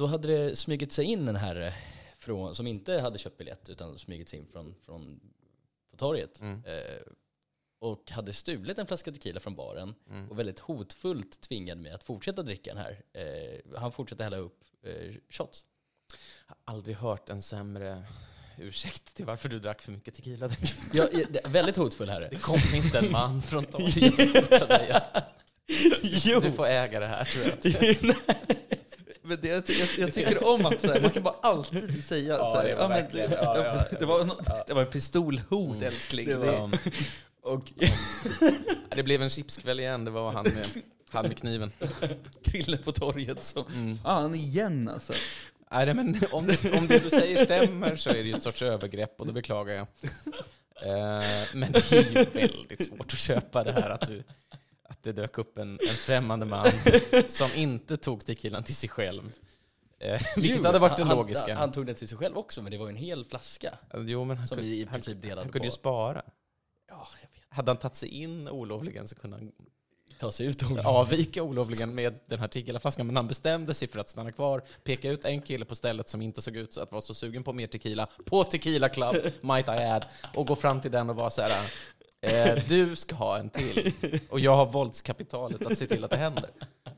då hade det smugit sig in en herre från, som inte hade köpt biljett utan smugit sig in från, från på torget. Mm. Eh, och hade stulit en flaska tequila från baren Mm. och väldigt hotfullt tvingade mig att fortsätta dricka den här. Eh, han fortsatte hälla upp eh, shots. Jag har aldrig hört en sämre ursäkt till varför du drack för mycket tequila. Ja, ja, väldigt hotfull herre. Det kom inte en man från torget och hotade dig jo. du får äga det här tror jag. Men det, jag, jag, tycker om att så här, man kan bara alltid säga Ja, så här, det var ja, men verkligen- det, ja, ja, det, var det var en pistolhot Mm. älskling. Det, var, och det blev en chipskväll igen, det var han med, han med kniven. Krille på torget som... Mm. Fan igen alltså. Nej, men om det, om det du säger stämmer så är det ju ett sorts övergrepp och det beklagar jag. Eh, men det är ju väldigt svårt att köpa det här att, du, att det dök upp en, en främmande man som inte tog tequilan till sig själv. Eh, vilket Jo, hade varit det han- logiska. Han, han tog den till sig själv också, men det var ju en hel flaska. jo, men han, som kunde, vi i han, princip delade han kunde ju på. spara. Ja, jag vet. Hade han tagit sig in olovligen så kunde han Ta sig ut och avvika olovligen med den här tequilaflaskan. Men han bestämde sig för att stanna kvar, peka ut en kille på stället som inte såg ut så att vara så sugen på mer tequila, på Tequila Club, might I add, och gå fram till den och vara så här. Eh, du ska ha en till. Och jag har våldskapitalet att se till att det händer.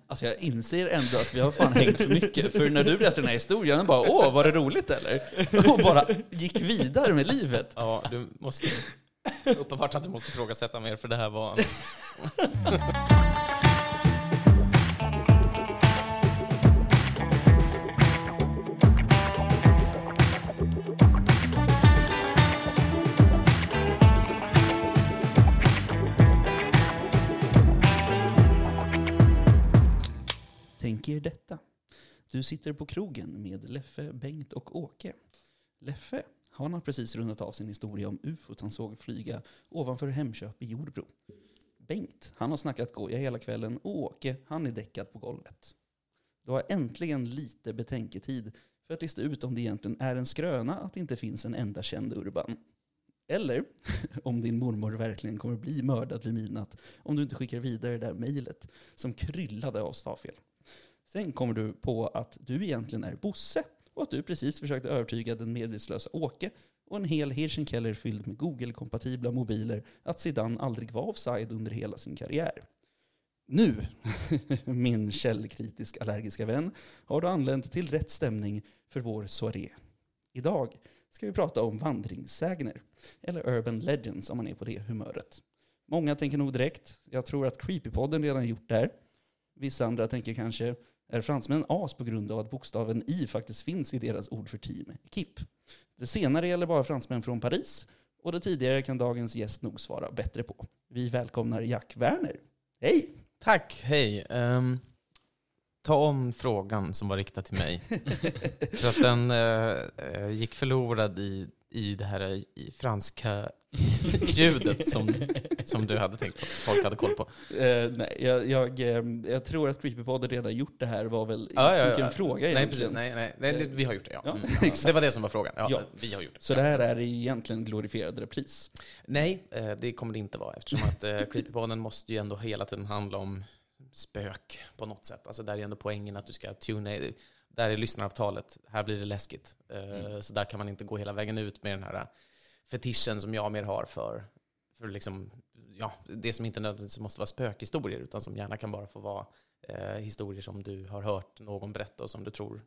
Alltså jag inser ändå att vi har fan hängt för mycket. För när du berättade den här historien, bara åh, var det roligt eller? Och bara gick vidare med livet. Ja, du måste... Uppenbart att du måste ifrågasätta mer, för det här var... Tänk er detta. Du sitter på krogen med Leffe, Bengt och Åke. Leffe, han har precis rundat av sin historia om ufot han såg flyga ovanför Hemköp i Jordbro. Bengt, han har snackat goja hela kvällen och Åke, han är däckad på golvet. Du har äntligen lite betänketid för att lista ut om det egentligen är en skröna att det inte finns en enda känd Urban. Eller om din mormor verkligen kommer bli mördad vid midnatt om du inte skickar vidare det där mejlet som kryllade av stavfel. Sen kommer du på att du egentligen är Bosse och att du precis försökte övertyga den medvetslösa Åke och en hel Hirschenkeller fylld med Google-kompatibla mobiler att Zidane aldrig var offside under hela sin karriär. Nu, min källkritisk allergiska vän, har du anlänt till rätt stämning för vår soaré. Idag ska vi prata om vandringssägner, eller urban legends om man är på det humöret. Många tänker nog direkt, jag tror att Creepypodden redan gjort det här. Vissa andra tänker kanske, är fransmännen as på grund av att bokstaven i faktiskt finns i deras ord för team, KIP? Det senare gäller bara fransmän från Paris, och det tidigare kan dagens gäst nog svara bättre på. Vi välkomnar Jack Werner. Hej! Tack, hej. Ehm, ta om frågan som var riktad till mig. För att den eh, gick förlorad i, i det här franska ljudet som, som du hade tänkt på. Folk hade koll på. Eh, nej, jag, jag, eh, jag tror att Creepypodden redan gjort det här var väl Ja, ja, inte ja. en fråga Nej, precis. Nej, nej, nej, vi har gjort det, ja. Ja, Mm. Det var det som var frågan. Ja, Ja. Vi har gjort det. Så det här är egentligen glorifierad repris. Nej, eh, det kommer det inte vara eftersom att Creepypodden måste ju ändå hela tiden handla om spök på något sätt. Alltså där är ändå poängen att du ska tuna där är lyssnaravtalet. Här blir det läskigt. Eh, Så där kan man inte gå hela vägen ut med den här fetischen som jag mer har för, för liksom, ja, det som inte nödvändigtvis måste vara spökhistorier utan som gärna kan bara få vara eh, historier som du har hört någon berätta och som du tror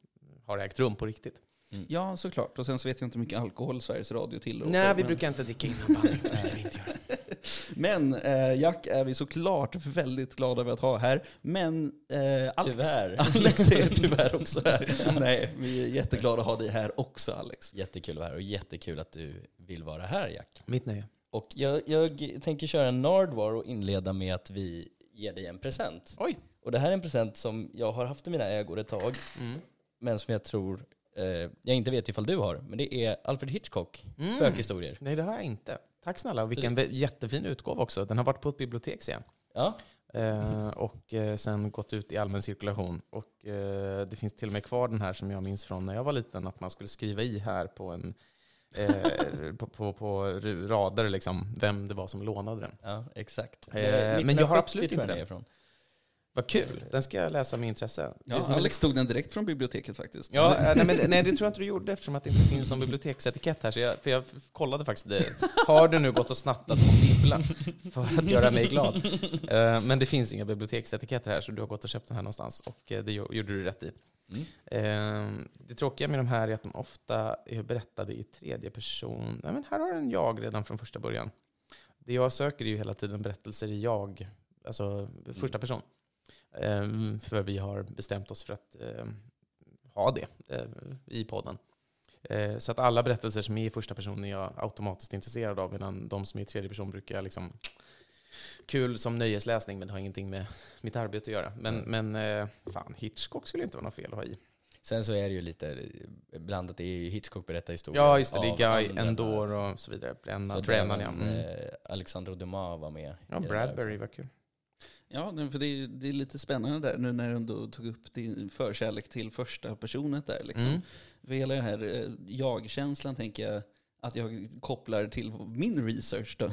har ägt rum på riktigt. Ja, såklart. Och sen så vet jag inte hur mycket alkohol Sveriges Radio tillåter. Nej, vi men- brukar inte dricka innan bandning. Det brukar vi inte göra. Men eh, Jack är vi såklart väldigt glada över att ha här. Men eh, Alex, Tyvärr. Alex är tyvärr också här. Nej, vi är jätteglada att ha dig här också Alex. Jättekul att vara här och jättekul att du vill vara här Jack. Mitt nöje. Och jag, jag tänker köra en Nardwar och inleda med att vi ger dig en present. Oj. Och det här är en present som jag har haft i mina ägor ett tag, Mm. men som jag tror eh, jag inte vet ifall du har. Men det är Alfred Hitchcock, Mm. spökhistorier. Nej, det har jag inte. Tack snälla. Och vilken be- jättefin utgåva också. Den har varit på ett bibliotek sen. Ja, Eh, och eh, sen gått ut i allmän cirkulation. Och eh, det finns till och med kvar den här som jag minns från när jag var liten, att man skulle skriva i här på en eh, på, på, på rader liksom, vem det var som lånade den. ja exakt. Eh, men jag har absolut inte det. är ifrån. Vad kul, den ska jag läsa med intresse. Ja, Alex tog den direkt från biblioteket faktiskt. Ja, eh, nej, men, nej, det tror jag inte du gjorde eftersom att det inte finns någon biblioteksetikett här. Så jag, för jag kollade faktiskt det. Har du nu gått och snattat på Bibbla för att göra mig glad? Eh, Men det finns inga biblioteksetiketter här, så du har gått och köpt den här någonstans. Och eh, det gjo- gjorde du rätt i. Mm. Eh, Det tråkiga med de här är att de ofta är berättade i tredje person. Nej, men här har en jag redan från första början. Det jag söker är ju hela tiden berättelser i jag, alltså första person. Eh, För vi har bestämt oss för att eh, ha det eh, i podden. Eh, Så att alla berättelser som är i första person är jag automatiskt intresserad av, medan de som är i tredje person brukar jag liksom kul som nöjesläsning, men det har ingenting med mitt arbete att göra. Men, men eh, fan, Hitchcock skulle inte vara något fel att ha i. Sen så är det ju lite blandat. Det är ju Hitchcock berättar historier. Ja, just det. Det är Guy Endor och så vidare. Brenna, Så Brennan, ja. Mm. Alexandre Dumas var med. Ja, Bradbury var kul. Ja, för det är, det är lite spännande där nu när du ändå tog upp din förkärlek till första personet där. Liksom. Mm. För hela den här eh, jag-känslan tänker jag att jag kopplar till min research då.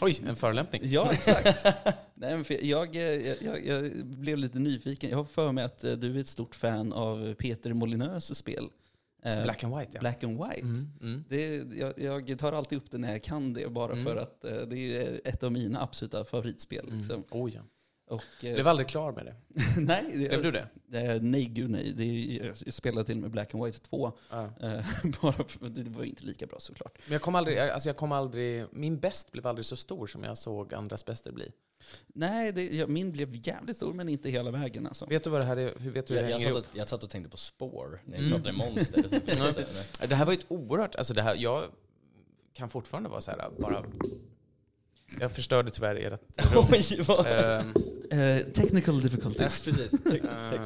Oj, en förolämpning. ja, exakt. Nej, för jag, eh, jag, jag, jag blev lite nyfiken. Jag har för mig att eh, du är ett stort fan av Peter Molinös spel. Eh, Black and White, ja. Black and White. Mm, mm. Det, jag, jag tar alltid upp det när jag kan det, bara Mm. för att eh, det är ett av mina absoluta favoritspel. Mm. Liksom. Oh, ja. Och, eh, Blev aldrig klar med det. nej, det, Blev du det? Nej, gud nej. Det jag spelade till och med Black and White 2. Ja. Eh, bara för, det var inte lika bra såklart. Men jag kom aldrig, alltså jag kom aldrig, min bäst blev aldrig så stor som jag såg andras bäster bli. Nej, det, ja, min blev jävligt stor men inte hela vägen alltså. Vet du vad det här är? Hur vet du hur Jag, det jag, satt och, jag satt och tänkte på spår när Mm. jag pratade monster. Ja. Så, nej. Det här var ju ett oerhört, alltså det här, jag kan fortfarande vara så här bara... Jag förstörde tyvärr ert rum. Oj, vad... Eh, technical difficulties. precis. eh,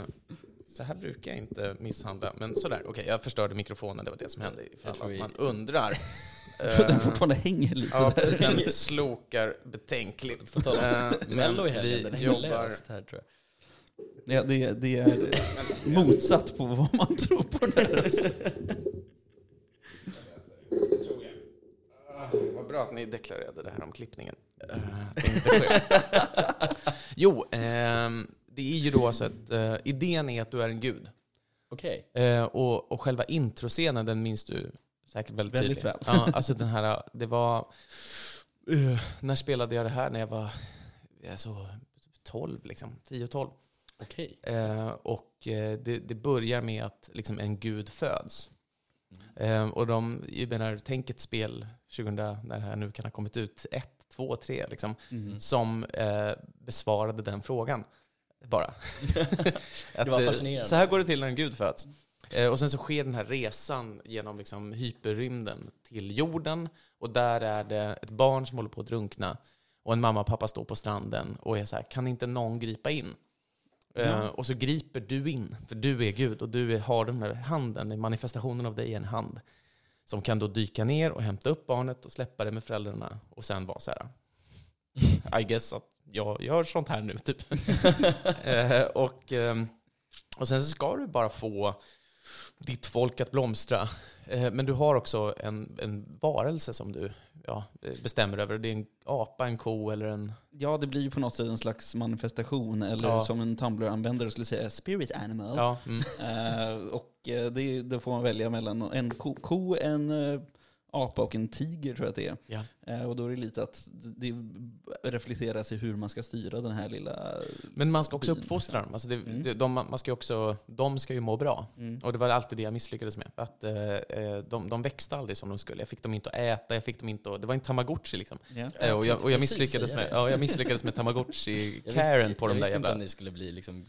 så här brukar jag inte misshandla, men sådär. Okej, jag förstörde mikrofonen, det var det som hände. Ifall Jag tror att vi- man undrar. För den fortfarande hänger lite Ja, där. den slokar betänkligt. På Eh, Mello i helgen, vi jobbar... löst här tror jag. Ja, det, det är motsatt på vad man tror på den här rösten. Ah, Vad bra att ni deklarerade det här om klippningen. Uh, jo, ehm, det är ju då så att eh, idén är att du är en gud. Okej. Eh, och, och själva introscenen, den minns du säkert väldigt, Väldigt tydligt. väl. Ja, alltså den här, det var... eh, när spelade jag det här? När jag var alltså, 12, liksom. 10-12. Okej. Eh, och eh, det, det börjar med att liksom, en gud föds. Eh, och de, jag menar, tänk ett spel 2000, när det här nu kan ha kommit ut, 1, 2, 3, liksom, Mm. som besvarade den frågan. Bara. Att, var eh, fascinerande. Så här går det till när en gud föds. Eh, och sen så sker den här resan genom liksom, hyperrymden till jorden. Och där är det ett barn som håller på att drunkna. Och en mamma och pappa står på stranden och är så här, kan inte någon gripa in? Eh, Ja. och så griper du in, för du är Gud och du är, har den här handen, manifestationen av dig är en hand. Som kan då dyka ner och hämta upp barnet och släppa det med föräldrarna och sen vara så här. I guess att jag gör sånt här nu, typ. eh, och, ehm, och sen så ska du bara få ditt folk att blomstra. Eh, men du har också en, en varelse som du ja, bestämmer över. Det är en apa, en ko eller en... Ja, det blir ju på något sätt en slags manifestation, eller Ja. som en Tumblr-användare skulle säga, spirit animal. Ja, mm. Eh, och eh, det, då får man välja mellan en ko, ko en apa och en tiger tror jag att det är. Ja. Eh, och då är det lite att det reflekteras i hur man ska styra den här lilla... Men man ska också uppfostra dem. Alltså det, Mm. det, de, man ska ju också, de ska ju må bra. Mm. Och det var alltid det jag misslyckades med. Att, eh, eh, de, de växte aldrig som de skulle. Jag fick dem inte att äta, jag fick dem inte att, Det var en tamagotchi liksom. Ja. Eh, Jag och, jag, och jag, misslyckades med, ja, jag misslyckades med Jag tamagotchi-caren på de Jag där visste inte jävla... om ni skulle bli liksom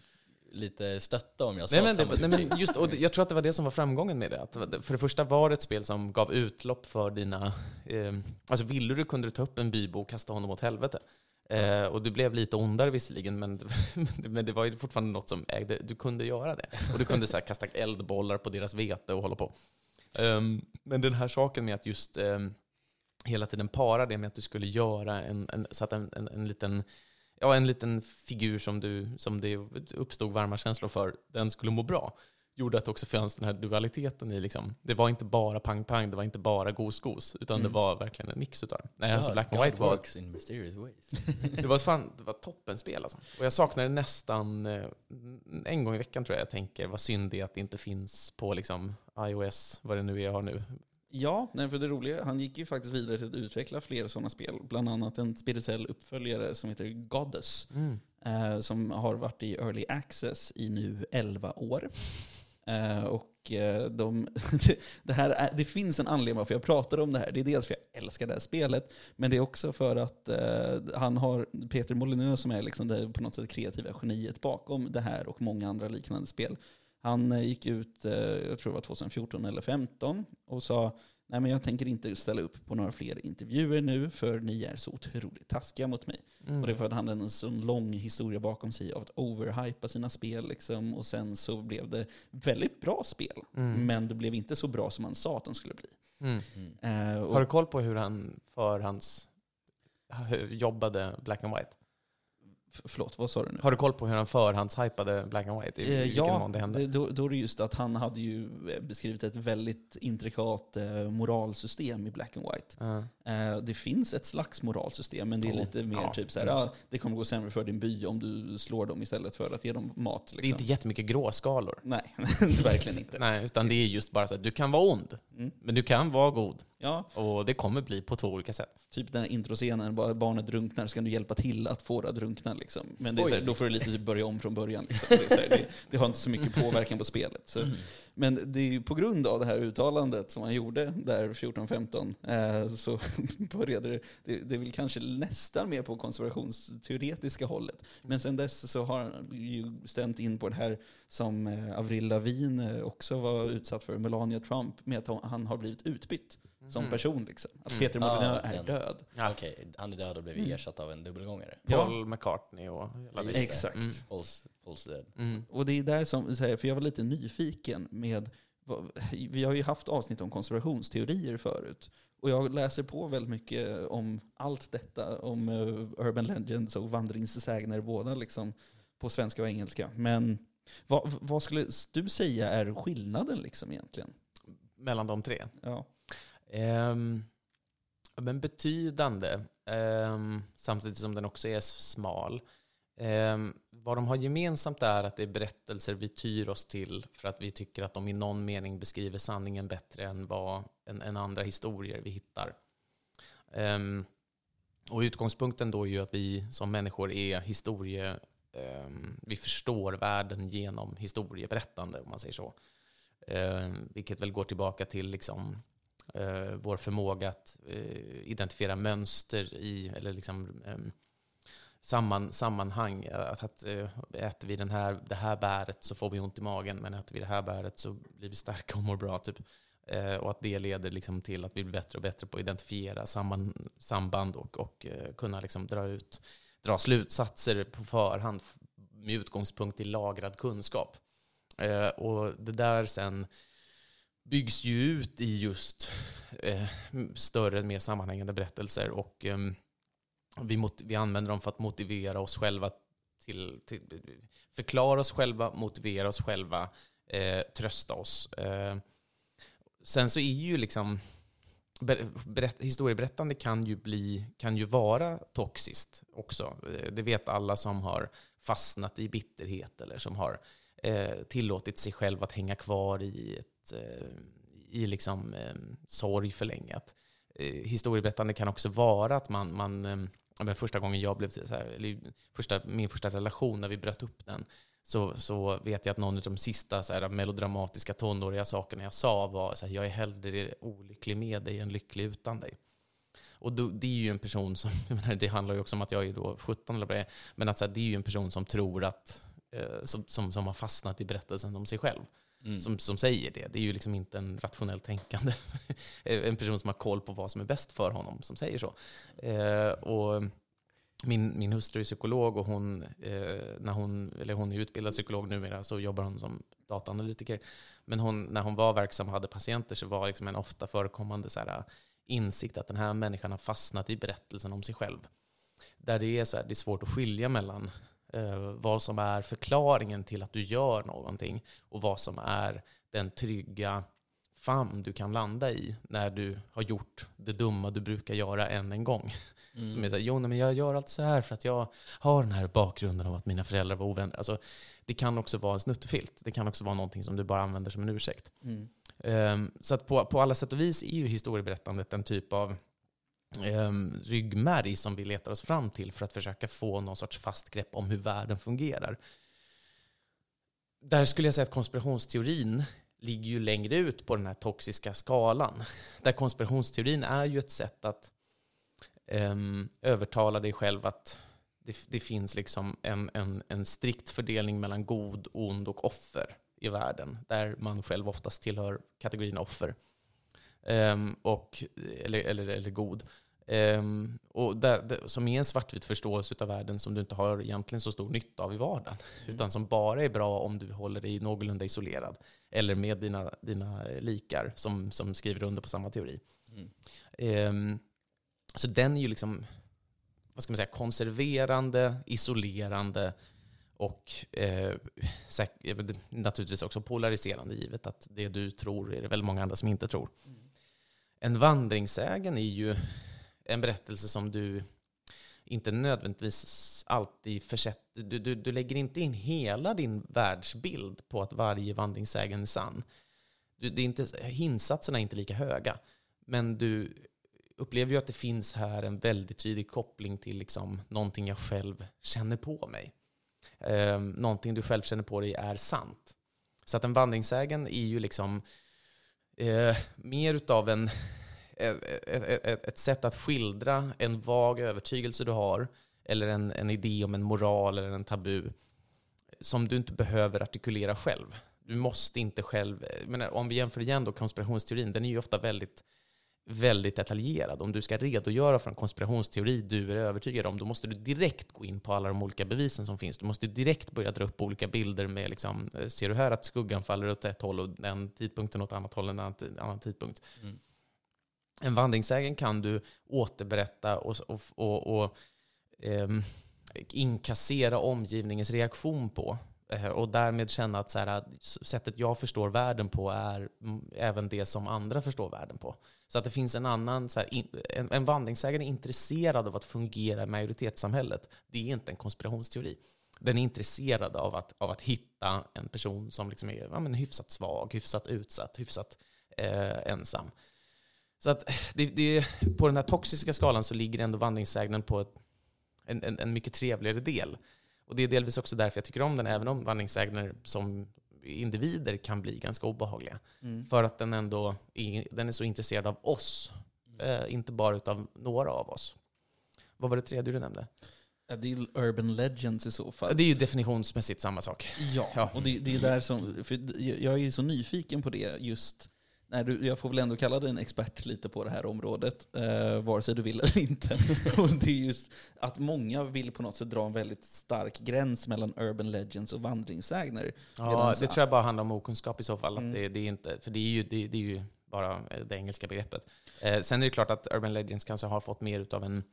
lite stötta om jag sa Nej men, det, Tamagotchi. nej men just, och jag tror att det var det som var framgången med det. Att var- för det första var det ett spel som gav utlopp för dina... Eh, alltså ville du kunde du ta upp en bybo och kasta honom åt helvete. Eh, och du blev lite ondare visserligen, men, men det var ju fortfarande något som ägde... Du kunde göra det. Och du kunde så här, kasta eldbollar på deras vete och hålla på. Ehm, men den här saken med att just ehm, hela tiden para det med att du skulle göra en, en, så att en, en, en liten ja, en liten figur som, du, som det uppstod varma känslor för, den skulle må bra. gjorde att det också fanns den här dualiteten i liksom, det var inte bara pang-pang, det var inte bara gos-gos, utan Mm. det var verkligen en mix utav det. Nej, alltså Black and God White var, works in mysterious ways. det var, fan, det var toppenspel alltså. Och jag saknar det nästan eh, en gång i veckan tror jag jag tänker, vad synd det är att det inte finns på liksom iOS, vad det nu är jag har nu. Ja, nej, för det roliga, han gick ju faktiskt vidare till att utveckla fler sådana spel. Bland annat en spirituell uppföljare som heter Goddess. eh, som har varit i early access i nu 11 år. Eh, och eh, de, det, här är, det finns en anledning varför jag pratar om det här. Det är dels för att jag älskar det här spelet, men det är också för att eh, han har Peter Molyneux som är liksom det på något sätt kreativa geniet bakom det här och många andra liknande spel. Han eh, gick ut, eh, jag tror det var 2014 eller 2015, och sa Nej men jag tänker inte ställa upp på några fler intervjuer nu för ni är så otroligt taskiga mot mig. Mm. Och det är för att han hade en sån lång historia bakom sig av att overhypa sina spel. Liksom. Och sen så blev det väldigt bra spel. Mm. Men det blev inte så bra som han sa att de skulle bli. Mm. Eh, Har du koll på hur han för hans hur jobbade Black and White? Förlåt, vad sa du nu? Har du koll på hur han förhandshypade Black and White? I, Eh, vilken ja, mån det hände? då, då är det just att han hade ju eh, beskrivit ett väldigt intrikat eh, moralsystem i Black and White. Ja. Eh, det finns ett slags moralsystem, men det är Ja, lite mer ja. typ så här, ah, det kommer gå sämre för din by om du slår dem istället för att ge dem mat. Liksom. Det är inte jättemycket gråskalor. Nej, verkligen inte. Nej, utan det är just bara så att du kan vara ond, Mm. men du kan vara god. Ja, Och det kommer bli på två olika sätt. Typ den här introscenen, bara barnet drunknar, så kan du hjälpa till att få det att drunkna. Liksom. Men det är här, då får du lite typ börja om från början. Liksom. Det, här, det, det har inte så mycket påverkan på spelet. Mm. Men det är på grund av det här uttalandet som han gjorde där 14-15 eh, så började det, det, det är väl kanske nästan mer på konservationsteoretiska hållet. Men sen dess så har han ju stämt in på det här som eh, Avril Lavigne också var utsatt för, Melania Trump, med att han har blivit utbytt som Mm. person. Liksom. Att Mm. Peter Molyneux är den. död. Ja. Okej, han är död och blev Mm. ersatt av en dubbelgångare. Ja. Paul McCartney och hela Just det. det. Exakt. Mm. Paul's, Paul's dead. Mm. Och det är där som, så här, för jag var lite nyfiken med, vi har ju haft avsnitt om konspirationsteorier förut. Och jag läser på väldigt mycket om allt detta, om eh, Urban Legends och vandringssägner båda liksom, på svenska och engelska. Men vad, vad skulle du säga är skillnaden liksom egentligen? Mellan de tre. Ja. Um, men betydande, um, samtidigt som den också är smal. Um, vad de har gemensamt är att det är berättelser vi tyr oss till för att vi tycker att de i någon mening beskriver sanningen bättre än, vad, än, än andra historier vi hittar. Um, och utgångspunkten då är ju att vi som människor är historie... Um, vi förstår världen genom historieberättande, om man säger så. Vilket väl går tillbaka till liksom, eh, vår förmåga att eh, identifiera mönster i, eller liksom eh, samman, sammanhang. Att, att eh, äter vi den här, det här bäret så får vi ont i magen, men äter vi det här bäret så blir vi starka och mår bra. Typ. Eh, och att det leder liksom till att vi blir bättre och bättre på att identifiera samman, samband och, och eh, kunna liksom dra, ut, dra slutsatser på förhand med utgångspunkt i lagrad kunskap. Eh, och det där sen byggs ju ut i just eh, större, mer sammanhängande berättelser. Och eh, vi, mot, vi använder dem för att motivera oss själva till, till förklara oss själva, motivera oss själva, eh, trösta oss. Eh, sen så är ju liksom berätt, historieberättande kan ju, bli, kan ju vara toxiskt också. Eh, det vet alla som har fastnat i bitterhet eller som har eh, tillåtit sig själv att hänga kvar i, ett, eh, i liksom, eh, sorg för länge. Att, eh, historieberättande kan också vara att man, man eh, men första gången jag blev så här, eller första, min första relation, när vi bröt upp den, så, så vet jag att någon av de sista så här, melodramatiska tonåriga sakerna jag sa var så här, jag är hellre olycklig med dig än lycklig utan dig. Och då, det är ju en person som, menar, det handlar ju också om att jag är då 17 eller vad det är, men att så här, det är ju en person som tror att, eh, som, som, som har fastnat i berättelsen om sig själv Mm. som, som säger det. Det är ju liksom inte en rationellt tänkande, en person som har koll på vad som är bäst för honom som säger så. Eh, och min, min hustru är psykolog och hon, eh, när hon, eller hon är utbildad psykolog numera så jobbar hon som dataanalytiker. Men hon, när hon var verksam och hade patienter så var liksom en ofta förekommande så här, eh, insikt att den här människan har fastnat i berättelsen om sig själv. Där det är, så här, det är svårt att skilja mellan vad som är förklaringen till att du gör någonting och vad som är den trygga famn du kan landa i när du har gjort det dumma du brukar göra än en gång. Mm. Som är såhär, jo nej, men jag gör allt så här för att jag har den här bakgrunden av att mina föräldrar var ovänner. Alltså, det kan också vara en snuttefilt. Det kan också vara någonting som du bara använder som en ursäkt. Mm. Ehm, så att på, på alla sätt och vis är ju historieberättandet en typ av um, ryggmärg som vi letar oss fram till för att försöka få någon sorts fast grepp om hur världen fungerar. Där skulle jag säga att konspirationsteorin ligger ju längre ut på den här toxiska skalan. Där konspirationsteorin är ju ett sätt att um, övertala dig själv att det, det finns liksom en, en, en strikt fördelning mellan god, ond och offer i världen, där man själv oftast tillhör kategorin offer. Um, och, eller, eller, eller god. Um, och där, där, som är en svartvit förståelse av världen som du inte har egentligen så stor nytta av i vardagen. Mm. Utan som bara är bra om du håller dig någorlunda isolerad. Eller med dina, dina likar som, som skriver under på samma teori. Mm. Um, så den är ju liksom, vad ska man säga, konserverande, isolerande och eh, säk- naturligtvis också polariserande givet att det du tror är det väldigt många andra som inte tror. En vandringssägen är ju en berättelse som du inte nödvändigtvis alltid försätter... Du, du, du lägger inte in hela din världsbild på att varje vandringssägen är sann. Du, det är inte, insatserna är inte lika höga. Men du upplever ju att det finns här en väldigt tydlig koppling till liksom någonting jag själv känner på mig. Eh, någonting du själv känner på dig är sant. Så att en vandringssägen är ju liksom eh, mer utav en, ett, ett, ett, sätt att skildra en vag övertygelse du har, eller en, en idé om en moral eller en tabu, som du inte behöver artikulera själv. Du måste inte själv, men om vi jämför igen då konspirationsteorin, den är ju ofta väldigt väldigt detaljerad. Om du ska redogöra för en konspirationsteori du är övertygad om, då måste du direkt gå in på alla de olika bevisen som finns. Du måste direkt börja dra upp olika bilder med, liksom, ser du här att skuggan faller åt ett håll och den tidpunkten åt annat håll, en annan, annan tidpunkt. Mm. En vandringssägen kan du återberätta och, och, och, och um, inkassera omgivningens reaktion på. Eh, och därmed känna att så här, sättet jag förstår världen på är även det som andra förstår världen på. Så att det finns en annan, så här, en, en vandringsägare är intresserad av att fungera i majoritetssamhället. Det är inte en konspirationsteori. Den är intresserad av att, av att hitta en person som liksom är ja, men hyfsat svag, hyfsat utsatt, hyfsat eh, ensam. Så att det, det, på den här toxiska skalan så ligger ändå vandringssägnen på ett, en, en, en mycket trevligare del. Och det är delvis också därför jag tycker om den, även om vandringssägner som individer kan bli ganska obehagliga. Mm. För att den ändå är, den är så intresserad av oss, eh, inte bara av några av oss. Vad var det tredje du nämnde? Det är urban legends i så fall. Det är ju definitionsmässigt samma sak. Ja, ja. och det, det, är där som... För jag är så nyfiken på det just Nej, du, jag får väl ändå kalla dig en expert lite på det här området, eh, vare sig du vill eller inte. och det är just att många vill på något sätt dra en väldigt stark gräns mellan urban legends och vandringssägner. Ja, det tror jag bara handlar om okunskap i så fall. Mm. Att det, det, är inte, för det är, ju, det, det är ju bara det engelska begreppet. Eh, sen är det klart att urban legends kanske har fått mer av en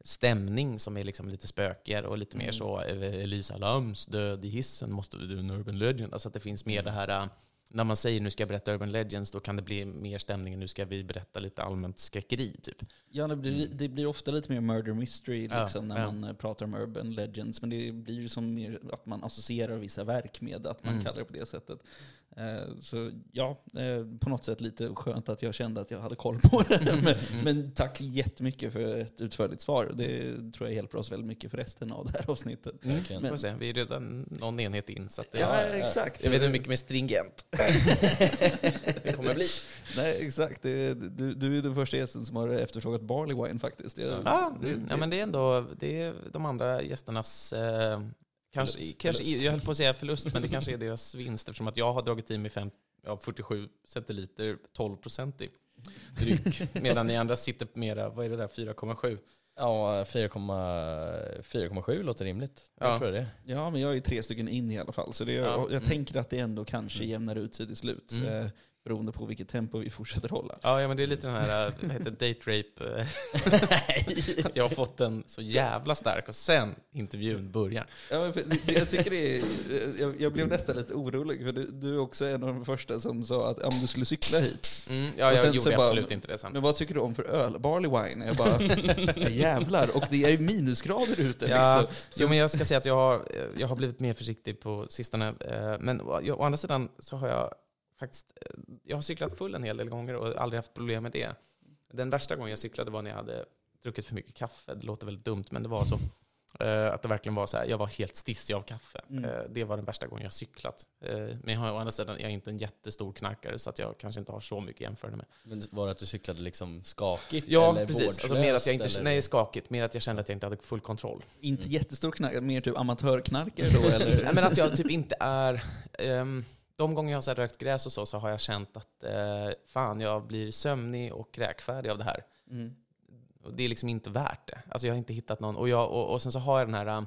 stämning som är liksom lite spökigare och lite mm. mer så Elisa Lams död i hissen måste du en urban legend. Alltså att det finns mer mm. det här när man säger nu ska jag berätta Urban Legends, då kan det bli mer stämning än nu ska vi berätta lite allmänt skräckeri. Typ. Ja, det blir, det blir ofta lite mer murder mystery liksom, ja, när ja. man pratar om Urban Legends. Men det blir ju som mer att man associerar vissa verk med att man mm. kallar det på det sättet. Uh, så ja, uh, på något sätt lite skönt att jag kände att jag hade koll på det. men, mm. men, tack jättemycket för ett utförligt svar. Det tror jag hjälper oss väldigt mycket för resten av det här avsnittet. Mm. Men, se. Vi är redan någon enhet in. Så det, ja, exakt. Jag vet inte hur mycket mer stringent det kommer bli. Nej, exakt. Du, du är den första gästen som har efterfrågat barley wine faktiskt. Det, ja, det, det, ja, men det är ändå det är de andra gästernas eh, Kanske, förlust, kanske, förlust. Jag höll på att säga förlust, men det kanske är deras vinst eftersom att jag har dragit i mig fem, ja, 47 centiliter 12 procent i dryck. Medan ni andra sitter på mera, vad är det där, 4,7? Ja, 4,7 låter rimligt. Ja. Jag tror det. ja, men jag är tre stycken in i alla fall. Så det, ja. jag, jag mm. tänker att det ändå kanske mm. jämnar ut sig till slut. Mm. Beroende på vilket tempo vi fortsätter hålla. Ja, ja men det är lite den här, äh, vad heter date rape. äh, att jag har fått den så jävla stark och sen intervjun börjar. Ja, men det- jag, tycker det är, jag, jag blev nästan lite orolig, för du, du är också en av de första som sa att ja, du skulle cykla hit. Mm, ja, jag gjorde bara- absolut inte det sen. Men vad tycker du om för öl? Barley wine? Jag bara, jävlar. Och det är minusgrader ute Ja, liksom. jo, men jag ska säga att jag har, jag har blivit mer försiktig på sistone. eh, Men å å andra sidan så har jag faktiskt, eh, jag har cyklat full en hel del gånger och aldrig haft problem med det. Den värsta gången jag cyklade var när jag hade druckit för mycket kaffe. Det låter väldigt dumt, men det var så. eh, Att det verkligen var så här, jag var helt stissig av kaffe. Mm. Eh, Det var den värsta gången jag cyklat. Men jag å andra sidan, jag är inte en jättestor knarkare så att jag kanske inte har så mycket jämförande med. Men var det att du cyklade liksom skakigt? Ja, eller precis. Alltså mer att jag inte, vårdslöst, nej, eller? skakigt. Mer att jag kände att jag inte hade full kontroll. Inte jättestor knark, mer typ amatörknarkare då eller? Nej, men att jag typ inte är... ehm, de gånger jag har så rökt gräs och så, så har jag känt att eh, fan, jag blir sömnig och kräkfärdig av det här. Mm. Och det är liksom inte värt det. Alltså jag har inte hittat någon. Och, jag, och, och sen så har jag den här um,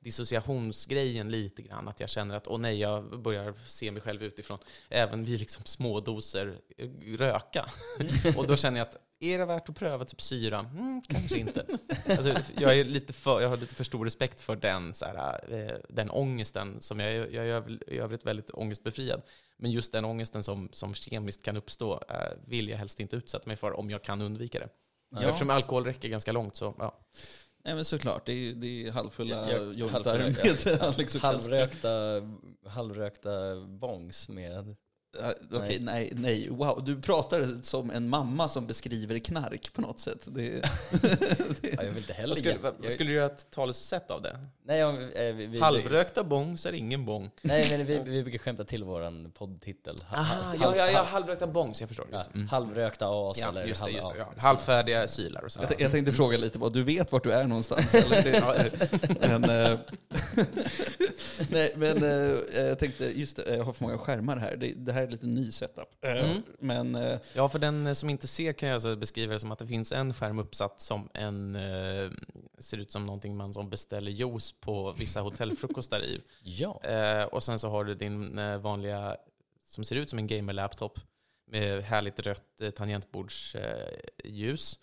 dissociationsgrejen lite grann. Att jag känner att, åh nej, jag börjar se mig själv utifrån. Även vid liksom små doser eh, röka. och då känner jag att, är det värt att pröva typ syra? Mm, kanske inte. Alltså, jag, är lite för, jag har lite för stor respekt för den, så här, eh, den ångesten. Som jag, jag är i övrigt väldigt ångestbefriad. Men just den ångesten som, som kemiskt kan uppstå eh, vill jag helst inte utsätta mig för om jag kan undvika det. Ja. Eftersom alkohol räcker ganska långt så, ja. Nej men såklart, det är, det är halvfulla halvfulla, med och Kalle. Halvrökta, halvrökta bongs med... Ja, Okej, nej. nej, wow. Du pratar som en mamma som beskriver knark på något sätt. Det, Ja, jag vill inte heller... Vad skulle, vad, jag- skulle du göra ett talesätt av det? Nej, ja, eh, vi, vi, Halvrökta bongs är ingen bång. Nej, men vi, vi brukar skämta till vår poddtitel. Ha- ha- Aha, halv- ja, ja, ja, halv- halvrökta bongs, jag förstår. ja, mm. Halvrökta as ja, eller... just det, halv- just det. Ja. Halvfärdiga sylar och så. jag, jag tänkte fråga lite vad du vet vart du är någonstans. Men, eh, nej, men eh, jag tänkte, just det, jag har för många skärmar här. Det, det här är lite ny setup. Eh, Mm. Men eh, Ja, för den som inte ser kan jag alltså beskriva det som att det finns en skärm uppsatt som en, eh, ser ut som någonting man som beställer juice på vissa hotellfrukostar i. Ja. Och sen så har du din vanliga, som ser ut som en gamer-laptop med härligt rött tangentbordsljus. Ljus.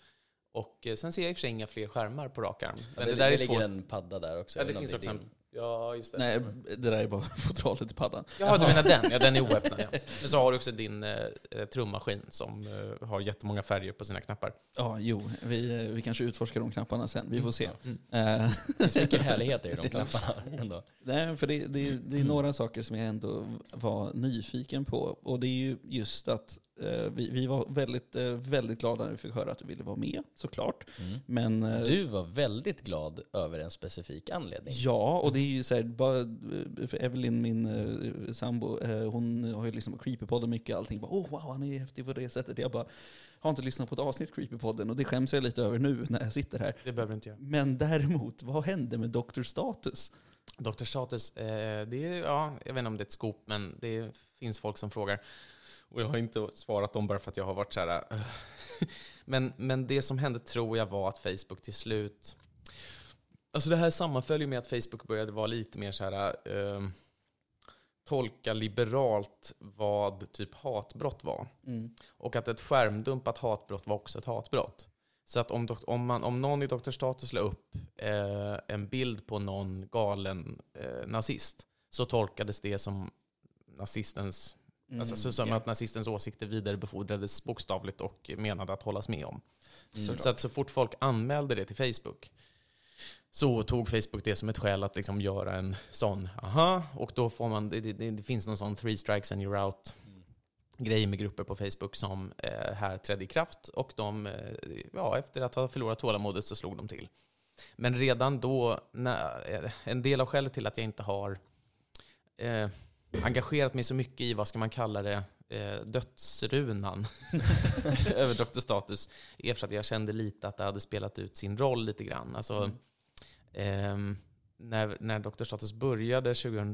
och sen ser jag i och för sig inga fler skärmar på rak arm. Ja, Men det, det, där det är ligger två... en padda där också. Ja, det finns också en... Ja, just det. nej, det där är bara fodralet i paddan. Jaha, du menar den? Ja, den är oöppnad. Ja. Men så har du också din eh, eh, trummaskin som eh, har jättemånga färger på sina knappar. Ja, jo, vi, eh, vi kanske utforskar de knapparna sen. Vi får se. Mm. Eh, Det finns mycket härligheter i de knapparna ändå. Nej, för det, det, det är några saker som jag ändå var nyfiken på. Och det är ju just att vi, vi var väldigt, eh, väldigt glada när vi fick höra att du ville vara med, såklart. Mm. Men eh, Du var väldigt glad över en specifik anledning. Ja, och det är ju så här, bara, för Evelyn, min sambo, eh, hon har ju liksom Creepypodden mycket, allting bara oh wow, han är häftig på det sättet. Jag bara, har inte lyssnat på ett avsnitt Creepypodden och det skäms jag lite över nu när jag sitter här. Det behöver inte göra. Men däremot, vad hände med Dr. Status? Dr. Status, eh, det är, ja, jag vet inte om det är ett scoop, men det finns folk som frågar. Och jag har inte svarat dem bara för att jag har varit så här... eh. men, men det som hände tror jag var att Facebook till slut... Alltså det här sammanföljer med att Facebook började vara lite mer så här... Eh, tolka liberalt vad typ hatbrott var. Mm. Och att ett skärmdumpat hatbrott var också ett hatbrott. Så att om, om, man, om någon i Dr. Status la upp eh, en bild på någon galen eh, nazist så tolkades det som nazistens, Mm. alltså, så, som ja. att nazistens åsikter vidarebefordrades bokstavligt och menade att hållas med om. Mm. Så att så fort folk anmälde det till Facebook så tog Facebook det som ett skäl att liksom göra en sån, aha, och då får man, det, det, det finns någon sån three strikes and you're out grej med grupper på Facebook som eh, här trädde i kraft och de, eh, ja, efter att ha förlorat tålamodet så slog de till. Men redan då, när, eh, en del av skälet till att jag inte har eh, engagerat mig så mycket i, vad ska man kalla det, eh, dödsrunan över Dr. Status är för att jag kände lite att det hade spelat ut sin roll lite grann. Alltså, Mm. ehm, när, när Dr. Status började 2000,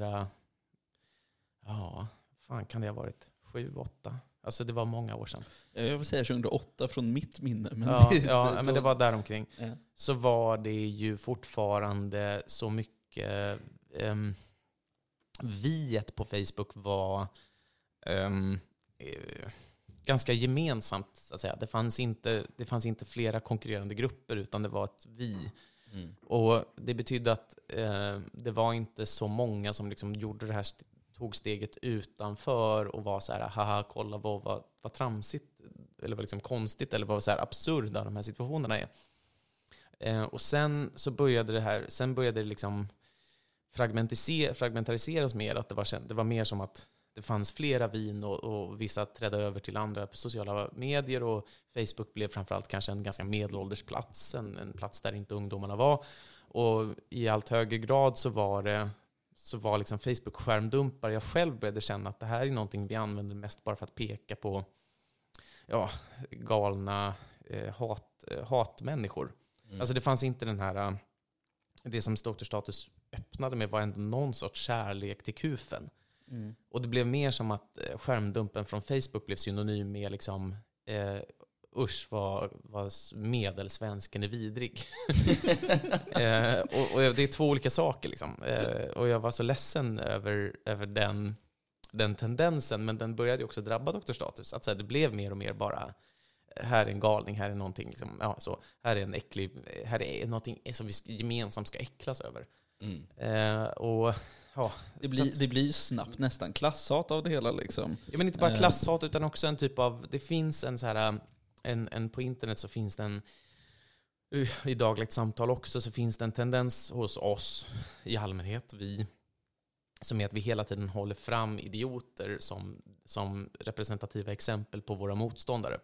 ja, fan kan det ha varit? Sju, åtta? Alltså det var många år sedan. Jag vill säga 2008 från mitt minne. Men ja, det, ja, men det var däromkring. Ja. Så var det ju fortfarande så mycket... Um, viet på Facebook var... Um, ganska gemensamt, så att säga. Det fanns, inte, det fanns inte flera konkurrerande grupper, utan det var ett vi. Mm. Och det betydde att eh, det var inte så många som liksom gjorde det här, tog steget utanför och var så här, haha, kolla vad, vad, vad tramsigt, eller vad liksom konstigt, eller vad så här absurda de här situationerna är. Eh, och sen så började det här, sen började det liksom fragmentariseras mer, att det var, det var mer som att det fanns flera vin och, och vissa trädde över till andra sociala medier och Facebook blev framförallt kanske en ganska medelålders plats, en, en plats där inte ungdomarna var. Och i allt högre grad så var det så var liksom Facebook skärmdumpar. Jag själv började känna att det här är någonting vi använder mest bara för att peka på ja, galna eh, hat, eh, hatmänniskor. Mm. Alltså det fanns inte den här, eh, det som Dr. Status öppnade med var ändå någon sorts kärlek till kufen. Mm. Och det blev mer som att eh, skärmdumpen från Facebook blev synonym med liksom, eh, usch vad, vad medelsvensken är vidrig. eh, och, och det är två olika saker liksom. Eh, och jag var så ledsen över, över den, den tendensen, men den började också drabba Dr. Status. Att så här, det blev mer och mer bara, här är en galning, här är någonting, liksom, ja, så, här är en äcklig, här är någonting som vi gemensamt ska äcklas över. Mm. Eh, och ja, Det, blir, att- det blir snabbt nästan klasshat av det hela liksom. Ja, men inte bara Eh. klasshat utan också en typ av, det finns en så här, en, en på internet så finns det en, uh, i dagligt samtal också så finns det en tendens hos oss i allmänhet, vi, som är att vi hela tiden håller fram idioter som, som representativa exempel på våra motståndare.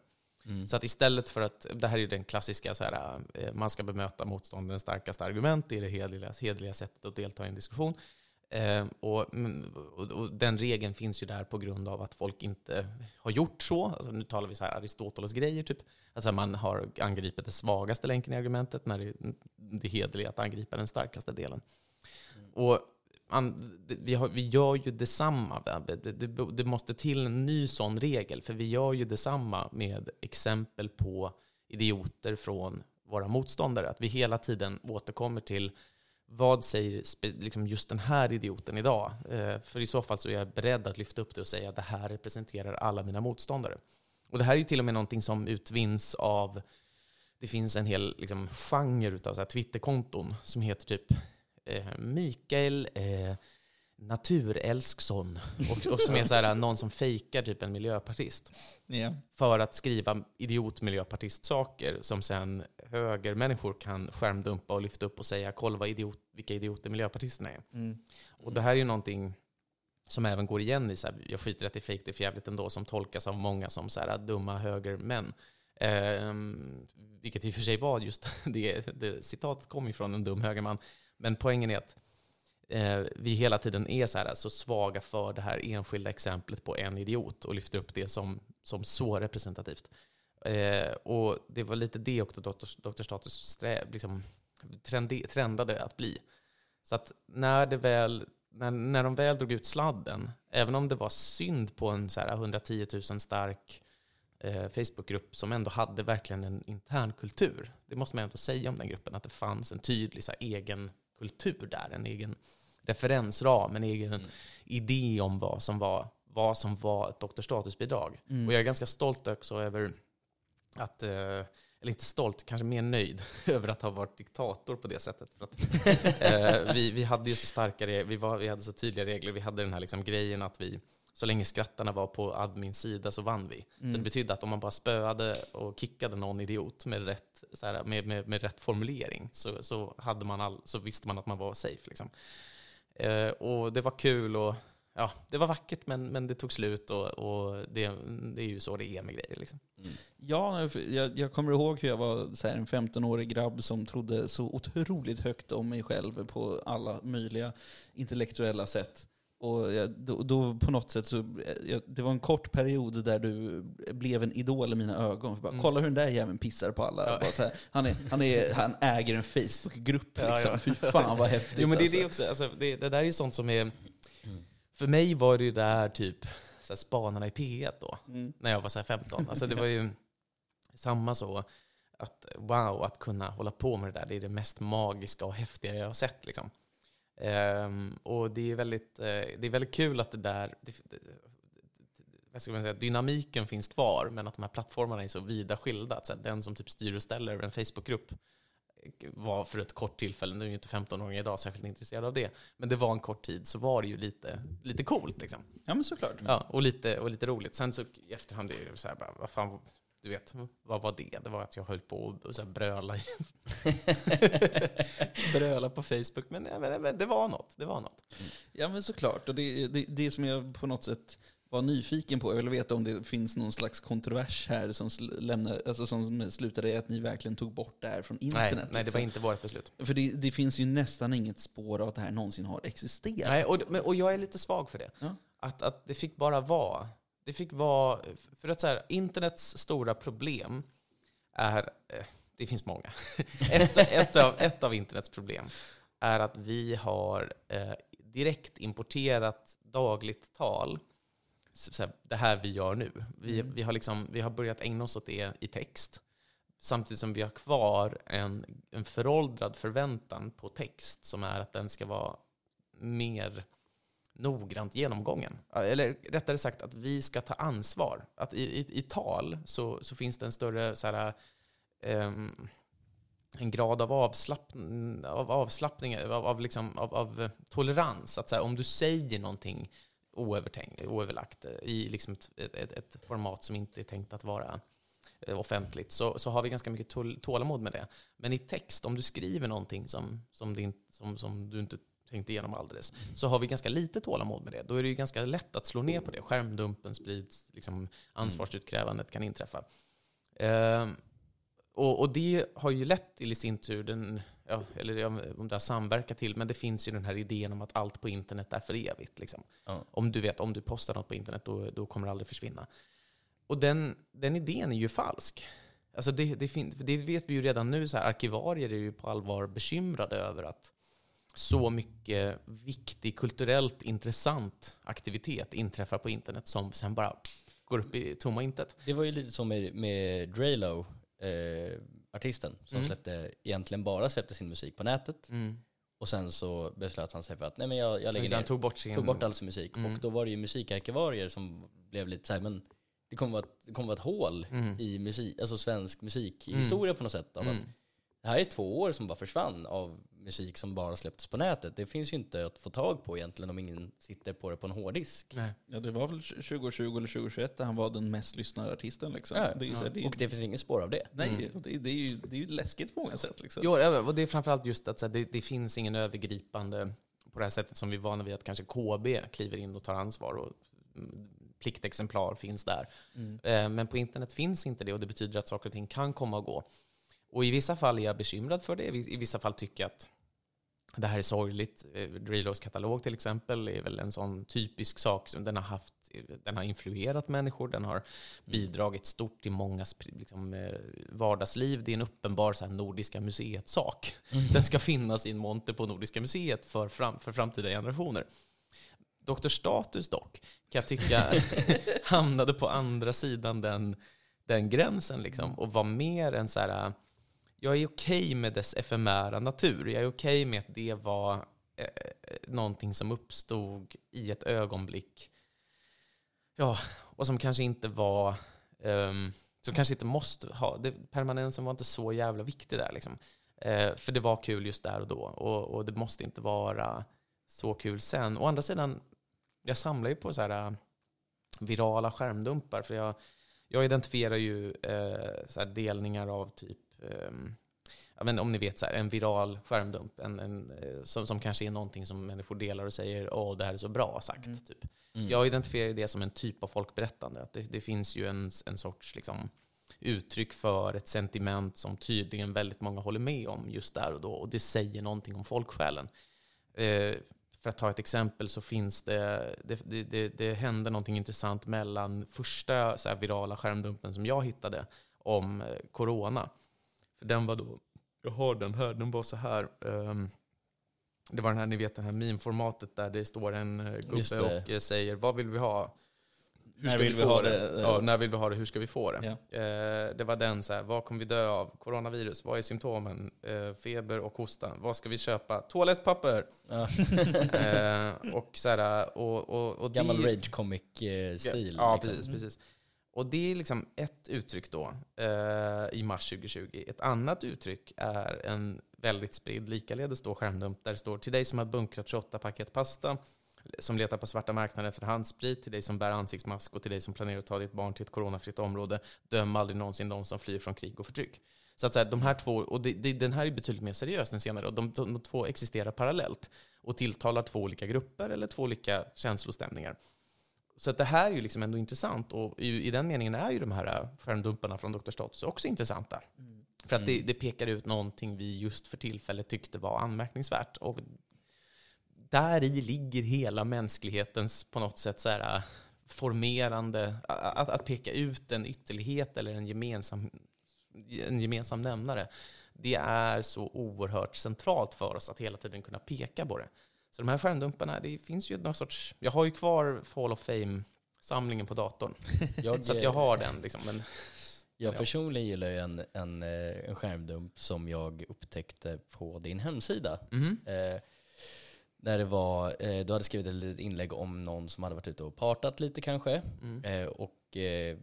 Mm. Så att istället för att, det här är ju den klassiska, så här, eh, man ska bemöta motståndarens starkaste argument, det är det hederliga, hederliga sättet att delta i en diskussion. Eh, och, och, och den regeln finns ju där på grund av att folk inte har gjort så. Alltså, nu talar vi så här Aristoteles grejer, typ. Alltså man har angripit den svagaste länken i argumentet när det, det är hederligt att angripa den starkaste delen. Och an, vi, har, vi gör ju detsamma. Det, det, det, måste till en ny sån regel, för vi gör ju detsamma med exempel på idioter från våra motståndare. Att vi hela tiden återkommer till vad säger liksom just den här idioten idag? Eh, för i så fall så är jag beredd att lyfta upp det och säga att det här representerar alla mina motståndare. Och det här är ju till och med någonting som utvinns av, det finns en hel liksom, genre av så här Twitterkonton som heter typ Mikael eh, Naturälsksson. Och, och som är så här, någon som fejkar typ en miljöpartist Ja. för att skriva idiot-miljöpartist-saker som sen högermänniskor kan skärmdumpa och lyfta upp och säga kolla vad idiot, vilka idioter miljöpartisterna är. Mm. Och det här är ju någonting som även går igen i så här, jag skiter att det är fejk, det är jävligt ändå, som tolkas av många som så här, dumma högermän. Ehm, vilket i och för sig var just det, det citatet kom ju från en dum högerman. Men poängen är att eh, vi hela tiden är så, här, så svaga för det här enskilda exemplet på en idiot och lyfter upp det som, som så representativt. Eh, och det var lite det också Dr. Dr. Status strä, liksom, trendi, trendade att bli. Så att när, det väl, när, när de väl drog ut sladden, även om det var synd på en så här 110 000 stark eh, Facebookgrupp som ändå hade verkligen en intern kultur. Det måste man ändå säga om den gruppen, att det fanns en tydlig så här, egen kultur där, en egen referensram, en egen Mm. idé om vad som var, vad som var ett Dr. Status-bidrag. Mm. Och jag är ganska stolt också över att, eh, eller inte stolt, kanske mer nöjd över att ha varit diktator på det sättet. För att, eh, vi, vi hade ju så starka regler, vi, var, vi hade så tydliga regler, vi hade den här liksom grejen att vi, så länge skrattarna var på admins sida så vann vi. Så det Mm. betydde att om man bara spöade och kickade någon idiot med rätt, så här, med, med, med rätt formulering så, så, hade man all, så visste man att man var safe. Liksom. Eh, och det var kul och ja, det var vackert men, men det tog slut och, och det, det är ju så det är med grejer. Liksom. Mm. Ja, jag, jag kommer ihåg hur jag var så här, en 15-årig grabb som trodde så otroligt högt om mig själv på alla möjliga intellektuella sätt. Och jag, då, då på något sätt så, jag, det var en kort period där du blev en idol i mina ögon. För bara, Mm. Kolla hur den där jäveln pissar på alla. Ja. Här, han, är, han, är, han äger en Facebookgrupp Ja, liksom. ja. Fy fan vad häftigt. Jo men det är alltså. det också, alltså, det, det där är ju sånt som är, för mig var det där typ så här, spanarna i P1 då. Mm. när jag var så här 15. Alltså det var ju samma så, att wow, att kunna hålla på med det där, det är det mest magiska och häftiga jag har sett. Liksom. Ehm, och det är, väldigt, eh, det är väldigt kul att det där, det, det, vad ska man säga, dynamiken finns kvar, men att de här plattformarna är så vida skilda. Att så här, den som typ styr och ställer över en Facebookgrupp var för ett kort tillfälle, nu är ju inte 15-åringar idag särskilt intresserade av det, men det var en kort tid, så var det ju lite, lite coolt. Liksom. Ja, men såklart. Ja, och, lite, och lite roligt. Sen så i efterhand är det så här, bara, vad fan, du vet, vad var det? Det var att jag höll på och så här bröla, bröla på Facebook, men, men, men det var något. Det var något. Ja, men såklart. Och det, det, det som jag på något sätt var nyfiken på, jag vill veta om det finns någon slags kontrovers här som, lämnar, alltså som slutade i att ni verkligen tog bort det här från internet. Nej, nej, det var inte vårt beslut. För det, det finns ju nästan inget spår av att det här någonsin har existerat. Nej, och, men, och jag är lite svag för det. Ja. Att, att det fick bara vara. Det fick vara, för att så här, internets stora problem är, eh, det finns många. ett, ett, av, ett av internets problem är att vi har eh, direkt importerat dagligt tal, så, så här, det här vi gör nu. Vi, Mm. vi, har liksom, vi har börjat ägna oss åt det i text. Samtidigt som vi har kvar en, en föråldrad förväntan på text som är att den ska vara mer noggrant genomgången. Eller rättare sagt att vi ska ta ansvar. Att i, i, i tal så, så finns det en större så här, um, en grad av avslappning, av, avslappning av, av, liksom, av, av tolerans. Att så här, om du säger någonting oöverlagt eh, i liksom ett, ett, ett format som inte är tänkt att vara eh, offentligt så, så har vi ganska mycket tål, tålamod med det. Men i text, om du skriver någonting som, som, din, som, som du inte tänkte igenom alldeles, så har vi ganska lite tålamod med det. Då är det ju ganska lätt att slå ner på det. Skärmdumpen sprids, liksom ansvarsutkrävandet kan inträffa. Ehm, och, och det har ju lett till i sin tur, den, ja, eller om det har samverkat till, men det finns ju den här idén om att allt på internet är för evigt. Liksom. Ja. Om du vet, om du postar något på internet, då, då kommer det aldrig försvinna. Och den, den idén är ju falsk. Alltså det, det, det vet vi ju redan nu, så här, arkivarier är ju på allvar bekymrade över att så mycket viktig, kulturellt intressant aktivitet inträffar på internet som sen bara går upp i tomma intet. Det var ju lite som med, med Drelo, eh, artisten, som Mm. släppte, egentligen bara släppte sin musik på nätet. Och sen så beslöt han sig för att nej men jag, jag lägger ner, Han tog bort sin... tog bort all sin musik. Mm. Och då var det ju musikarkivarier som blev lite så här, men det kommer vara, det kommer vara ett hål Mm. i musik, alltså svensk musikhistoria på något sätt. Av Mm. att det här är två år som bara försvann av musik som bara släpptes på nätet. Det finns ju inte att få tag på egentligen om ingen sitter på det på en hårddisk. Nej. Ja, det var väl 2020 eller 2021 där han var den mest lyssnade artisten. Liksom. Ja, det är, här, det är, Och det finns inget spår av det. nej, Mm. det, det, är ju, det är ju läskigt på många sätt. Liksom. Jo, ja, och det är framförallt just att så här, det, det finns ingen övergripande, på det här sättet som vi är vana vid att kanske KB kliver in och tar ansvar och mm, pliktexemplar finns där. Eh, Men på internet finns inte det och det betyder att saker och ting kan komma och gå. Och i vissa fall är jag bekymrad för det, i vissa fall tycker jag att det här är sorgligt. Eh, Drilos katalog till exempel är väl en sån typisk sak som den har haft, den har influerat människor, den har bidragit stort till mångas liksom, eh, vardagsliv. Det är en uppenbar så här, Nordiska museet-sak. Den ska finnas i en monter på Nordiska museet för, fram, för framtida generationer. Dr. Status dock, kan jag tycka, hamnade på andra sidan den, den gränsen liksom, och var mer en så här, jag är okej med dess efemära natur. Jag är okej med att det var eh, eh någonting som uppstod i ett ögonblick. Ja, och som kanske inte var, Um, som kanske inte måste ha, det, permanensen var inte så jävla viktig där liksom. Eh, för det var kul just där och då, och, och det måste inte vara så kul sen. Å andra sidan, jag samlar ju på så här eh, virala skärmdumpar, för jag, jag identifierar ju eh, så här delningar av typ, ehm, ja, men om ni vet, så här, en viral skärmdump, en, en, eh, som, som kanske är någonting som människor delar och säger åh, det här är så bra sagt. Mm. Typ. Mm. Jag identifierar det som en typ av folkberättande. Att det, det finns ju en, en sorts liksom, uttryck för ett sentiment som tydligen väldigt många håller med om just där och då. Och det säger någonting om folksjälen. Eh, för att ta ett exempel så finns det, det, det, det, det hände någonting intressant mellan första så virala skärmdumpen som jag hittade om eh, corona. För den var då, jag har den här, den var så här. ehm, det var den här, ni vet, det här meme-formatet där det står en eh, gubbe och eh, säger vad vill vi ha? hur När ska vi vill vi få ha det? det? Ja, när vill vi ha det? Hur ska vi få det? Ja. Eh, det var den så här, vad kommer vi dö av? Coronavirus, vad är symptomen? Eh, feber och hosta. Vad ska vi köpa? Toalettpapper! Ja. eh, och så här, och, och, och Gammal rage comic-stil. Ja, liksom. precis, precis. Och det är liksom ett uttryck då eh, i mars 2020. Ett annat uttryck är en väldigt spridd, likaledes då skärmdump, där det står till dig som har bunkrat 28 paket pasta, som letar på svarta marknaden efter handsprit, till dig som bär ansiktsmask och till dig som planerar att ta ditt barn till ett coronafritt område. Döm aldrig någonsin de som flyr från krig och förtryck. Så att så här, de här två, och det, det, den här är betydligt mer seriös än senare, och de, de, de två existerar parallellt och tilltalar två olika grupper eller två olika känslostämningar. Så att det här är ju liksom ändå intressant och i, i den meningen är ju de här äh, skärmdumparna från Dr. Status också intressanta. För att det, Mm. det pekar ut någonting vi just för tillfället tyckte var anmärkningsvärt. Och där i ligger hela mänsklighetens på något sätt så här, äh, formerande, att, att peka ut en ytterlighet eller en gemensam, en gemensam nämnare. Det är så oerhört centralt för oss att hela tiden kunna peka på det. Så de här skärmdumparna, det finns ju någon sorts... Jag har ju kvar Fall of Fame-samlingen på datorn. Jag, Så att jag har den. Liksom, men, Jag personligen gillar ju en, en, eh, en skärmdump som jag upptäckte på din hemsida. Mhm. Eh, när det var, eh, du hade skrivit ett litet inlägg om någon som hade varit ute och partat lite kanske. Mm. Eh, och eh,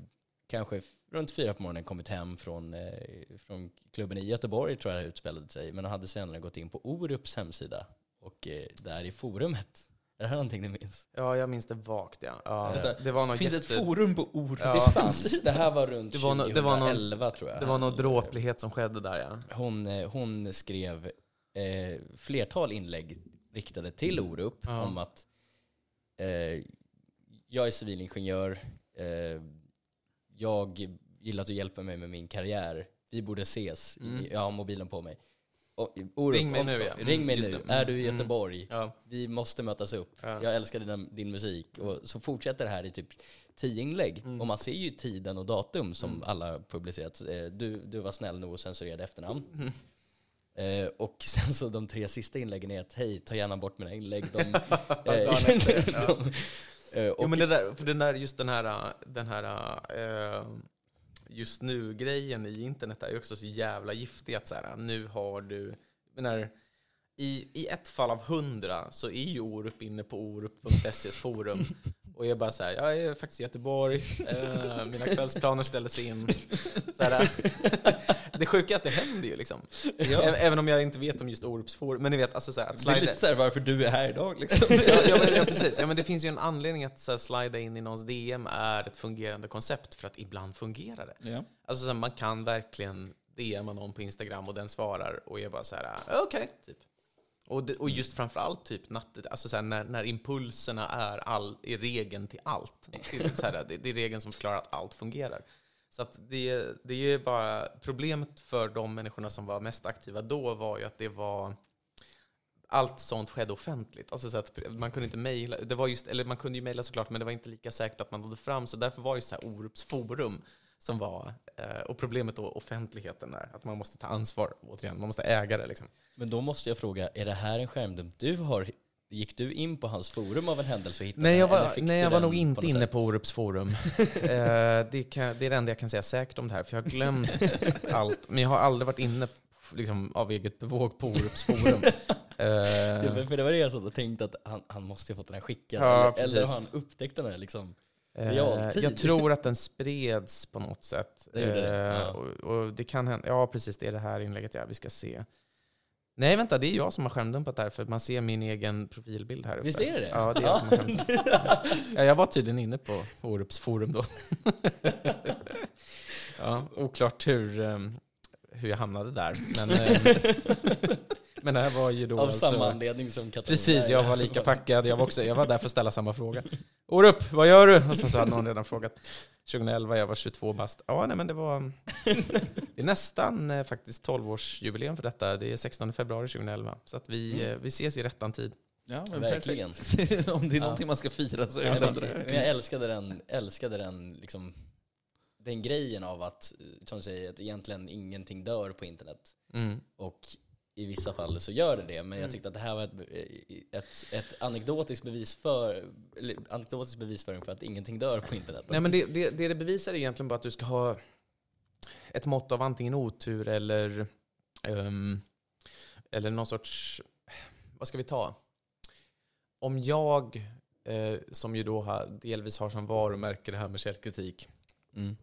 kanske runt fyra på morgonen kommit hem från, eh, från klubben i Göteborg tror jag det utspelade sig. Men de hade senare gått in på Orups hemsida. Och eh, där i forumet, är det här någonting du minns? Ja, jag minns det vagt. Ja. Ja, Vänta, det var Det något finns ett jätte- forum på Orups Ja. Visst fanns det? här var runt Det var det var någon- 2011 tror jag. Det var någon dråplighet som skedde där, ja. Hon, eh, hon skrev eh, flertal inlägg riktade till Orup Ja. om att eh, jag är civilingenjör, eh, jag gillar att du hjälper mig med min karriär, vi borde ses, Mm. jag har mobilen på mig. Orup, Ring mig nu, ja. Mm, Ring mig nu, är du i Mm. Göteborg? ja. Vi måste mötas upp. Ja. Jag älskar din, din musik. Och så fortsätter det här i typ tio inlägg. Mm. Och man ser ju tiden och datum som Mm. alla publicerat. Eh, Du, du var snäll nog och censurerade efternamn. Mm. Eh, och sen så de tre sista inläggen är att hej, ta gärna bort mina inlägg. De, eh, de, eh, och, Jo, men det där, för den där, just den här, den här eh, just nu-grejen i internet är också så jävla giftig att så här, nu har du, Menar, i, I ett fall av hundra så är ju Orup inne på orup.ses forum. Och jag är bara så här, jag är faktiskt i Göteborg, eh, mina kvällsplaner ställdes in. Så här, det sjuka är att det händer ju liksom. Ä- Även om jag inte vet om just Orups forum. Men ni vet, alltså så här, att det är slida, lite såhär varför du är här idag liksom. ja, ja, men, ja, precis. Ja, men det finns ju en anledning att så här, slida in i någons DM är ett fungerande koncept, för att ibland fungerar det. Ja. Alltså så här, man kan verkligen DMa någon på Instagram och den svarar och är bara så här, "Ah, okej, typ. Och, det, och just framförallt typ nattet, alltså så här, när, när impulserna är, all, är regeln till allt. Till, så här, det, det är regeln som förklarar att allt fungerar. Så att det, det är ju bara, problemet för de människorna som var mest aktiva då var ju att det var allt sånt skedde offentligt. Alltså så att man kunde inte mejla, det var just, eller man kunde ju mejla såklart, men det var inte lika säkert att man nådde fram, så därför var det så här Orups forum som var, eh, och problemet då offentligheten där, att man måste ta ansvar, återigen, man måste äga det liksom. Men då måste jag fråga, är det här en skärmdump du har? Gick du in på hans forum av en händelse och hittade Nej, jag var, nej, jag var nog inte något inne sätt? på Orups forum. eh, det, kan, det är det enda jag kan säga säkert om det här, för jag har glömt allt. Men jag har aldrig varit inne liksom, av eget bevåg på Orups forum. Det, Eh, var- för det var det jag satt och tänkte att han, han måste ju ha fått den här skickad. Ja, eller, eller har han upptäckt den här liksom? Eh, Realtid. Jag tror att den spreds på något sätt. Det det, Eh, ja. och, och det kan hända, ja precis, det är det här inlägget, ja, vi ska se. Nej vänta, det är jag som har skärmdumpat där, för man ser min egen profilbild här uppe. Visst är det? Ja, det är jag som har skärmdumpat. ja, jag var tydligen inne på Orups forum då. ja, oklart hur, eh, hur jag hamnade där. Men, men det här var ju då Av alltså- samma anledning som Katarina. Precis, jag var lika packad. Jag var, också, jag var där för att ställa samma fråga. Orup, vad gör du? Och sen så hade någon redan frågat. 2011, jag var 22 bast. Ja, nej men det var... Det är nästan eh, faktiskt 12-årsjubileum för detta. Det är 16 februari 2011. Så att vi, Mm. eh, vi ses i rättan tid. Ja, men Verkligen. Om det är Ja. någonting man ska fira så är Ja, det men, men här. jag älskade den, älskade den, liksom, den grejen av att, som du säger, att egentligen ingenting dör på internet. Mm. Och i vissa fall så gör det det, men jag Mm. tyckte att det här var ett, ett, ett anekdotiskt bevis för, eller anekdotisk bevisföring för att ingenting dör på internet. Nej, men det, det, det det bevisar är egentligen bara att du ska ha ett mått av antingen otur eller, ehm, eller någon sorts... Vad ska vi ta? Om jag, eh, som ju då har, delvis har som varumärke det här med källkritik, Mm.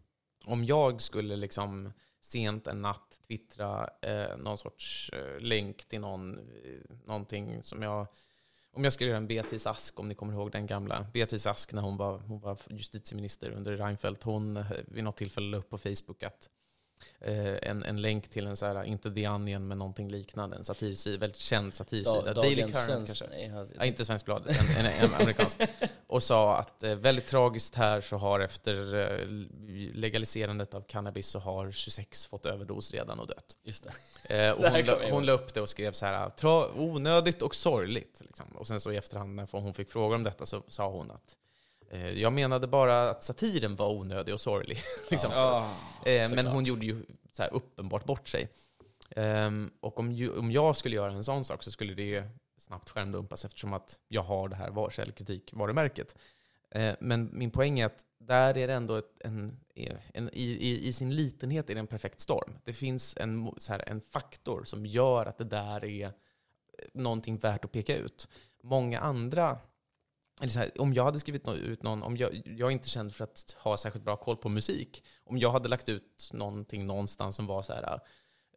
om jag skulle liksom sent en natt twittra eh, någon sorts eh, länk till någon, eh, någonting som jag... Om jag skulle göra en Beatrice Ask, om ni kommer ihåg den gamla. Beatrice Ask när hon var, hon var justitieminister under Reinfeldt, hon eh, vid något tillfälle la upp på Facebook att eh, en, en länk till en så här, inte The Onion, men någonting liknande, en satirsida, väldigt känd satirsida. Da- Daily Current Svensk- kanske. Nej, Ja, inte Svensk Blad, en, en, en amerikansk. Och sa att eh, väldigt tragiskt här så har efter eh, legaliserandet av cannabis så har 26 fått överdos redan och dött. Just det. Eh, och hon, la, hon la upp det och skrev så här, onödigt och sorgligt. Liksom. Och sen så i efterhand när hon fick frågor om detta så sa hon att jag menade bara att satiren var onödig och sorglig. liksom. Ja. Men såklart. hon gjorde ju så här uppenbart bort sig. Ehm, och om, ju, om jag skulle göra en sån sak så skulle det snabbt skärmdumpas eftersom att jag har det här var- källkritik-varumärket. Eh, men min poäng är att där är det ändå ett, en, en, i, i, i sin litenhet är det en perfekt storm. Det finns en, så här, en faktor som gör att det där är eh, någonting värt att peka ut. Många andra eller så här, om jag hade skrivit ut någon, om jag, jag är inte känd för att ha särskilt bra koll på musik. Om jag hade lagt ut någonting någonstans som var så här,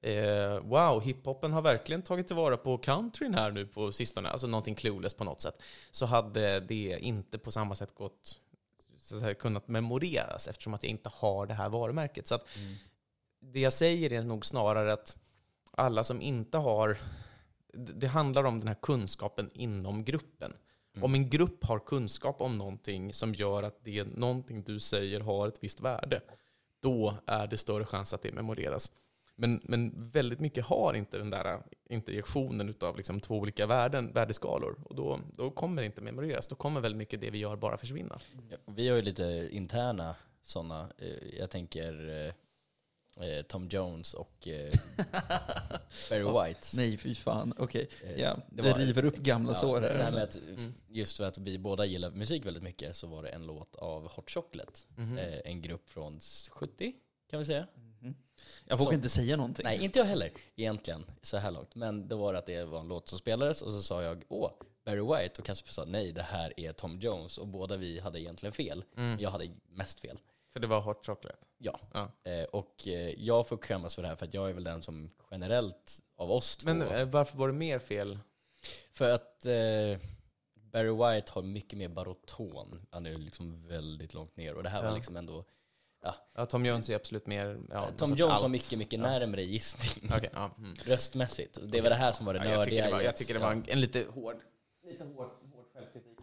eh, wow, hiphopen har verkligen tagit tillvara på countryn här nu på sistone, alltså någonting clueless på något sätt, så hade det inte på samma sätt gått, så säga, kunnat memoreras eftersom att jag inte har det här varumärket. Så att Mm. det jag säger är nog snarare att alla som inte har... Det det handlar om den här kunskapen inom gruppen. Mm. Om en grupp har kunskap om någonting som gör att det någonting du säger har ett visst värde, då är det större chans att det memoreras. Men, men väldigt mycket har inte den där interjektionen av liksom två olika värden, värdeskalor. Och då, då kommer det inte memoreras. Då kommer väldigt mycket det vi gör bara försvinna. Ja, Vi har ju lite interna sådana. Jag tänker eh, eh, Tom Jones och eh, Barry White. Nej, fy fan. Okej. Eh, Ja, det var- river upp gamla Ja, sår här. alltså. med att, Mm. Just för att vi båda gillar musik väldigt mycket så var det en låt av Hot Chocolate. Mhm. Eh, en grupp från 70 kan vi säga. Jag vågar Så- inte säga någonting. Nej, inte jag heller egentligen så här långt. Men då var det att det var en låt som spelades och så sa jag åh, Barry White och Kasper sa nej, det här är Tom Jones. Och båda vi hade egentligen fel. Mm. Jag hade mest fel. För det var hot chocolate. Ja. Ja. Eh, och eh, jag får skämmas för det här för att jag är väl den som generellt av oss två. Men eh, varför var det mer fel? För att eh, Barry White har mycket mer baroton. Han är liksom väldigt långt ner. Och det här Ja. var liksom ändå... Ja, Tom Jones är absolut mer... Ja, Tom Jones allt. var mycket, mycket Ja. närmare gissning. Okej, ja. Mm. Röstmässigt. Det var det här som var det Ja, jag, tycker nördiga det var, jag tycker det var en, en lite hård... Lite hård, hård självkritik.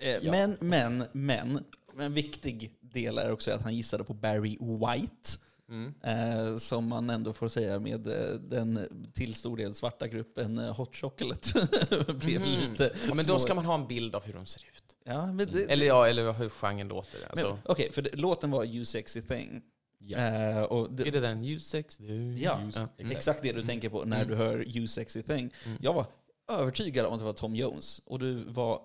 Eh, Ja. Men, men, men, en viktig del är också att han gissade på Barry White. Mm. Eh, som man ändå får säga med eh, den till stor del svarta gruppen eh, Hot Chocolate. blev Mhm. lite Ja, men då ska man ha en bild av hur de ser ut. Ja, men det, Eller ja, eller hur genren låter. Alltså, Okej, för det, låten var You Sexy Thing. Ja. Eh, och det, är det den? You sex, du, Ja, you- exakt. Exakt det du tänker på när Mm. du hör You Sexy Thing. Mm. Jag var övertygad om att det var Tom Jones. Och du var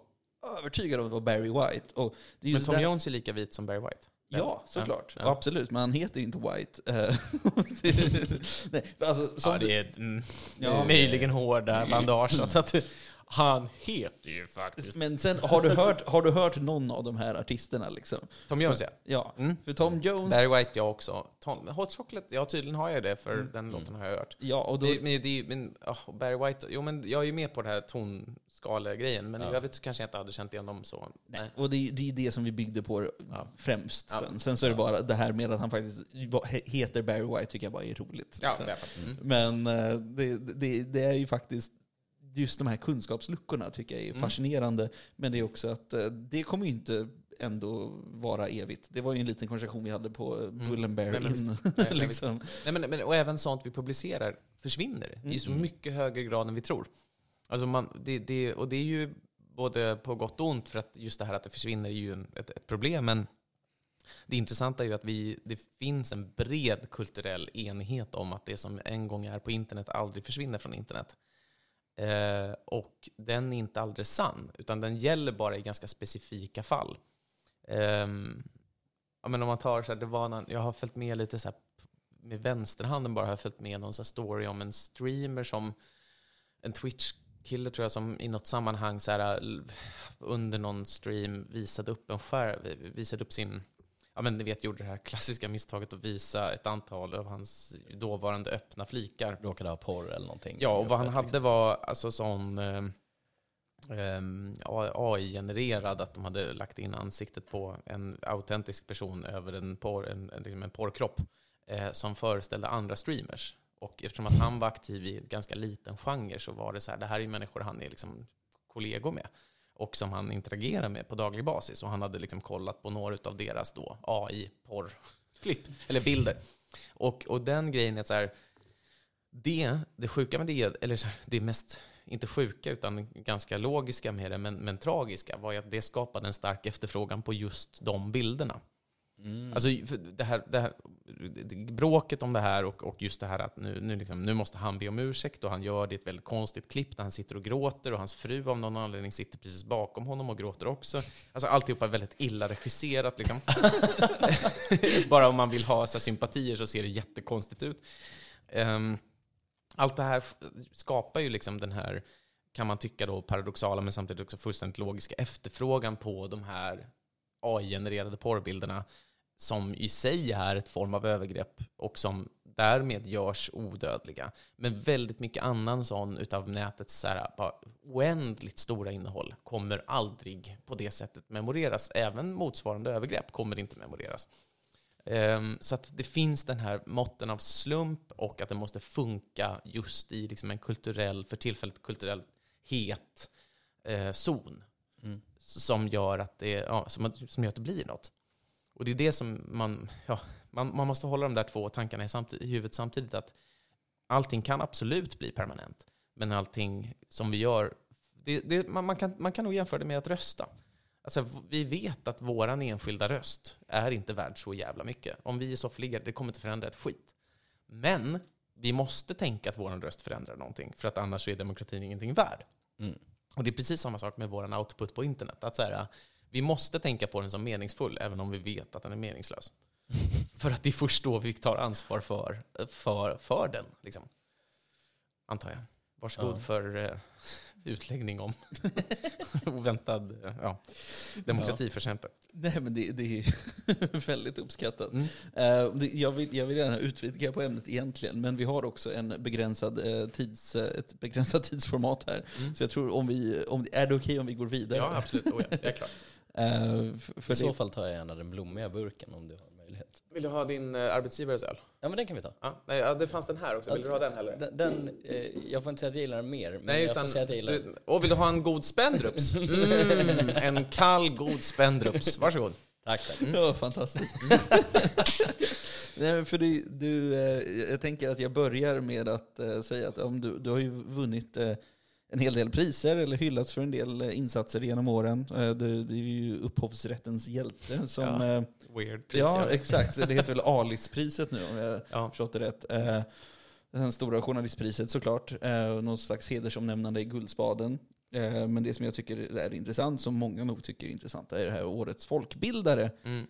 övertygad om att det var Barry White. Och det är Men Tom där- Jones är lika vit som Barry White. Ja, såklart. Ja. Absolut, men han heter ju inte White. Eh, Nej, alltså, som Ja, det är mm, Ja. möjligen hårda bandage. Så att, han heter ju faktiskt... Men sen, har du, hört, har du hört någon av de här artisterna? Liksom? Tom Jones ja. Ja, Mm. för Tom Jones... Barry White jag också. Tom, Hot Chocolate, ja tydligen har jag det för Mm. den låten har jag hört. Ja, och då, Det, men, det, men, och Barry White, jo men jag är ju med på den här tonskale-grejen, men Ja. i övrigt så kanske jag inte hade känt igen dem så. Nej. och det, är- det är det som vi byggde på Ja. främst. Sen, sen så är det bara det här med att han faktiskt heter Barry White tycker jag bara är roligt. Ja, liksom. Mm. Men eh, det, det, det är ju faktiskt just de här kunskapsluckorna tycker jag är Mm. fascinerande. Men det är också att eh, det kommer ju inte ändå vara evigt. Det var ju en liten konversation vi hade på eh, Mm. Nej, men in. Nej, nej, liksom. Nej, men, men, och även sånt vi publicerar försvinner i så Mm. mycket högre grad än vi tror. Alltså man, det, det, och det är ju både på gott och ont, för att just det här att det försvinner är ju en, ett, ett problem, men Det intressanta är ju att vi, det finns en bred kulturell enighet om att det som en gång är på internet aldrig försvinner från internet. Eh, och den är inte alldeles sann, utan den gäller bara i ganska specifika fall. Eh, ja, men om man tar så här, det var någon, jag har följt med lite så här, med vänsterhanden bara har jag följt med någon så här story om en streamer som en Twitch-kille tror jag som i något sammanhang så här, under någon stream visade upp en skär, visade upp sin ja men ni vet, gjorde det här klassiska misstaget att visa ett antal av hans dåvarande öppna flikar. Råkade ha porr eller någonting. Ja, och vad han hade liksom. var alltså sån eh, ehm, AI-genererad, att de hade lagt in ansiktet på en autentisk person över en, porr, en, en, liksom en porrkropp eh, som föreställde andra streamers. Och eftersom att han var aktiv i en ganska liten genre så var det så här, det här är ju människor han är liksom kollegor med och som han interagerar med på daglig basis. Och han hade liksom kollat på några av deras då AI-porrklipp, eller bilder. Och, och den grejen är så här, det, det sjuka med det, eller så här, det mest, inte sjuka utan ganska logiska med det, men, men tragiska, var ju att det skapade en stark efterfrågan på just de bilderna. Mm. Alltså, det här, det här, bråket om det här och, och just det här att nu, nu, liksom, nu måste han be om ursäkt och han gör det i ett väldigt konstigt klipp där han sitter och gråter och hans fru av någon anledning sitter precis bakom honom och gråter också. Alltså alltihopa är väldigt illa regisserat. Liksom. Bara om man vill ha så här, sympatier så ser det jättekonstigt ut. Um, allt det här skapar ju liksom den här, kan man tycka då, paradoxala men samtidigt också fullständigt logiska efterfrågan på de här AI-genererade porrbilderna som i sig är ett form av övergrepp och som därmed görs odödliga. Men väldigt mycket annan sån utav nätets så här, oändligt stora innehåll kommer aldrig på det sättet memoreras. Även motsvarande övergrepp kommer inte memoreras. Ehm, så att det finns den här måtten av slump och att det måste funka just i liksom en kulturell, för tillfället kulturellt het eh, zon Mm. som gör att det, ja, som, som gör att det blir något. Och det är det som man, ja, man, man måste hålla de där två tankarna i, samtid, i huvudet samtidigt. Att allting kan absolut bli permanent, men allting som vi gör, det, det, man, man, kan, man kan nog jämföra det med att rösta. Alltså, vi vet att våran enskilda röst är inte värd så jävla mycket. Om vi är soffliggare, det kommer inte förändra ett skit. Men vi måste tänka att vår röst förändrar någonting, för att annars är demokratin ingenting värd. Mm. Och det är precis samma sak med vår output på internet. Att så här, vi måste tänka på den som meningsfull, även om vi vet att den är meningslös. för att det är först då vi tar ansvar för, för, för den. Liksom. Antar jag. Varsågod Ja. för uh, utläggning om oväntad uh, ja, demokratiförkämpe. Nej, men det, det är väldigt uppskattat. Mm. Eh, det- jag, vill, jag vill gärna utvidga på ämnet egentligen, men vi har också en begränsad, eh, tids, eh, ett begränsat tidsformat här. Mm. Så jag tror om vi, om, är det okej om vi går vidare? Ja, absolut. Oh, ja. Jag är klar. Eh, I så fall tar jag gärna den blommiga burken om du har möjlighet. Vill du ha din uh, arbetsgivares öl? Ja men den kan vi ta. Ja, nej, ja, det fanns den här också. Vill du ha den heller? Den, den, eh, jag får inte säga att jag gillar den mer, men Nej, jag utan får säga att jag gillar den. och vill du ha en god Spendrups? Mm, en kall god Spendrups. Varsågod. Tack, tack. Ja, fantastiskt. Nej, för du, du, eh, jag tänker att jag börjar med att eh, säga att om du, du har ju vunnit eh, en hel del priser eller hyllats för en del eh, insatser genom åren. Eh, du, du är ju upphovsrättens hjälte som... Ja, eh, Weird pris. Ja, exakt. Så det heter väl Alice-priset nu om jag ja. förstått det rätt. Det stora journalistpriset såklart. Någon slags hedersomnämnande i Guldspaden. Men det som jag tycker är intressant, som många nog tycker är intressant, är det här årets folkbildare. Mm.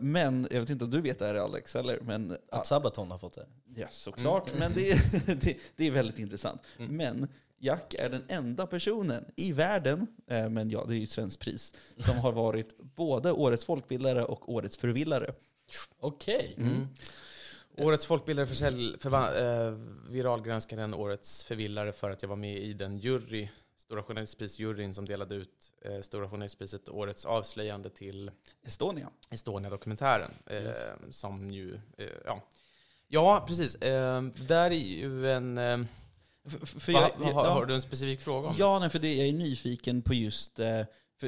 Men, jag vet inte om du vet det här Alex, eller? Men, Att Sabaton har fått det. ja, såklart. Mm. Men det, är- det, det är väldigt intressant. Mm. Men Jack är den enda personen i världen, eh, men ja, det är ju ett svenskt pris, som har varit både årets folkbildare och årets förvillare. Okej. Mm. Årets folkbildare försälj, förva, eh, viralgranskade den årets förvillare för att jag var med i den jury, Stora Journalistprisjuryn som delade ut eh, Stora Journalistpriset Årets avslöjande till Estonia. Estonia-dokumentären. Eh, Yes. Som ju, eh, ja. Ja, precis. Eh, där är ju en... Eh, För, för va, jag, har, ja, har du en specifik fråga om? Ja, nej, för det, jag är nyfiken på just, eh,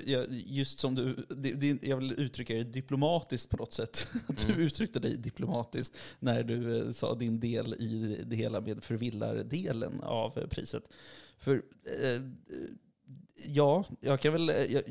jag, just som du, det, det, jag vill uttrycka det diplomatiskt på något sätt. Att Du Mm. uttryckte dig diplomatiskt när du eh, sa din del i det hela med förvillardelen av eh, priset. För eh, Ja, jag kan väl... Jag,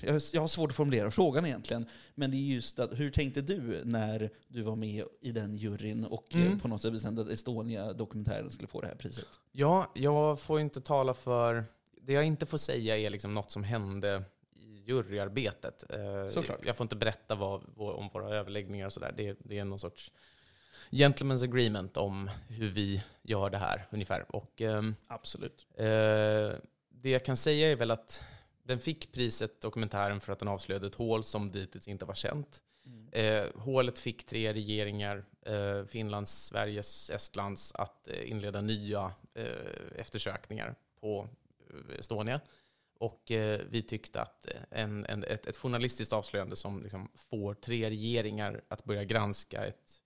jag, jag har svårt att formulera frågan egentligen. Men det är just att, hur tänkte du när du var med i den juryn och eh, Mm. på något sätt bestämde att Estonia-dokumentären skulle få det här priset? Ja, jag får inte tala för... Det jag inte får säga är liksom något som hände i juryarbetet. Eh, Såklart. Jag får inte berätta vad, om våra överläggningar och sådär. Det, det är någon sorts gentleman's agreement om hur vi gör det här ungefär. Och ehm, Absolut. eh, det jag kan säga är väl att den fick priset, dokumentären, för att den avslöjade ett hål som dittills inte var känt. Eh, hålet fick tre regeringar, eh, Finlands, Sveriges, Estlands, att eh, inleda nya eh, eftersökningar på eh, Estonia. Och eh, vi tyckte att en, en, ett, ett journalistiskt avslöjande som liksom får tre regeringar att börja granska ett...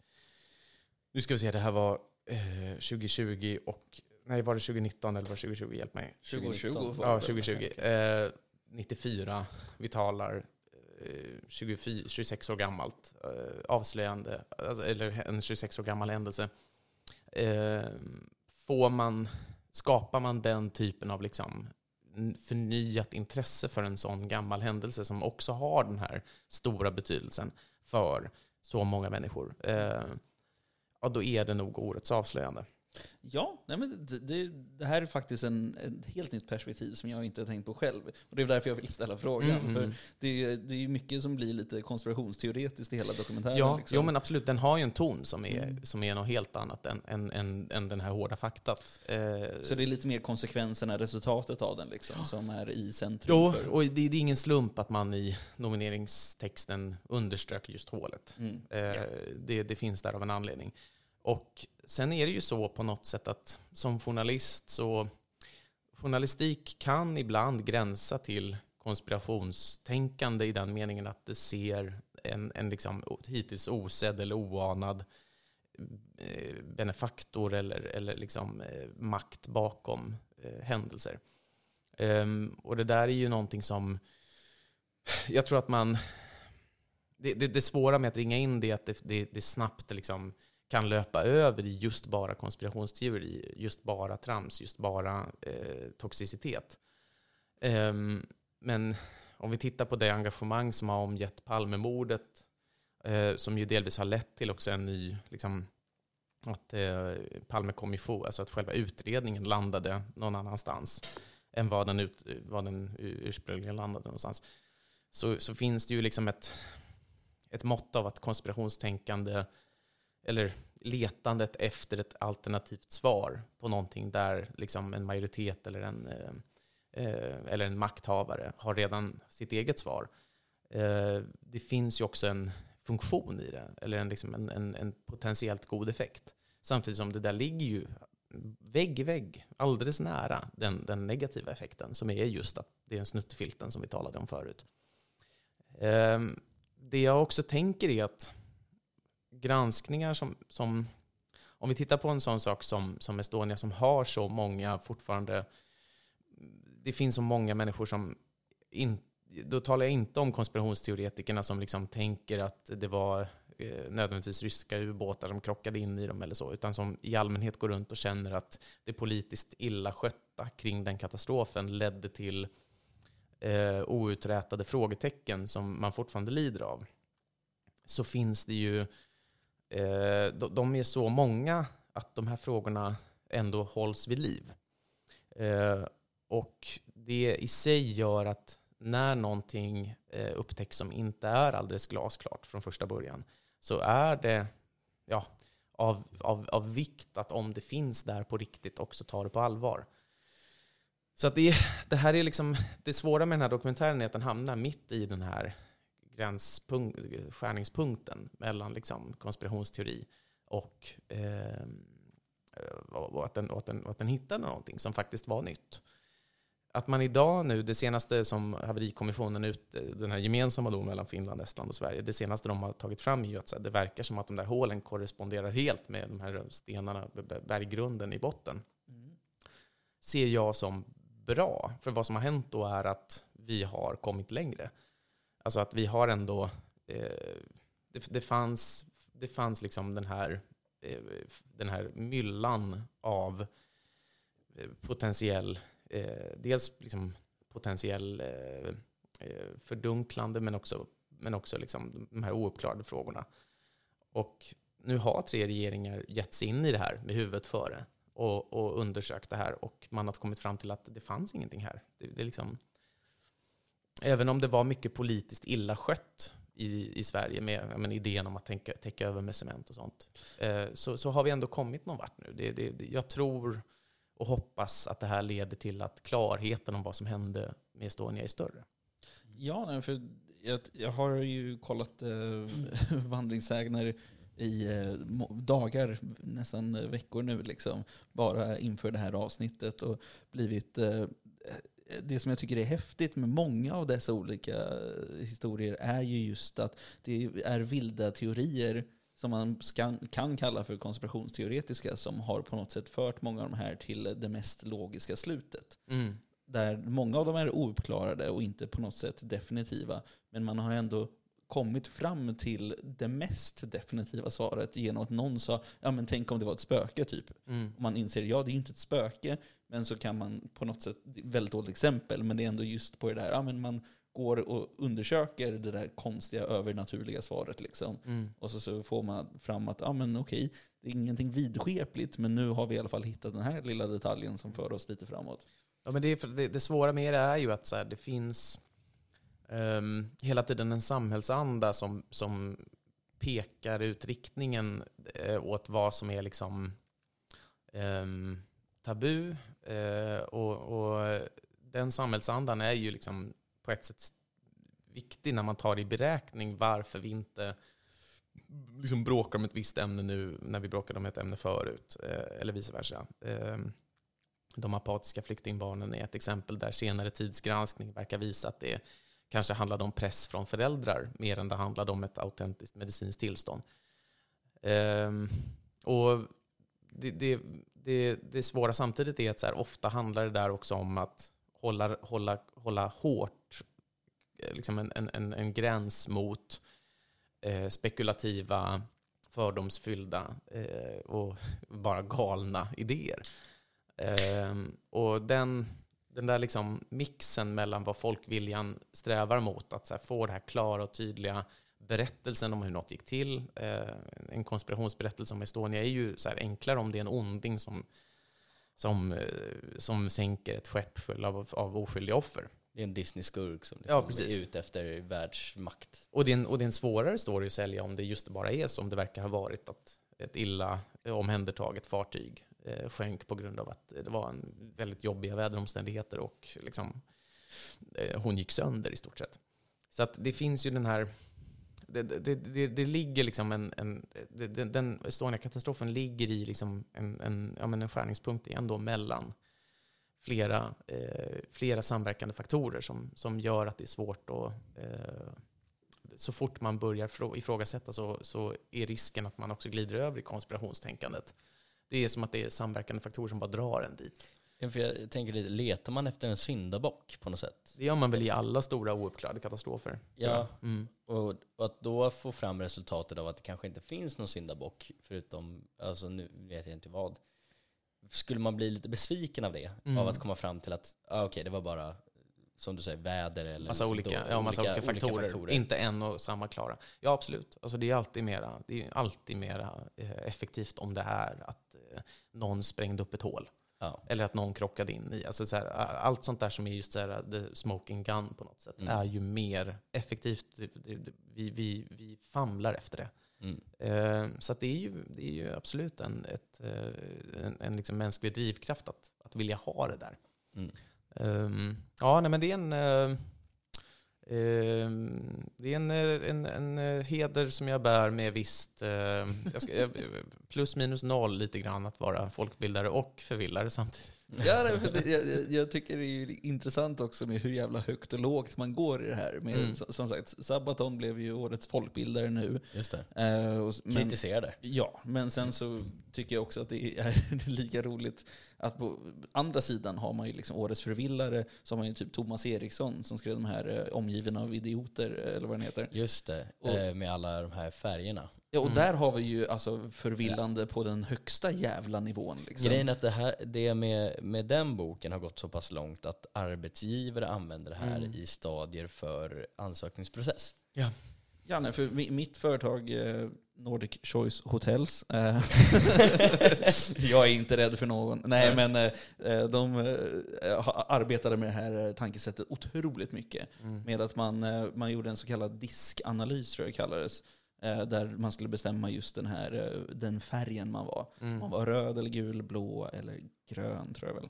Nu ska vi se, det här var eh, 2020 och... Nej, var det 2019 eller var det 2020? Hjälp mig. 2020 var det Ja, väl, 2020. Eh, 94. Vi talar eh, 24, 26 år gammalt. Eh, avslöjande, alltså, eller en 26 år gammal händelse. Eh, får man, skapar man den typen av liksom förnyat intresse för en sån gammal händelse som också har den här stora betydelsen för så många människor, eh, ja, då är det nog årets avslöjande. Ja, nej men det, det, här är faktiskt en, ett helt nytt perspektiv som jag inte har tänkt på själv. Och det är därför jag vill ställa frågan. Mm, För mm. det, är- det är ju mycket som blir lite konspirationsteoretiskt i hela dokumentären. Ja, liksom. jo, men absolut. Den har ju en ton som är, Mm. som är något helt annat än, än, än, än den här hårda faktat. Eh, Så det är lite mer konsekvenserna, resultatet av den liksom, som är i centrum. Jo, för, och det, det är ingen slump att man i nomineringstexten underströk just hålet. mm. Eh, det, det finns där av en anledning. Och sen är det ju så på något sätt att som journalist så journalistik kan ibland gränsa till konspirationstänkande i den meningen att det ser en, en liksom hittills osedd eller oanad eh, benefaktor eller, eller liksom eh, makt bakom eh, händelser. Ehm, och det där är ju någonting som jag tror att man... Det, det, det svåra med att ringa in det är att det, det, det snabbt liksom kan löpa över i just bara konspirationsteori, just bara trams, just bara eh, toxicitet. Um, men om vi tittar på det engagemang som har omgett Palmemordet, eh, som ju delvis har lett till också en ny, liksom, att eh, Palme kom i få, alltså att själva utredningen landade någon annanstans än vad den, ut, vad den ursprungligen landade någonstans. Så, så finns det ju liksom ett, ett mått av att konspirationstänkande eller letandet efter ett alternativt svar på någonting där liksom en majoritet eller en, eh, eh, eller en makthavare har redan sitt eget svar. Eh, det finns ju också en funktion i det, eller en, liksom en, en, en potentiellt god effekt. Samtidigt som det där ligger ju vägg i vägg, alldeles nära den, den negativa effekten som är just att det är en snuttefilten som vi talade om förut. Ehm, det jag också tänker är att granskningar som, som om vi tittar på en sån sak som, som Estonia som har så många fortfarande, det finns så många människor som in, då talar jag inte om konspirationsteoretikerna som liksom tänker att det var eh, nödvändigtvis ryska ubåtar som krockade in i dem eller så, utan som i allmänhet går runt och känner att det politiskt illa skötta kring den katastrofen ledde till eh, outrätade frågetecken som man fortfarande lider av. Så finns det ju, eh, Eh, de, de är så många att de här frågorna ändå hålls vid liv. Eh, och det i sig gör att när någonting eh, upptäcks som inte är alldeles glasklart från första början så är det ja, av, av, av vikt att om det finns där på riktigt också ta det på allvar. Så att det, det här är liksom, det svåra med den här dokumentären är att den hamnar mitt i den här skärningspunkten mellan liksom konspirationsteori och, eh, och, att den, och, att den, och att den hittade någonting som faktiskt var nytt. Att man idag nu, det senaste som haverikommissionen ut, den här gemensamma då mellan Finland, Estland och Sverige, det senaste de har tagit fram är ju att det verkar som att de där hålen korresponderar helt med de här stenarna, berggrunden i botten Mm. ser jag som bra. För vad som har hänt då är att vi har kommit längre. Alltså att vi har ändå, eh, det, det fanns, det fanns liksom den här, eh, den här myllan av eh, potentiell, eh, dels liksom potentiell eh, eh, fördunklande men också, men också liksom de här ouppklarade frågorna. Och nu har tre regeringar gett sig in i det här med huvudet före och, och undersökt det här och man har kommit fram till att det fanns ingenting här. Det, det är liksom, även om det var mycket politiskt illa skött i, i Sverige med men, idén om att tänka, täcka över med cement och sånt, eh, så, så har vi ändå kommit någon vart nu. Det, det, jag tror och hoppas att det här leder till att klarheten om vad som hände med Estonia är större. Ja, för jag, jag har ju kollat eh, vandringssägner i eh, dagar, nästan veckor nu, liksom, bara inför det här avsnittet och blivit eh, det som jag tycker är häftigt med många av dessa olika historier är ju just att det är vilda teorier som man kan, kan kalla för konspirationsteoretiska som har på något sätt fört många av de här till det mest logiska slutet. Mm. Där många av dem är ouppklarade och inte på något sätt definitiva. Men man har ändå kommit fram till det mest definitiva svaret genom att någon sa ja men tänk om det var ett spöke typ. Mm. man inser ja det är inte ett spöke, men så kan man på något sätt, väldigt dåligt exempel, men det är ändå just på det där, ja men man går och undersöker det där konstiga övernaturliga svaret. Liksom. Mm. Och så, så, får man fram att ja, men okej, det är ingenting vidskepligt, men nu har vi i alla fall hittat den här lilla detaljen som för oss lite framåt. Ja, men det, det, det svåra med det är ju att så här, det finns um, hela tiden en samhällsanda som, som pekar ut riktningen uh, åt vad som är liksom um, tabu. Uh, och, och, den samhällsandan är ju liksom på ett sätt viktig när man tar i beräkning varför vi inte liksom bråkar om ett visst ämne nu när vi bråkade om ett ämne förut, eh, eller vice versa. Ehm, de apatiska flyktingbarnen är ett exempel där senare tidsgranskning verkar visa att det kanske handlade om press från föräldrar mer än det handlade om ett autentiskt medicinskt tillstånd. Um, och det, det, det, det svåra samtidigt är att så här, ofta handlar det där också om att hålla, hålla, hålla hårt eh, liksom en, en, en gräns mot eh, spekulativa, fördomsfyllda eh, och bara galna idéer. Eh, och den, den där liksom mixen mellan vad folkviljan strävar mot, att så här, få det här klara och tydliga berättelsen om hur något gick till. Eh, en konspirationsberättelse om Estonia är ju så enklare om det är en onding som, som, eh, som sänker ett skepp full av, av oskyldiga offer. Det är en Disney-skurk som ja, är ute efter världsmakt. Och det, är en, och det är en svårare story att sälja om det just bara är som det verkar ha varit, att ett illa omhändertaget fartyg Eh, sjönk på grund av att det var en väldigt jobbiga väderomständigheter och liksom, eh, hon gick sönder i stort sett. Så att det finns ju den här det, det, det, det, ligger liksom en, en den Estonia-katastrofen ligger i liksom en, en, ja, men en skärningspunkt ändå mellan flera, eh, flera samverkande faktorer som, som gör att det är svårt att eh, så fort man börjar ifrågasätta så, så är risken att man också glider över i konspirationstänkandet. Det är som att det är samverkande faktorer som bara drar en dit. Ja, för jag tänker lite, letar man efter en syndabock på något sätt? Det gör man väl i alla stora ouppklarade katastrofer. Ja, mm. och, och, att då få fram resultatet av att det kanske inte finns någon syndabock, förutom, alltså nu vet jag inte vad. Skulle man bli lite besviken av det? Mm. Av att komma fram till att, ah, okej, okay, det var bara som du säger, väder eller massa liksom olika, då, ja, massa olika, olika, faktorer. olika, faktorer. Inte en och samma klara. Ja, absolut. Alltså, det är alltid mera, det är alltid mera eh, effektivt om det är att någon sprängde upp ett hål. Ja. Eller att någon krockade in i. Alltså så här, allt sånt där som är just så här, the smoking gun på något sätt mm. är ju mer effektivt. Vi, vi, vi famlar efter det. Mm. Uh, så det, är ju, det är ju absolut en, ett, uh, en, en liksom mänsklig drivkraft att, att vilja ha det där. Mm. Um, ja, nej, men det är en... Ehm, det är en, eh, en, en eh, heder som jag bär med visst, eh, jag ska, plus minus noll lite grann att vara folkbildare och förvillare samtidigt. Ja, jag, jag, tycker det är intressant också med hur jävla högt och lågt man går i det här. Med, mm. Som sagt, Sabaton blev ju årets folkbildare nu. Just det. Uh, men, Kritiserade. Ja, men sen så tycker jag också att det är lika roligt att på andra sidan har man ju liksom årets förvillare, så har man ju typ Thomas Eriksson som skrev de här eh, Omgiven av idioter, eller vad den heter. Just det, och, med alla de här färgerna. Ja, och Mm. där har vi ju alltså förvillande på den högsta jävla nivån. Liksom. Grejen är att det, här, det med, med den boken har gått så pass långt att arbetsgivare använder det här Mm. i stadier för ansökningsprocess. Ja, nej, för mi- mitt företag eh, Nordic Choice Hotels. Eh, jag är inte rädd för någon. Nej, men eh, de arbetade med det här tankesättet otroligt mycket. Mm. Med att man, man gjorde en så kallad diskanalys, tror jag det kallades. Eh, där man skulle bestämma just den här eh, den färgen man var. Mm. Man var röd eller gul, blå eller grön tror jag väl.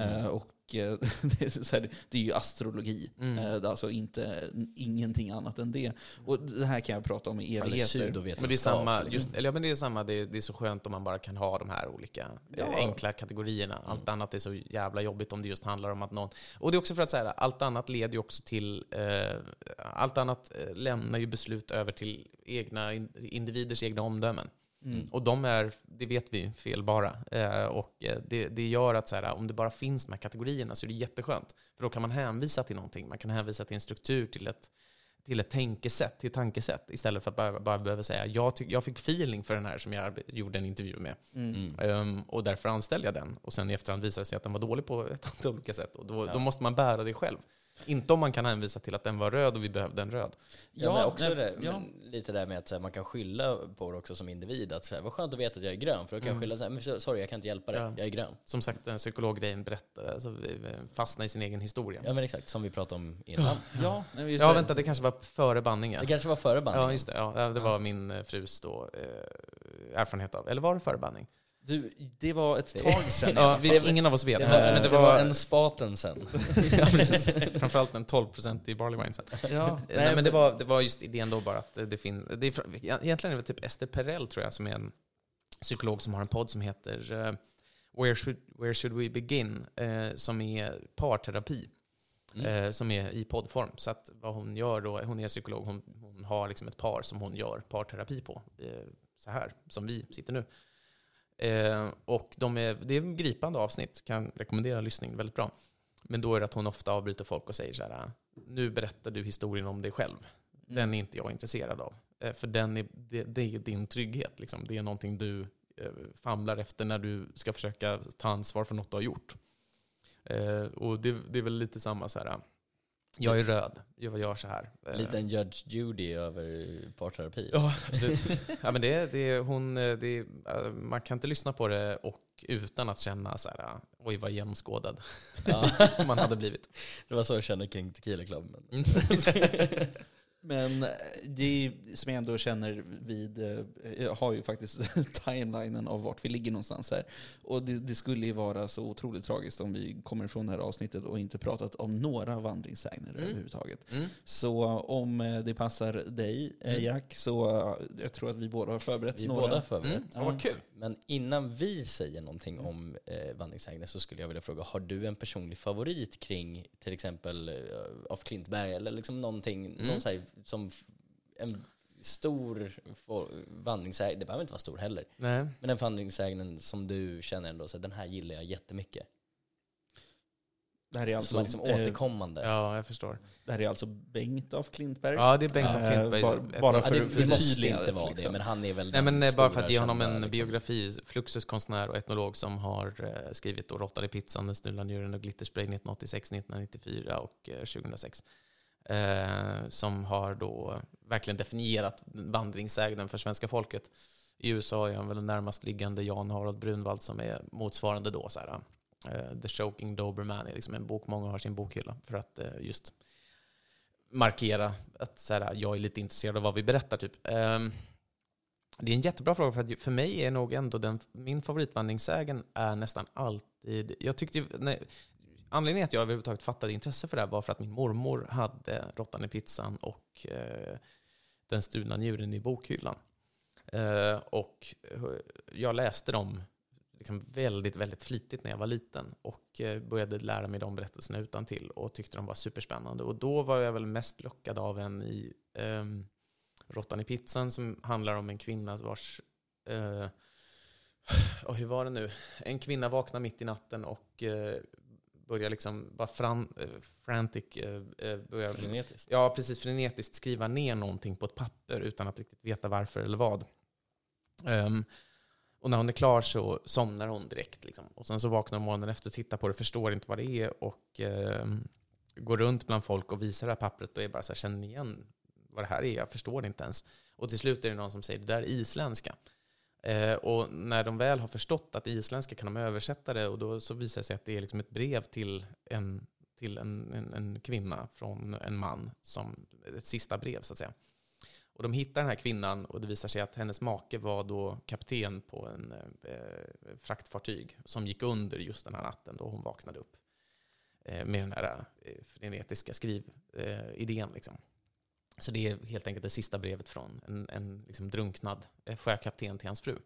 Eh, Mm. och eh, det, är så här, det är ju astrologi. Mm. Eh, alltså inte, ingenting annat än det. Och det här kan jag prata om i evigheter. Men det är samma, liksom. just, eller ja, men det är samma, det är, det är så skönt om man bara kan ha de här olika Ja. enkla kategorierna. Allt annat är så jävla jobbigt om det just handlar om att någon... Och det är också för att säga allt annat leder ju också till... Eh, allt annat lämnar ju beslut över till egna in- individers egna omdömen. Mm. Och de är, det vet vi, felbara. Eh, och eh, det, det gör att så här, om det bara finns de här kategorierna så är det jätteskönt. För då kan man hänvisa till någonting. Man kan hänvisa till en struktur, till ett, till ett tänkesätt, till ett tankesätt. Istället för att bara, bara behöva säga jag, tyck, jag fick feeling för den här som jag gjorde en intervju med. Mm. Ehm, och därför anställde jag den. Och sen i efterhand visade det sig att den var dålig på ett antal olika sätt. Och då, Ja. då måste man bära det själv. Inte om man kan hänvisa till att den var röd och vi behövde en röd. Ja, men också nej, det, ja. men lite där med att här, man kan skylla på det också som individ. Att så här, vad skönt att veta att jag är grön, för då kan jag Mm. skylla så här, men sorry jag kan inte hjälpa dig, Ja. jag är grön. Som sagt, den psykologgrejen berättade, alltså, fastna i sin egen historia. Ja men exakt, som vi pratade om innan. Ja, nej, vi- Ja, vänta, det kanske var före bandningen. Det kanske var före bandningen. Ja, just det. Ja, det var min eh, frus då, eh, erfarenhet av. Eller var det före bandning? Du, det var ett tag sedan. Ja, vi, ingen av oss vet. Det var, men det, det var, en spaten sen. ja, precis. Framförallt en 12% i barley wine sen. Ja, Nej, men det var, det var just idén då bara att det finns... Egentligen är det typ Esther Perel, tror jag, som är en psykolog som har en podd som heter eh, Where, should, Where should we begin? Eh, som är parterapi. Mm. eh, som är i poddform. Så att vad hon gör då, hon är psykolog, hon, hon har liksom ett par som hon gör parterapi på. Så här, som vi sitter nu. Eh, och de är, det är en gripande avsnitt, kan rekommendera lyssning, väldigt bra. Men då är det att hon ofta avbryter folk och säger så här, nu berättar du historien om dig själv. Den är inte jag intresserad av. Eh, för den är, det, det är din trygghet. Liksom. Det är någonting du eh, famlar efter när du ska försöka ta ansvar för något du har gjort. Eh, och det, det är väl lite samma så här. Jag är röd, jag gör så här. Eh, Lite en Judge Judy över parterapi. Ja, absolut. ja, men det, det, hon, eh, det, eh, man kan inte lyssna på det och utan att känna så här, oj vad genomskådad Ja. man hade blivit. Det var så jag kände kring Tequila Club. Men. Men eh, det som jag ändå känner vid, eh, jag har ju faktiskt timelinen av vart vi ligger någonstans här. Och det, det skulle ju vara så otroligt tragiskt om vi kommer ifrån det här avsnittet och inte pratat om några vandringssägner Mm. överhuvudtaget. Mm. Så om eh, det passar dig, Mm. Jack, så jag tror att vi båda har förberett Vi några. båda förberett. Mm. Ja, vad kul. Men innan vi säger någonting om eh, vandringssägner så skulle jag vilja fråga, har du en personlig favorit kring till exempel eh, av Klintberg eller liksom någonting, Mm. någon här, som en stor vandringssägen, det behöver inte vara stor heller, Nej. men en vandringssägnen som du känner ändå, så här, den här gillar jag jättemycket. Det här är alltså, som är liksom eh, återkommande. Ja, jag förstår. det här är alltså Bengt af Klintberg. Ja, det är Bengt af Eh, Klintberg. bara- bara Ja, för- det, för det måste inte vara liksom. det, men han är väl Nej, men eh, bara för att ge honom en liksom. biografi. Fluxuskonstnär och etnolog som har skrivit då Råttan i pizzan, Den stulna njuren och Glitterspray 1986, 1994 och eh, 2006. Eh, som har då verkligen definierat vandringssägnen för svenska folket. I USA är han väl den närmast liggande Jan Harald Brunvald som är motsvarande då. Så här, Eh, The Choking Doberman är liksom en bok många har i sin bokhylla för att eh, just markera att så här, jag är lite intresserad av vad vi berättar. Typ. Ehm, det är en jättebra fråga för att för mig är nog ändå den, min favoritvandringssägen är nästan alltid, jag tyckte ju, nej, anledningen till att jag överhuvudtaget fattade intresse för det här var för att min mormor hade Råttan i pizzan och eh, Den stulna njuren i bokhyllan. Eh, och eh, jag läste dem liksom väldigt, väldigt flitigt när jag var liten och eh, började lära mig de berättelserna utan till och tyckte de var superspännande. Och då var jag väl mest lockad av en i ehm, Råttan i pizzan som handlar om en kvinna vars... Eh, och hur var det nu? En kvinna vaknar mitt i natten och eh, börjar liksom bara fran, eh, frantic, eh, börjar, Frenetiskt. ja precis frenetiskt skriva ner någonting på ett papper utan att riktigt veta varför eller vad. Ehm, och när hon är klar så somnar hon direkt. Liksom. Och sen så vaknar hon morgonen efter och tittar på det, förstår inte vad det är och eh, går runt bland folk och visar det här pappret och är bara så här, känner igen vad det här är? Jag förstår det inte ens. Och till slut är det någon som säger det där är isländska. Eh, och när de väl har förstått att isländska kan de översätta det och då så visar det sig att det är liksom ett brev till en, till en, en, en kvinna från en man, som ett sista brev så att säga. Och de hittar den här kvinnan och det visar sig att hennes make var då kapten på en eh, fraktfartyg som gick under just den här natten då hon vaknade upp eh, med den här eh, frenetiska skrividén. Eh, liksom. Så det är helt enkelt det sista brevet från en, en liksom drunknad eh, sjökapten till hans fru.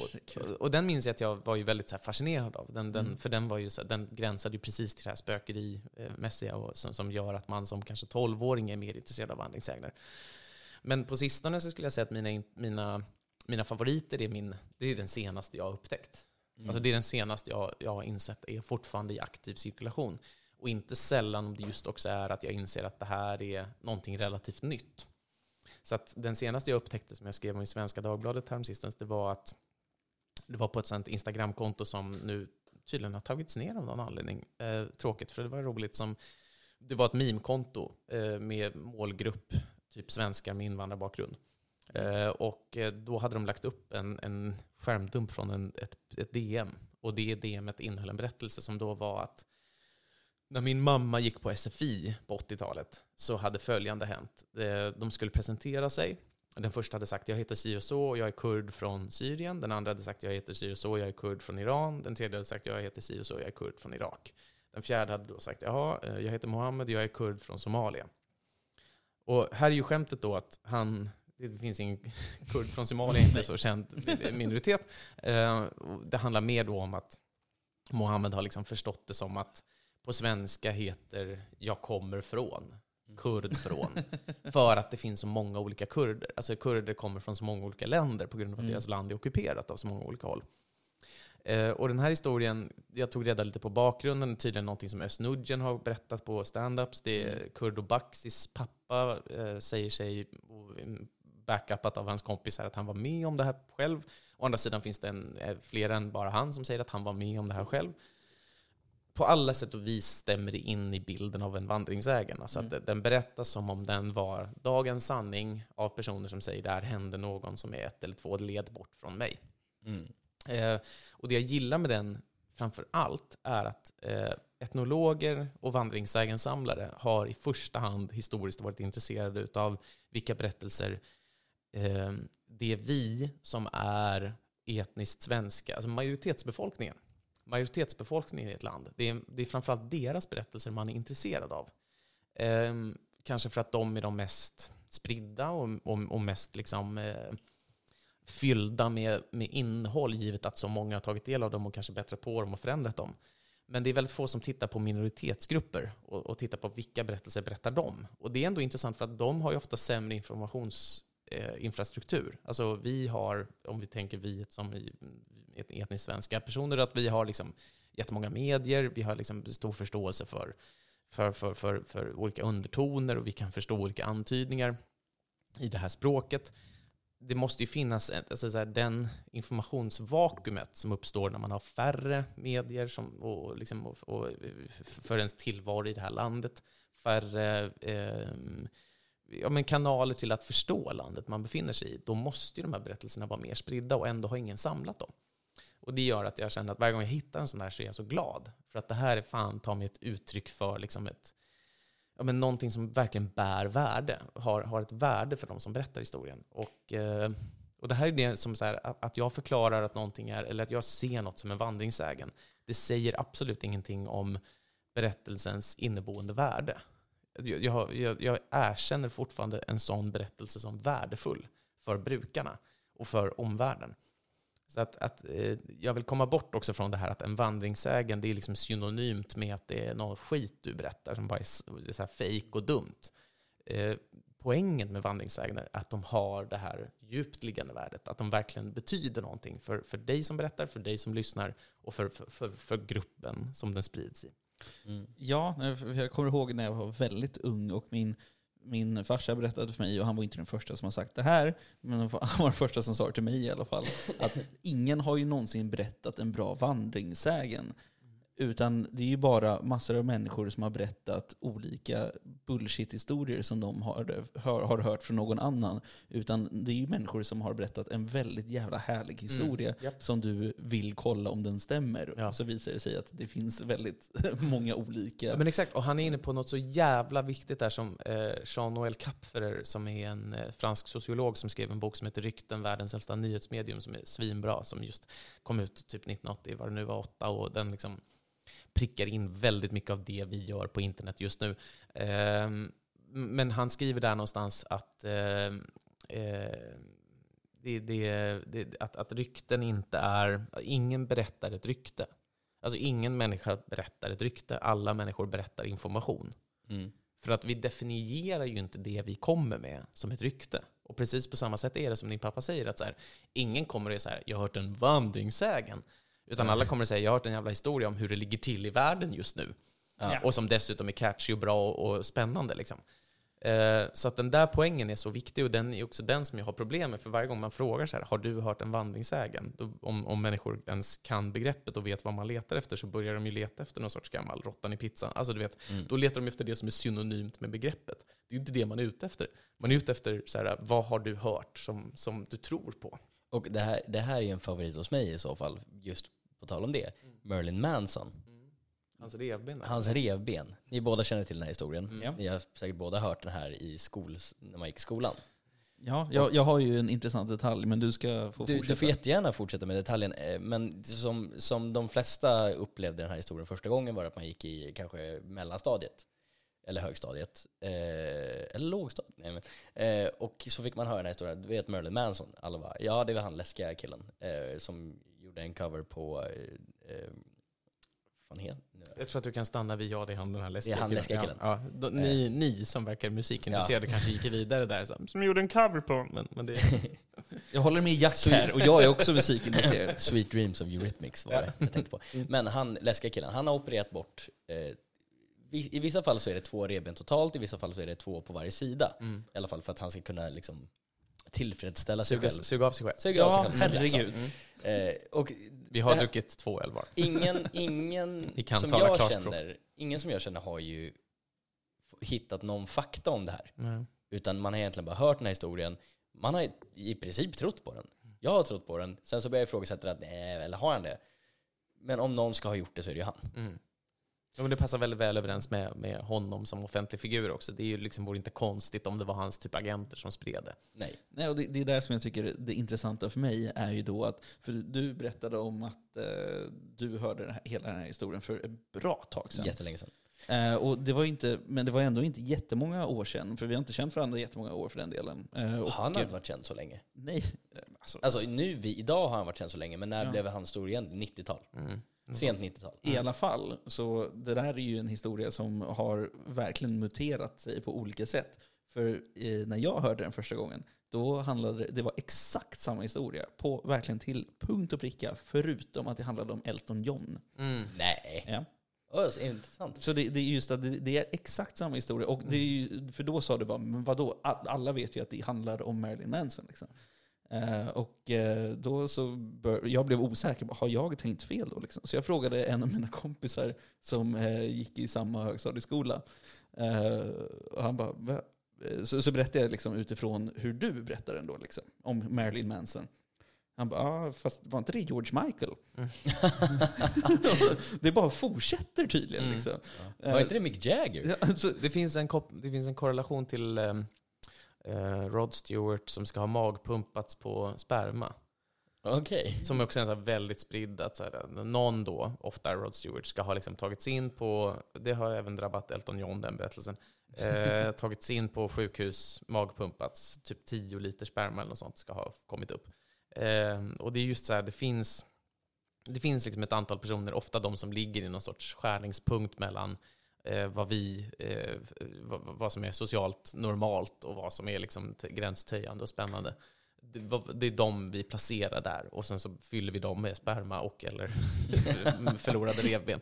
Och, och, den minns jag att jag var ju väldigt så här fascinerad av. Den, den, mm. För den, var ju så, den gränsade ju precis till det här spökerimässiga och som, som gör att man som kanske tolvåring är mer intresserad av vandringssägner. Men på sistone så skulle jag säga att mina, mina, mina favoriter är, min, det är den senaste jag har upptäckt. Mm. Alltså det är den senaste jag, jag har insett är fortfarande i aktiv cirkulation. Och inte sällan om det just också är att jag inser att det här är någonting relativt nytt. Så att den senaste jag upptäckte som jag skrev om i Svenska Dagbladet häromsistens, det var att det var på ett sånt Instagramkonto som nu tydligen har tagits ner av någon anledning. Eh, tråkigt, för det var roligt som det var ett meme-konto eh, med målgrupp, typ svenskar med invandrarbakgrund. Eh, och eh, då hade de lagt upp en, en skärmdump från en, ett, ett DM. Och det DMet innehöll en berättelse som då var att när min mamma gick på SFI på 80-talet så hade följande hänt. Eh, de skulle presentera sig. Den första hade sagt jag heter si och så och jag är kurd från Syrien. Den andra hade sagt jag heter si och så och jag är kurd från Iran. Den tredje hade sagt jag heter si och så och jag är kurd från Irak. Den fjärde hade då sagt jaha, eh, jag heter Mohammed och jag är kurd från Somalia. Och här är ju skämtet då att han, det finns ingen kurd från Somalia, inte så känd minoritet. Eh, det handlar mer då om att Mohammed har liksom förstått det som att på svenska heter jag kommer från, kurd från. för att det finns så många olika kurder. Alltså kurder kommer från så många olika länder på grund av att mm. deras land är ockuperat av så många olika håll. Eh, och den här historien, jag tog reda lite på bakgrunden, tydligen någonting som Özz har berättat på standups. Det är mm. Kurdo Baksis pappa eh, säger sig, backupat av hans kompisar, att han var med om det här själv. Å andra sidan finns det en, eh, fler än bara han som säger att han var med om det här själv på alla sätt och vis stämmer det in i bilden av en vandringsägen. Alltså mm. att den berättas som om den var dagens sanning av personer som säger där hände någon som är ett eller två led bort från mig. Mm. Eh, och det jag gillar med den framför allt är att eh, etnologer och vandringssägensamlare har i första hand historiskt varit intresserade av vilka berättelser eh, det är vi som är etniskt svenska, alltså majoritetsbefolkningen, majoritetsbefolkningen i ett land. Det är, det är framförallt deras berättelser man är intresserad av. Eh, kanske för att de är de mest spridda och, och, och mest liksom, eh, fyllda med, med innehåll, givet att så många har tagit del av dem och kanske bättrat på dem och förändrat dem. Men det är väldigt få som tittar på minoritetsgrupper och, och tittar på vilka berättelser berättar de. Och det är ändå intressant för att de har ju ofta sämre informationsinfrastruktur. Eh, alltså vi har, om vi tänker vi som i, etniskt svenska personer, att vi har liksom jättemånga medier, vi har liksom stor förståelse för, för, för, för, för olika undertoner och vi kan förstå olika antydningar i det här språket. Det måste ju finnas alltså så här, den informationsvakuumet som uppstår när man har färre medier som, och, liksom, och, och för ens tillvaro i det här landet. Färre eh, ja, men kanaler till att förstå landet man befinner sig i. Då måste ju de här berättelserna vara mer spridda och ändå har ingen samlat dem. Och det gör att jag känner att varje gång jag hittar en sån här så är jag så glad. För att det här är fan ta mig ett uttryck för liksom ett, ja, men någonting som verkligen bär värde, har, har ett värde för de som berättar historien. Och, eh, och det här är det som så här, att, att jag förklarar att någonting är, eller att jag ser något som en vandringssägen, Det säger absolut ingenting om berättelsens inneboende värde. Jag, jag, jag erkänner fortfarande en sån berättelse som värdefull för brukarna och för omvärlden. Så att, att eh, jag vill komma bort också från det här att en vandringssägen det är liksom synonymt med att det är någon skit du berättar som bara är, är så här fejk och dumt. Eh, poängen med vandringssägner är att de har det här djupt liggande värdet, att de verkligen betyder någonting för, för dig som berättar, för dig som lyssnar och för, för, för, för gruppen som den sprids i. Mm. Ja, jag kommer ihåg när jag var väldigt ung och min, min farsa berättade för mig, och han var inte den första som har sagt det här, men han var den första som sa det till mig i alla fall, att ingen har ju någonsin berättat en bra vandringssägen. Utan det är ju bara massor av människor som har berättat olika bullshit-historier som de har, hör, har hört från någon annan. Utan det är ju människor som har berättat en väldigt jävla härlig historia Mm, japp. som du vill kolla om den stämmer. Ja. Och så visar det sig att det finns väldigt många olika. Ja, men exakt, och han är inne på något så jävla viktigt där som eh, Jean-Noël Kapferer, som är en eh, fransk sociolog som skrev en bok som heter Rykten, världens äldsta nyhetsmedium, som är svinbra, som just kom ut typ 1980, vad det nu var, åtta, och den liksom prickar in väldigt mycket av det vi gör på internet just nu. Ehm, men han skriver där någonstans att ehm, eh, det, det, det, att, att rykten inte är... Ingen berättar ett rykte. Alltså ingen människa berättar ett rykte. Alla människor berättar information. Mm. För att vi definierar ju inte det vi kommer med som ett rykte. Och precis på samma sätt är det som din pappa säger, att så här, ingen kommer att säga jag har hört en vandringssägen. Utan alla kommer att säga jag har hört en jävla historia om hur det ligger till i världen just nu. Ja. Och som dessutom är catchy och bra och, och spännande. Liksom. Eh, så att den där poängen är så viktig och den är också den som jag har problem med. För varje gång man frågar så här, har du hört en vandringssägen? Om, om människor ens kan begreppet och vet vad man letar efter så börjar de ju leta efter någon sorts gammal råttan i pizzan. Alltså du vet, Mm. då letar de efter det som är synonymt med begreppet. Det är ju inte det man är ute efter. Man är ute efter så här, vad har du hört som, som du tror på? Och det här, det här är en favorit hos mig i så fall, just på tal om det. Merlin Manson. Hans revben. Hans revben. Ni båda känner till den här historien. Mm. Ni har säkert båda hört den här i skol, när man gick i skolan. Ja, jag, jag har ju en intressant detalj, men du ska få Du, fortsätta. du får jättegärna fortsätta med detaljen, eh, men som, som de flesta upplevde den här historien första gången var att man gick i kanske mellanstadiet. Eller högstadiet. Eh, eller lågstadiet. Nej, men, eh, och så fick man höra den här historien. Du vet Merlin Manson? Alla bara, ja det var han läskiga killen. Eh, som gjorde en cover på, eh, eh, fan heter? Jag tror att du kan stanna vid ja, det är han den här läskiga Det är han läskiga killen. Ja, ja. Ni, ni som verkar musikintresserade Ja. kanske gick vidare där, så, som gjorde en cover på, men, men det... Jag håller med Jack här, och jag är också musikintresserad. Sweet Dreams of Eurythmics var det jag tänkte på. Men han, läskiga killen, han har opererat bort, eh, i vissa fall så är det två revben totalt, i vissa fall så är det två på varje sida. Mm. I alla fall för att han ska kunna liksom tillfredsställa sig Suga, själv. suga av sig själv. Suga av sig själv, herregud. Mm. Eh, och Vi har här- druckit två öl var. ingen, ingen som jag känner, ingen som jag känner har ju hittat någon fakta om det här. Mm. Utan man har egentligen bara hört den här historien. Man har i princip trott på den. Jag har trott på den. Sen så börjar jag ifrågasätta att nej, eller har han det? Men om någon ska ha gjort det så är det ju han. Mm. Ja, men det passar väldigt väl överens med, med honom som offentlig figur också. Det är ju liksom, vore inte konstigt om det var hans typ agenter som spred det. Nej. Nej, och det, det är där som jag tycker det intressanta för mig är ju då att, för du berättade om att eh, du hörde den här, hela den här historien för ett bra tag sedan. Jättelänge sedan. Eh, och det var ju inte, men det var ändå inte jättemånga år sedan, för vi har inte känt varandra jättemånga år för den delen. Eh, och, han har inte varit känd så länge. Nej. eh, Alltså, Alltså nu, vi, idag har han varit känd så länge, men när Ja. blev han stor igen? 90-tal. Mm. Sent 90-tal. I alla fall, så det där är ju en historia som har verkligen muterat sig på olika sätt. För eh, när jag hörde den första gången, då handlade det, det var exakt samma historia, på verkligen till punkt och pricka, förutom att det handlade om Elton John. Mm. Nej. Ja. Oh, så intressant. Så det, det är just att det, det är exakt samma historia. Och det är ju, för då sa du bara, men vadå? Alla vet ju att det handlar om Marilyn Manson. Liksom. Eh, och eh, då så bör, jag blev osäker, har jag tänkt fel då? Liksom? Så jag frågade en av mina kompisar som eh, gick i samma högstadieskola. Och han bara, så, så berättade jag liksom utifrån hur du berättar den då, liksom, om Marilyn Manson. Han bara, ah, fast var inte det George Michael? Mm. det bara fortsätter tydligen. Mm. Liksom. Ja. Var inte det Mick Jagger? Ja, alltså, Det, finns en kop- det finns en korrelation till eh, Rod Stewart som ska ha magpumpats på sperma. Okej. Som också är här väldigt spridd, att så här, någon då, ofta Rod Stewart, ska ha liksom tagits in på, det har även drabbat Elton John den berättelsen, eh, tagits in på sjukhus, magpumpats, typ 10 liter sperma eller något sånt ska ha kommit upp. Eh, och det är just så här, det finns, det finns liksom ett antal personer, ofta de som ligger i någon sorts skärningspunkt mellan eh, vad, vi, eh, vad, vad som är socialt normalt och vad som är liksom gränstöjande och spännande. det, är de vi placerar där och sen så fyller vi dem med sperma och eller förlorade revben.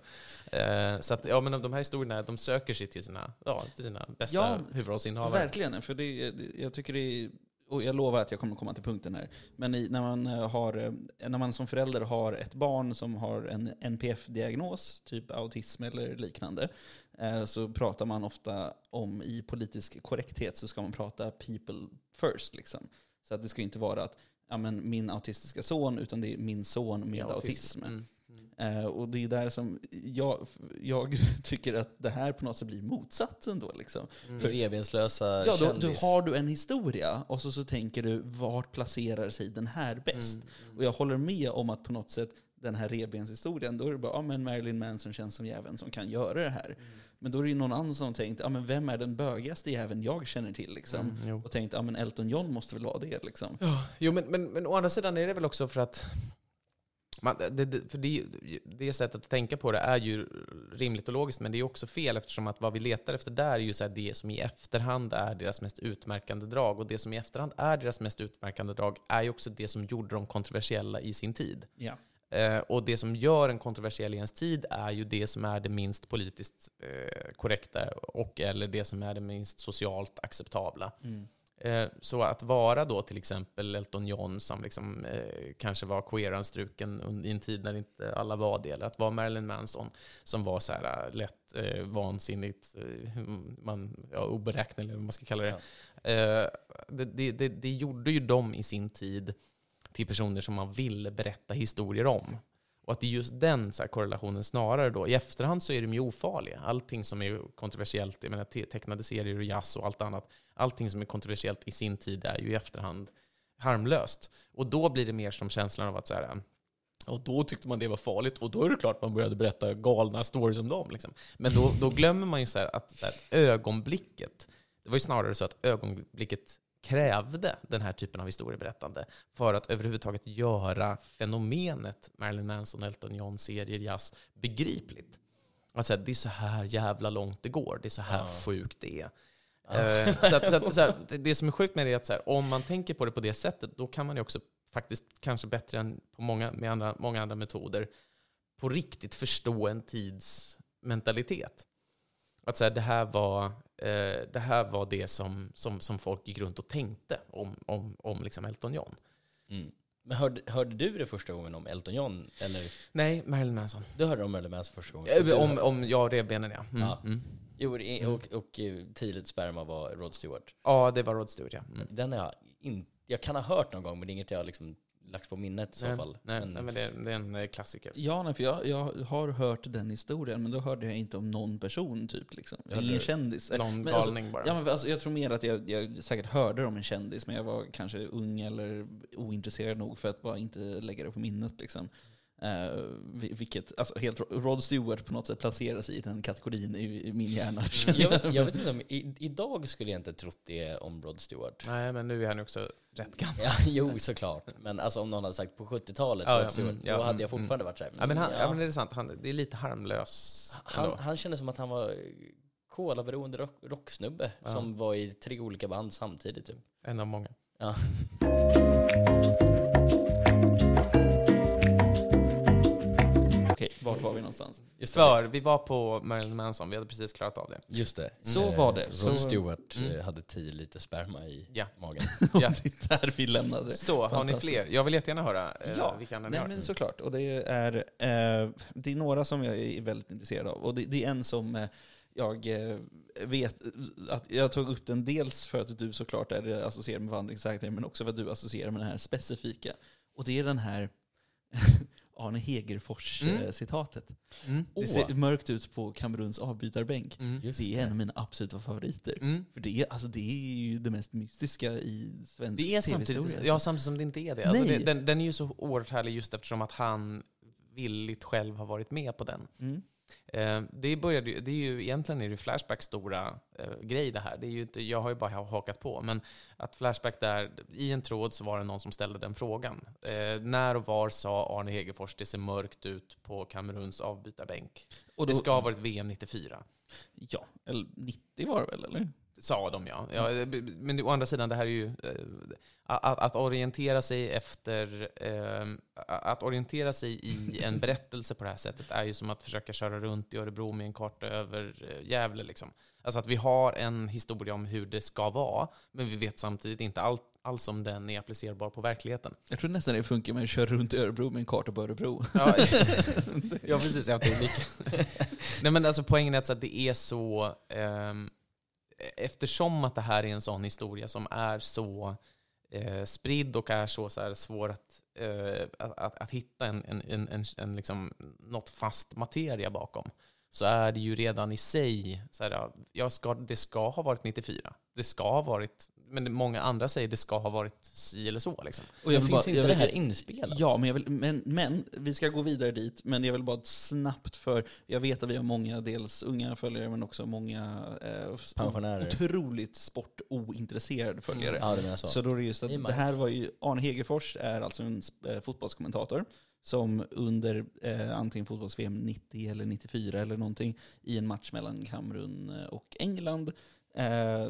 Eh, så att, ja, men de här historierna de söker sig till sina, ja, till sina bästa Ja, huvudrollsinnehavare. Verkligen, för det, jag tycker det är, och jag lovar att jag kommer komma till punkten här. Men i, när, man eh, har, eh, när man som förälder har ett barn som har en NPF-diagnos, typ autism eller liknande, eh, så pratar man ofta om i politisk korrekthet så ska man prata people first. Liksom. Så att det ska inte vara att ja, men min autistiska son, utan det är min son med autism. Mm. Mm. Eh, och det är där som jag, jag tycker att det här på något sätt blir motsatsen då. Liksom. Mm. För revbenslösa Ja, då, då har du en historia och så, så tänker du vart placerar sig den här bäst? Mm. Och jag håller med om att på något sätt den här revbenshistorien, då är det bara ja, men Marilyn Manson känns som jäveln som kan göra det här. Mm. Men då är det ju någon annan som tänkt, ja men vem är den bögigaste jäveln jag känner till liksom? Mm. Och tänkt, ja men Elton John måste väl vara det liksom. Ja, jo, men, men, men å andra sidan är det väl också för att man, det, det, för det, det sättet att tänka på det är ju rimligt och logiskt, men det är också fel eftersom att vad vi letar efter där är ju så det som i efterhand är deras mest utmärkande drag. Och det som i efterhand är deras mest utmärkande drag är ju också det som gjorde dem kontroversiella i sin tid. Ja. Eh, och det som gör en kontroversiell i ens tid är ju det som är det minst politiskt eh, korrekta och eller det som är det minst socialt acceptabla. Mm. Eh, Så att vara då till exempel Elton John som liksom, eh, kanske var queeranstruken i en tid när inte alla var det, eller att vara Marilyn Manson som var så här eh, lätt eh, vansinnigt, eh, man, ja, oberäknelig eller vad man ska kalla det. Eh, det, det, det. Det gjorde ju dem i sin tid till personer som man ville berätta historier om. Och att det är just den så här, korrelationen snarare då. I efterhand så är de ju ofarliga. Allting som är kontroversiellt, jag menar tecknade serier och jazz och allt annat, allting som är kontroversiellt i sin tid är ju i efterhand harmlöst. Och då blir det mer som känslan av att så här, och då tyckte man det var farligt och då är det klart man började berätta galna stories om dem. Liksom. Men då, då glömmer man ju så här att så här, ögonblicket, det var ju snarare så att ögonblicket krävde den här typen av historieberättande för att överhuvudtaget göra fenomenet Marilyn Manson, Elton John, serier, jazz begripligt. Att säga, det är så här jävla långt det går, det är så här Ja. sjukt det är. Ja. Eh, så att, så att, så här, det- som är sjukt med det är att här, om man tänker på det på det sättet, då kan man ju också faktiskt, kanske bättre än på många, med andra, många andra metoder, på riktigt förstå en tids mentalitet. Att så här, det, här var, eh, det här var det som, som, som folk gick runt och tänkte om, om, om liksom Elton John. Mm. Men hörde, hörde du det första gången om Elton John? Eller Nej, Marilyn Manson. du hörde om Marilyn Manson första gången? Du Om, om ja, revbenen ja. Mm, Ja. Mm. Jo, det- och, och, eh, tidigt sperma var Rod Stewart. ja, det var Rod Stewart ja. Mm. Den har jag in, Jag kan ha hört någon gång, men det är inget jag liksom lagt på minnet i så Nej, fall. nej, men, nej, men det, det är en eh, klassiker. Ja, nej, för jag, jag har hört den historien, men då hörde jag inte om någon person typ. Liksom. Hörde Ingen kändis. Någon Men alltså, galning bara. Ja, men alltså, jag tror mer att jag, jag säkert hörde om en kändis, men jag var kanske ung eller ointresserad nog för att bara inte lägga det på minnet. Liksom. Eh, vi- vilket, alltså helt, Rod Stewart på något sätt placerar sig i den kategorin i, i min hjärna. jag, vet, jag vet inte om, i, idag skulle jag inte trott det om Rod Stewart. Nej, men nu är han också rätt gammal. Ja, jo, såklart. Men alltså om någon hade sagt på 70-talet, Ja, Rod ja, Stewart, mm, ja, då hade mm, jag fortfarande varit såhär. Ja, men, han, mm, ja. men det är sant. Han, det är lite harmlös han, ändå. han kändes som att han var kolaberoende rock, rocksnubbe Ja. som var i tre olika band samtidigt. Typ. En av många. Ja. Vart var vi någonstans? Just För vi var på Marilyn Manson, vi hade precis klarat av det. Just det. Så Eh, var det. Rod Så- Stewart Mm. eh, hade 10 liter sperma i Ja. magen. Ja. det är där vi lämnade. Så, har ni Fantastiskt. fler? Jag vill jättegärna höra eh, Ja, vilka andra ni Nej har. men såklart, och det är, eh, det är några som jag är väldigt intresserad av. Och det, det är en som eh, jag eh, vet att jag tog upp den dels för att du såklart är associerad med vandringssäkring, men också för att du associerar med den här specifika. Och det är den här Arne Mm. Hegerfors-citatet. Mm. Det ser mörkt ut på Kameruns avbytarbänk. Mm. Det är en av mina absoluta favoriter. Mm. För det är, alltså, det är ju det mest mystiska i svensk Det är samtidigt, ja, samtidigt som det inte är det. Alltså det den, den är ju så oerhört härlig just eftersom att han villigt själv har varit med på den. Eh, det, började, det är ju egentligen är det Flashbacks stora eh, grej det här. Det är ju inte, jag har ju bara hakat på, men att Flashback där, i en tråd så var det någon som ställde den frågan. Eh, när och var sa Arne Hegerfors det ser mörkt ut på Kameruns avbytarbänk? Och Det då- ska ha varit VM 94. Ja, eller 90 var det väl, eller? Sa de ja. ja. Men å andra sidan, det här är ju... eh, Att, att orientera sig efter... Eh, att orientera sig i en berättelse på det här sättet är ju som att försöka köra runt i Örebro med en karta över eh, Gävle. Liksom. Alltså att vi har en historia om hur det ska vara, men vi vet samtidigt inte allt, alls om den är applicerbar på verkligen. Jag tror nästan det funkar med att köra runt i Örebro med en karta på Örebro. Ja, ja precis. Jag tänkte Nej men alltså poängen är att det är så... ehm, eftersom att det här är en sån historia som är så eh, spridd och är så, så här svår att, eh, att, att, att hitta en, en, en, en, en liksom, något fast materia bakom, så är det ju redan i sig, så här, ja, jag ska, det ska ha varit 94. Det ska ha varit, men många andra säger det ska ha varit si eller så. Liksom. Och Jag vill finns bara- inte jag det vill- här inspelat? Ja, men, jag vill, men, men vi ska gå vidare dit. Men jag vill bara snabbt, för jag vet att vi har många, dels unga följare, men också många eh, Pensionärer. otroligt sportointresserade följare. Ja, menar så. Så då är det just att Det det här var ju, Arne Hegerfors är alltså en eh, fotbollskommentator som under eh, antingen fotbolls-VM 90 eller 94 eller någonting i en match mellan Kamerun eh, och England eh,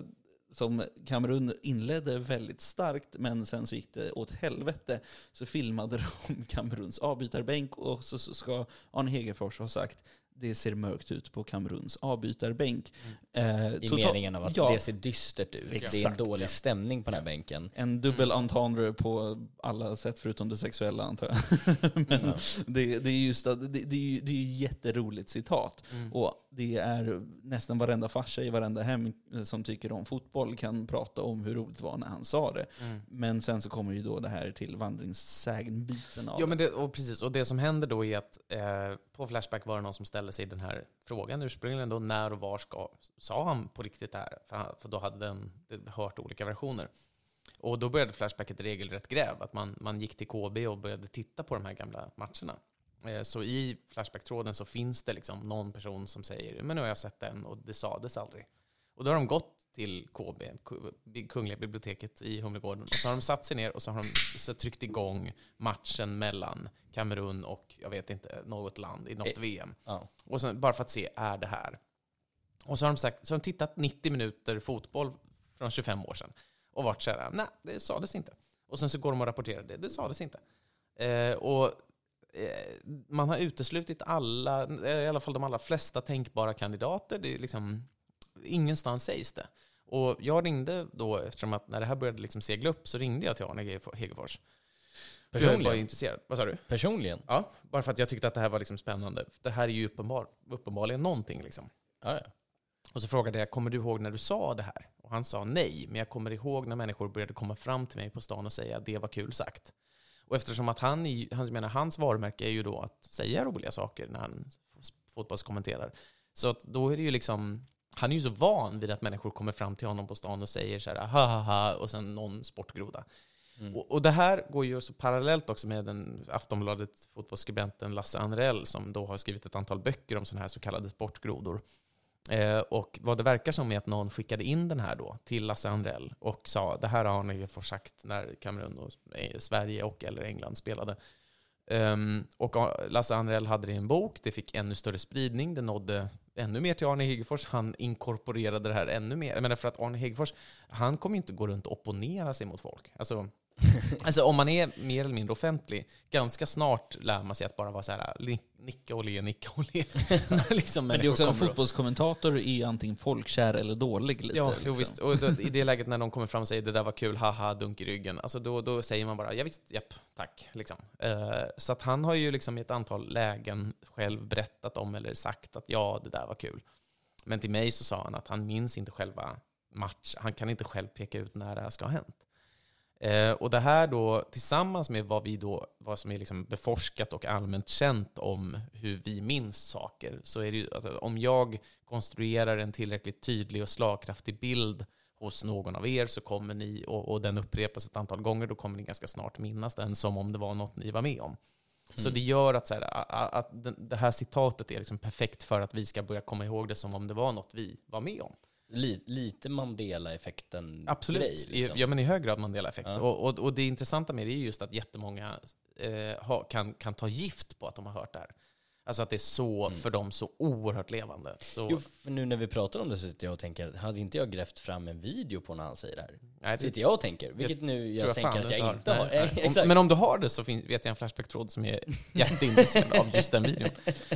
som Kamerun inledde väldigt starkt, men sen så gick det åt helvete. Så filmade de Kameruns avbytarbänk och så, så ska Arne Hegerfors ha sagt det ser mörkt ut på Kameruns avbytarbänk. Eh, I meningen av att ja, det ser dystert ut. Det är Exakt. en dålig stämning på den här bänken. En dubbel Mm. entendre på alla sätt förutom det sexuella antar jag. Men Ja. det, det är just att, det, det är ju det är ju jätteroligt citat. Mm. Och det är nästan varenda farsa i varenda hem som tycker om fotboll kan prata om hur roligt det var när han sa det. Mm. Men sen så kommer ju då det här till vandringssägen-biten av Ja, men det, och precis. Och det som händer då är att eh, på Flashback var det någon som ställde sig den här frågan ursprungligen då, när och var ska, sa han på riktigt det här? För, han, för då hade den hört olika versioner. Och då började Flashback ett regelrätt gräv, att man, man gick till KB och började titta på de här gamla matcherna. Eh, så i Flashback-tråden så finns det liksom någon person som säger, men nu har jag sett den och det sades aldrig. Och då har de gått till KB, Ku- Kungliga biblioteket i Humlegården, och så har de satt sig ner och så har de så tryckt igång matchen mellan Kamerun och, jag vet inte, något land i något Eh. VM. Ja. Och sen, bara för att se, är det här? Och så har de sagt, så har de tittat 90 minuter fotboll från 25 år sedan och varit så här, nej, det sades inte. Och sen så går de och rapporterar det, det sades inte. Eh, och man har uteslutit alla, eh, i alla fall de allra flesta tänkbara kandidater. Det är liksom, ingenstans sägs det. Och jag ringde då, eftersom att när det här började liksom segla upp, så ringde jag till Arne Hegerfors. För jag var Personligen? intresserad. Vad sa du? Personligen? Ja, bara för att jag tyckte att det här var liksom spännande. Det här är ju uppenbar, uppenbarligen någonting. Liksom. Ja, ja. Och så frågade jag, kommer du ihåg när du sa det här? Och han sa nej, men jag kommer ihåg när människor började komma fram till mig på stan och säga det var kul sagt. Och eftersom att han, han menar, hans varumärke är ju då att säga roliga saker när han fotbollskommenterar. Så att då är det ju liksom, han är ju så van vid att människor kommer fram till honom på stan och säger så här ha ha ha och sen någon sportgroda. Mm. Och, och det här går ju så parallellt också med den Aftonbladet fotbollsskribenten Lasse Anrell som då har skrivit ett antal böcker om sådana här så kallade sportgrodor. Eh, och vad det verkar som är att någon skickade in den här då till Lasse Anrell och sa det här har Arne Hegerfors sagt när Kamerun och Sverige och eller England spelade. Ehm, och Lasse Anrell hade det i en bok, det fick ännu större spridning, det nådde ännu mer till Arne Hegerfors, han inkorporerade det här ännu mer. Jag menar för att Arne Hegerfors, han kommer inte gå runt och opponera sig mot folk. Alltså, alltså om man är mer eller mindre offentlig, ganska snart lär man sig att bara vara så här, nicka och le, nicka och le. Liksom Men det är också en fotbollskommentator är antingen folkkär eller dålig lite. Ja, jo, liksom. visst. Och då, i det läget när de kommer fram och säger det där var kul, haha, dunk i ryggen. Alltså då, då säger man bara ja visst, japp, tack. Liksom. Eh, så att han har ju liksom i ett antal lägen själv berättat om eller sagt att ja, det där var kul. Men till mig så sa han att han minns inte själva match. Han kan inte själv peka ut när det här ska ha hänt. Eh, och det här då, tillsammans med vad, vi då, vad som är liksom beforskat och allmänt känt om hur vi minns saker, så är det ju, alltså, om jag konstruerar en tillräckligt tydlig och slagkraftig bild hos någon av er så kommer ni, och, och den upprepas ett antal gånger, då kommer ni ganska snart minnas den som om det var något ni var med om. Så Mm. det gör att, så här, att det här citatet är liksom perfekt för att vi ska börja komma ihåg det som om det var något vi var med om. Li, lite Mandela-effekten Absolut. grej. Liksom. Ja, men i hög grad Mandela-effekt. Ja. Och, och, och det intressanta med det är just att jättemånga eh, ha, kan, kan ta gift på att de har hört det här. Alltså att det är så, Mm. för dem, så oerhört levande. Så, Jo, för nu när vi pratar om det så sitter jag och tänker, hade inte jag grävt fram en video på när han säger det här? nej, det Sitter jag och tänker, vilket nu tror jag, tänker att jag inte har. Nej, nej. Om, men om du har det så fin, vet jag en Flashback-tråd som är jätteintresserad av just den videon.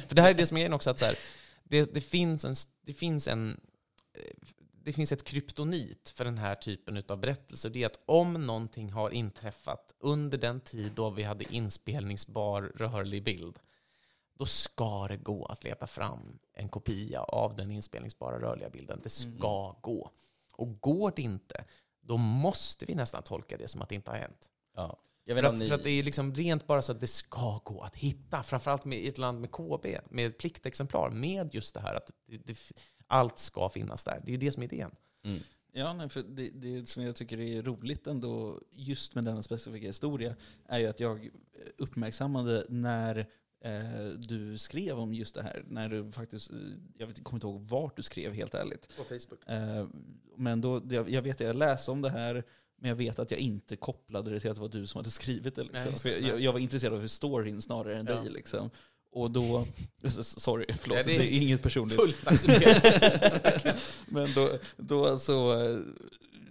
För det här är det som är också, att så här, det, det, finns en, det finns en det finns ett kryptonit för den här typen av berättelser. Det är att om någonting har inträffat under den tid då vi hade inspelningsbar rörlig bild, då ska det gå att leta fram en kopia av den inspelningsbara rörliga bilden. Det ska gå. Och går det inte, då måste vi nästan tolka det som att det inte har hänt. ja. För att, om för att ni, det är liksom rent bara så att det ska gå att hitta. Framförallt med, i ett land med KB, med ett pliktexemplar, med just det här att det, det, allt ska finnas där. Det är ju det som är idén. mm. Ja, nej, för det, det som jag tycker är roligt ändå, just med denna specifika historia, är ju att jag uppmärksammade när eh, du skrev om just det här. När du faktiskt, eh, jag vet, kommer inte ihåg vart du skrev helt ärligt. På Facebook. Eh, men då, jag, jag vet att jag läste om det här, men jag vet att jag inte kopplade det till att det var du som hade skrivit det. Nej, Liksom. För det. jag, jag var intresserad av storyn snarare än Ja. dig. Liksom. Och då, sorry, förlåt, Ja, det det, är är inget personligt. Fullt accepterat. Men då, då så eh,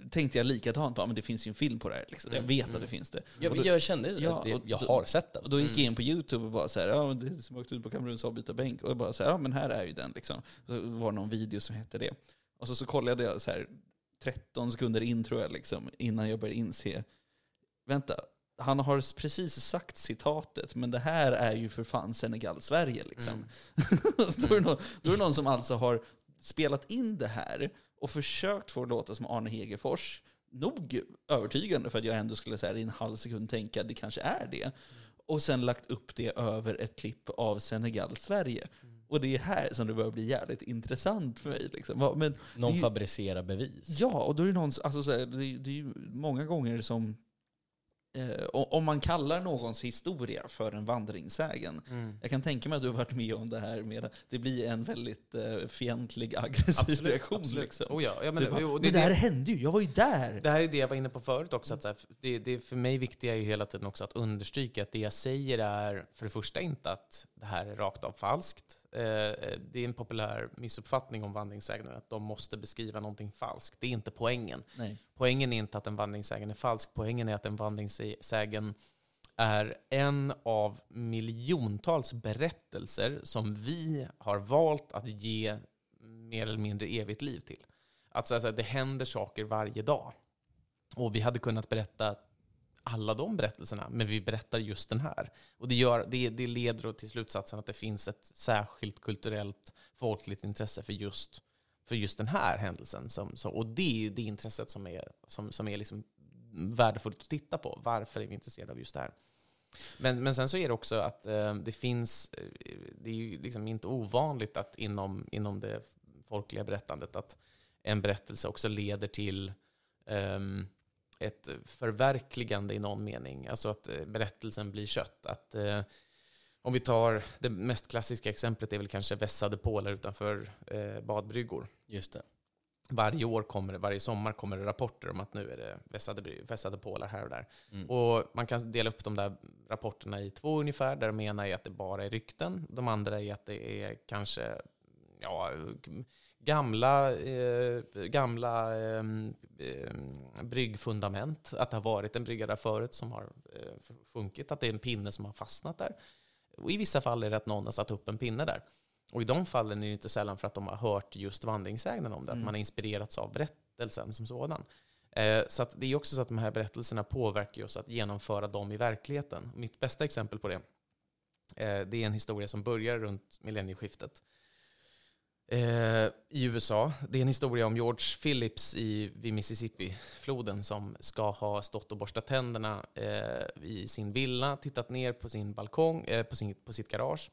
tänkte jag likadant, ja, men det finns ju en film på det här. Liksom. Jag Mm, vet mm. att det finns det. och då- jag kände Ja, att det, jag har sett den. Och då gick jag Mm. in på YouTube och bara så här, ja det som åkte ut på Kameruns avbytarbänk. Och jag bara så här, ja men här är ju den liksom. Så var det någon video som hette det. Och så, så kollade jag så här 13 sekunder in tror jag liksom, innan jag började inse, vänta, han har precis sagt citatet, men det här är ju för fan Senegal-Sverige liksom. Mm. då, är det någon, då är det någon som alltså har spelat in det här och försökt få det låta som Arne Hegerfors. Nog övertygande för att jag ändå skulle säga i en halv sekund tänka att det kanske är det. Och sen lagt upp det över ett klipp av Senegal-Sverige. Och det är här som det börjar bli jävligt intressant för mig. Liksom. Men, Någon ju- fabricerar bevis. ja, och då är det någon, alltså, så här, det, är- det är ju många gånger som Eh, om man kallar någons historia för en vandringssägen. Mm. Jag kan tänka mig att du har varit med om det här med det blir en väldigt eh, fientlig, aggressiv Absolut. reaktion. absolut. Liksom. Oh, ja. Ja, Men, men, bara, jo, men det, det, här det, hände ju, jag var ju där! det här är det jag var inne på förut också. Att så här, det, det för mig viktiga är ju hela tiden också att understryka att det jag säger är för det första inte att det här är rakt av falskt. Eh, det är en populär missuppfattning om vandringssägner, att de måste beskriva någonting falskt. Det är inte poängen. Nej. Poängen är inte att en vandringssägen är falsk. Poängen är att en vandringssägen är en av miljontals berättelser som vi har valt att ge mer eller mindre evigt liv till. Alltså, alltså det händer saker varje dag. Och vi hade kunnat berätta alla de berättelserna, men vi berättar just den här. Och det, gör, det, det leder då till slutsatsen att det finns ett särskilt kulturellt, folkligt intresse för just, för just den här händelsen. Som, så, och det är ju det intresset som är, som, som är liksom värdefullt att titta på. Varför är vi intresserade av just det här? Men, men sen så är det också att eh, det finns, eh, det är ju liksom inte ovanligt att inom, inom det folkliga berättandet att en berättelse också leder till ehm, ett förverkligande i någon mening. Alltså att eh, berättelsen blir kött. Att, eh, om vi tar det mest klassiska exemplet är väl kanske vässade pålar utanför eh, badbryggor. Just det. Varje år kommer det, varje sommar kommer det rapporter om att nu är det vässade, vässade pålar här och där. Mm. Och man kan dela upp de där rapporterna i två ungefär, där de ena är att det bara är rykten, de andra är att det är kanske ja, gamla, eh, gamla eh, bryggfundament, att det har varit en brygga där förut som har eh, sjunkit, att det är en pinne som har fastnat där. Och I vissa fall är det att någon har satt upp en pinne där. Och i de fallen är det inte sällan för att de har hört just vandringssägnen om det, Mm. att man har inspirerats av berättelsen som sådan. Eh, så att det är också så att de här berättelserna påverkar oss att genomföra dem i verkligheten. Mitt bästa exempel på det, eh, det är en historia som börjar runt millennieskiftet Eh, i USA. Det är en historia om George Phillips i, vid Mississippi-floden som ska ha stått och borstat tänderna eh, i sin villa, tittat ner på sin balkong, eh, på, sin, på sitt garage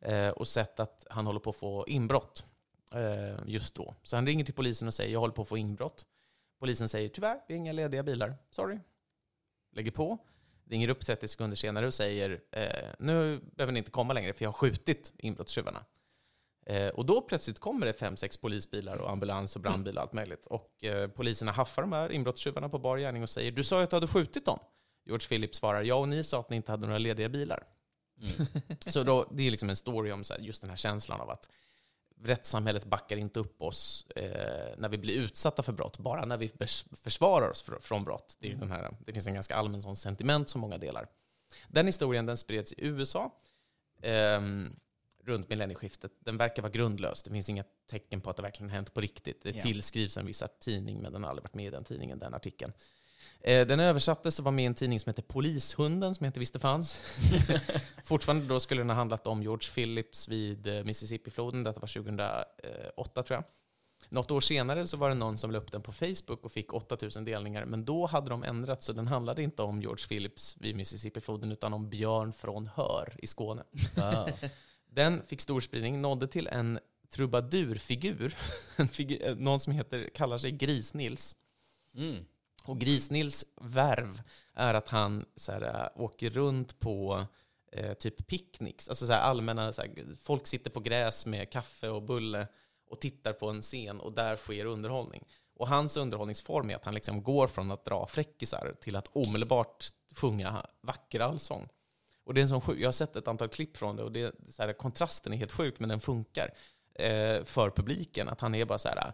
eh, och sett att han håller på att få inbrott eh, just då. Så han ringer till polisen och säger jag håller på att få inbrott. Polisen säger tyvärr, vi har inga lediga bilar. Sorry. Lägger på. Ringer upp 30 sekunder senare och säger eh, nu behöver ni inte komma längre för jag har skjutit inbrottstjuvarna. Eh, och då plötsligt kommer det fem, sex polisbilar och ambulans och brandbil och allt möjligt. Och eh, poliserna haffar de här inbrottstjuvarna på bar gärning och säger du sa ju att du hade skjutit dem. George Phillips svarar ja och ni sa att ni inte hade några lediga bilar. Mm. Så då, det är liksom en story om här, just den här känslan av att rättssamhället backar inte upp oss eh, när vi blir utsatta för brott, bara när vi försvarar oss fr- från brott. Det, är ju den här, det finns en ganska allmän sån sentiment som många delar. Den historien den spreds i USA ehm, runt millennieskiftet. Den verkar vara grundlös. Det finns inga tecken på att det verkligen hänt på riktigt. Det Ja. tillskrivs en viss tidning, men den har aldrig varit med i den tidningen, den artikeln. Eh, Den översattes och var med i en tidning som heter Polishunden, som jag inte visste fanns. Fortfarande då skulle den ha handlat om George Phillips vid eh, Mississippifloden. Detta var 2008 tror jag. Något år senare så var det någon som la upp den på Facebook och fick 8000 delningar. Men då hade de ändrat så den handlade inte om George Phillips vid Mississippifloden utan om Björn från Hör i Skåne. Ah. Den fick stor spridning, nådde till en trubadurfigur. En figur eh, någon som heter, kallar sig Gris-Nils. Mm. Och Gris-Nils värv är att han så här, äh, åker runt på eh, typ picknicks, alltså så här, allmänna, så här, folk sitter på gräs med kaffe och bulle och tittar på en scen och där sker underhållning. Och hans underhållningsform är att han liksom går från att dra fräckisar till att omedelbart sjunga vacker allsång. Och det är en sån sjuk, jag har sett ett antal klipp från det och det, så här, kontrasten är helt sjuk men den funkar eh, för publiken. Att han är bara så här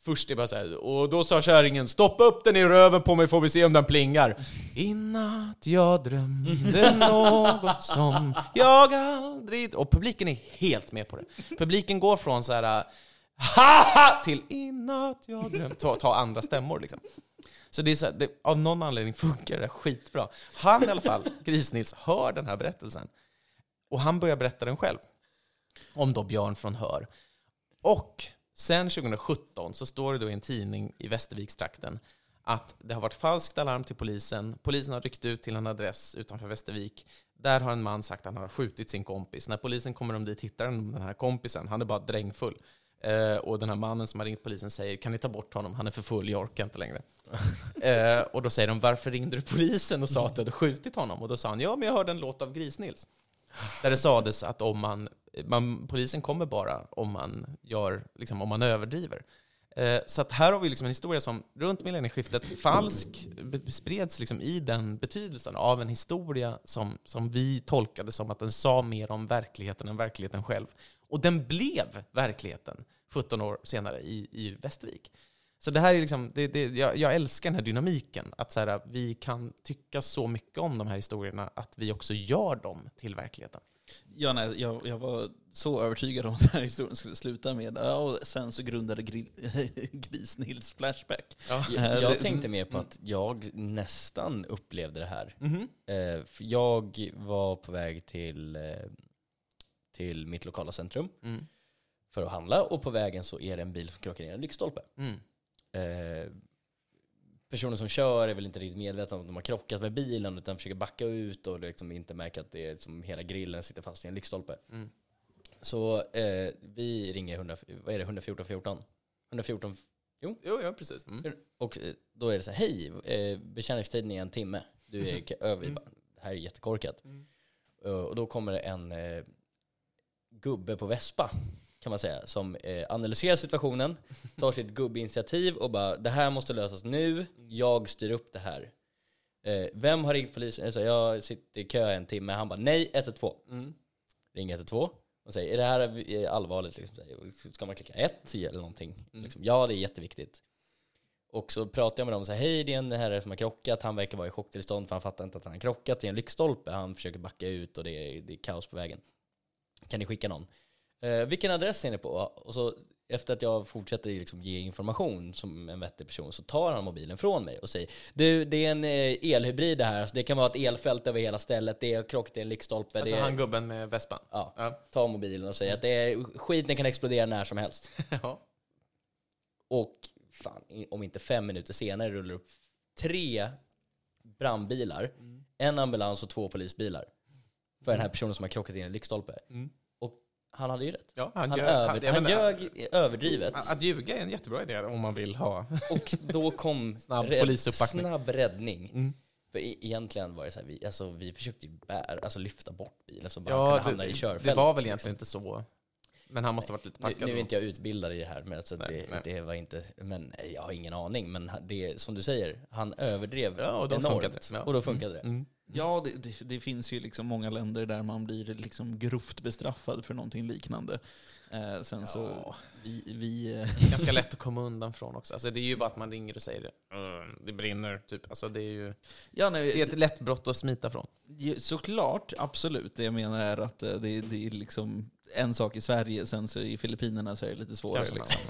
Först är bara så här, och då sa kärringen stoppa upp den i röven på mig får vi se om den plingar. I natt jag drömde något som jag aldrig... Och publiken är helt med på det. Publiken går från så här haha till i natt jag drömde... Ta, ta andra stämmor liksom. Så det är så här, det, av någon anledning funkar det skitbra. Han i alla fall, Grisnils, hör den här berättelsen. Och han börjar berätta den själv. Om då Björn från Hör. Och sen 2017 så står det då i en tidning i Västervikstrakten att det har varit falskt alarm till polisen. Polisen har ryckt ut till en adress utanför Västervik. Där har en man sagt att han har skjutit sin kompis. När polisen kommer de dit hittar de den här kompisen. Han är bara drängfull. Eh, och den här mannen som har ringt polisen säger kan ni ta bort honom? Han är för full, jag orkar inte längre. eh, och då säger de varför ringde du polisen och sa att du hade skjutit honom? Och då sa han ja, men jag hörde en låt av Gris-Nils. Där det sades att om man, man, polisen kommer bara om man, gör, liksom, om man överdriver. Eh, så att här har vi liksom en historia som runt millennieskiftet falsk spreds liksom i den betydelsen av en historia som, som vi tolkade som att den sa mer om verkligheten än verkligheten själv. Och den blev verkligheten 17 år senare i, i Västervik. Så det här är liksom, det, det, jag, jag älskar den här dynamiken, att så här, vi kan tycka så mycket om de här historierna att vi också gör dem till verkligheten. Ja, nej, jag, jag var så övertygad om att den här historien skulle sluta med, ja, och sen så grundade Gri- Gris-Nils Flashback. Ja. Jag, jag tänkte mer på att jag nästan upplevde det här. Eh, för jag var på väg till, eh, till mitt lokala centrum Mm. för att handla och på vägen så är det en bil som krockar ner en lyktstolpe. Mm. Eh, personen som kör är väl inte riktigt medveten om att de har krockat med bilen utan försöker backa ut och liksom inte märker att det är som hela grillen sitter fast i en lyktstolpe. Mm. Så eh, vi ringer 100, vad är det, 114 14? 114 Jo, ja, precis. Mm. och eh, då är det så här, hej, eh, betjäningstiden är en timme. Du är över, Mm. det här är jättekorkat. Mm. Eh, och då kommer det en gubbe på Vespa, kan man säga, som eh, analyserar situationen, tar sitt gubbinitiativ och bara, det här måste lösas nu, jag styr upp det här. Eh, vem har ringt polisen? Jag, sa, jag sitter i kö en timme. Han bara, nej, 112. Mm. Ringer 112 och säger, är det här är allvarligt? Liksom, ska man klicka 1 eller någonting? Mm. Liksom, ja, det är jätteviktigt. Och så pratar jag med dem och säger, hej det är en herre som har krockat, han verkar vara i chocktillstånd för han fattar inte att han har krockat i en lyktstolpe. Han försöker backa ut och det är, det är kaos på vägen. Kan ni skicka någon? Eh, vilken adress är ni på? Och så efter att jag fortsätter liksom ge information som en vettig person så tar han mobilen från mig och säger Du, det är en eh, elhybrid det här, alltså det kan vara ett elfält över hela stället, det är krock, det är en lyktstolpe. Alltså det är, han gubben med vespan. ja, Ja. tar mobilen och säger att det är, skiten kan explodera när som helst. ja. Och fan, om inte fem minuter senare rullar upp tre brandbilar, en ambulans och två polisbilar. För den här personen som har krockat in i en lyktstolpe. Mm. Och han hade ju rätt. Ja, Han, ljög- över, han menar, ljög överdrivet. Att, ljuga är en jättebra idé om man vill ha. Och då kom Snabb rädd- snabb räddning. Mm. För e- egentligen var det så här, vi, alltså, vi försökte ju bära, alltså lyfta bort bilen så bara Ja, kunde det, hamna i körfältet. det var väl liksom. egentligen inte så. Men han måste ha varit lite Nu, packad. nu är då. inte jag utbildad i det här, men alltså Nej, det, nej. det var inte, men jag har ingen aning. Men det, som du säger, han överdrev Ja, och då enormt. det. Ja. Och då funkade det. Mm. Ja, det, det, det finns ju liksom många länder där man blir liksom grovt bestraffad för någonting liknande. Eh, sen så, Ja. vi, vi eh, Det är ganska lätt att komma undan från också. Alltså, det är ju bara att man ringer och säger det. "Mm, Det brinner, typ. Alltså, det är ju ja, nej, det är ett lätt brott att smita från. Såklart, absolut. Det jag menar är att eh, det, det är liksom en sak i Sverige, sen så i Filippinerna så är det lite svårare. Liksom.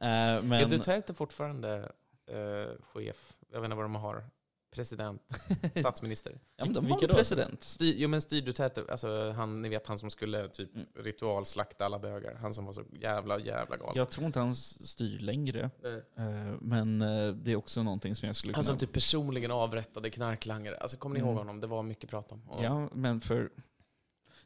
Eh, Är men, Duterte fortfarande eh, chef? Jag vet inte vad de har. President? Statsminister? ja, men de Vilka har väl då? president. Styr, jo men styr Duterte, alltså han, ni vet han som skulle typ Mm. ritualslakta alla bögar. Han som var så jävla, jävla galen. Jag tror inte han styr längre. Nej. Eh, men eh, det är också någonting som jag skulle Han kunna... som typ personligen avrättade knarklangare. Alltså kommer ni Mm. ihåg honom? Det var mycket prat om. Och- Ja, men för...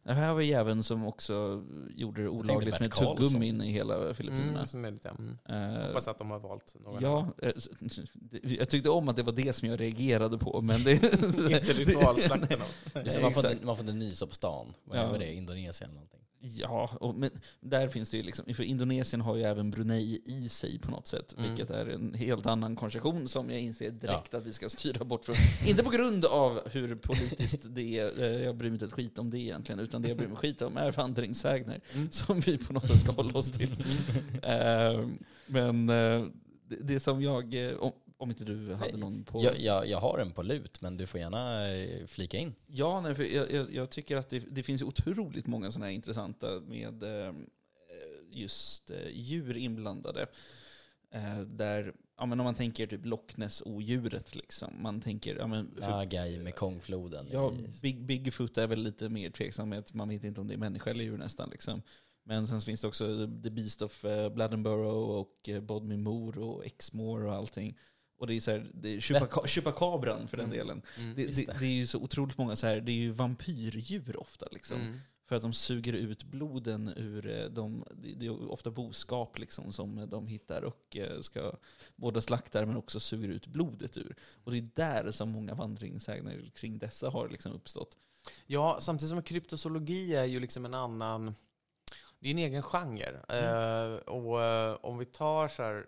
Det här var jäveln som också gjorde det olagligt med Karlsson. tugggummin i hela Filippinerna. Mm, som är lite, mm. Eh, Hoppas att de har valt någon Ja, eh, s- det- jag tyckte om att det var det som jag reagerade på, men det... Inte Nej, som man, får inte, man får inte nysa på stan. Vad Ja. är det? Indonesien eller någonting? Ja, och, men där finns det ju liksom, för Indonesien har ju även Brunei i sig på något sätt, Mm. vilket är en helt annan konstruktion som jag inser direkt att vi ska styra bort från. inte på grund av hur politiskt det är, eh, jag bryr mig inte ett skit om det egentligen, utan det jag bryr mig skit om är vandringssägner Mm. som vi på något sätt ska hålla oss till. Eh, men eh, det, det som jag, eh, om, inte du hade någon på... Jag, jag, jag har en på lut, men du får gärna eh, flika in. Ja, nej, för jag, jag, jag tycker att det, det finns otroligt många sådana här intressanta med eh, just eh, djur inblandade. Eh, där, ja, men om man tänker typ Loch Ness-odjuret, liksom. man tänker, ja, men, för, Naga i Mekongfloden. ja, i- Big, Bigfoot är väl lite mer tveksam, med att man vet inte om det är människa eller djur nästan. Liksom. Men sen finns det också The Beast of Bladenborough och Bodmy Moor och Exmoor och allting. Och det är så här, det är Chupaca- Chupacabran för den Mm. delen. Mm. Det, det, det. det är ju så otroligt många så här, det är ju vampyrdjur ofta liksom. Mm. För att de suger ut bloden ur eh, de, det är ofta boskap liksom som de hittar och eh, ska både slakta men också suger ut blodet ur. Och det är där som många vandringssägner kring dessa har liksom uppstått. Ja, samtidigt som kryptozoologi är ju liksom en annan... Det är en egen genre. Eh, och eh, om vi tar så här...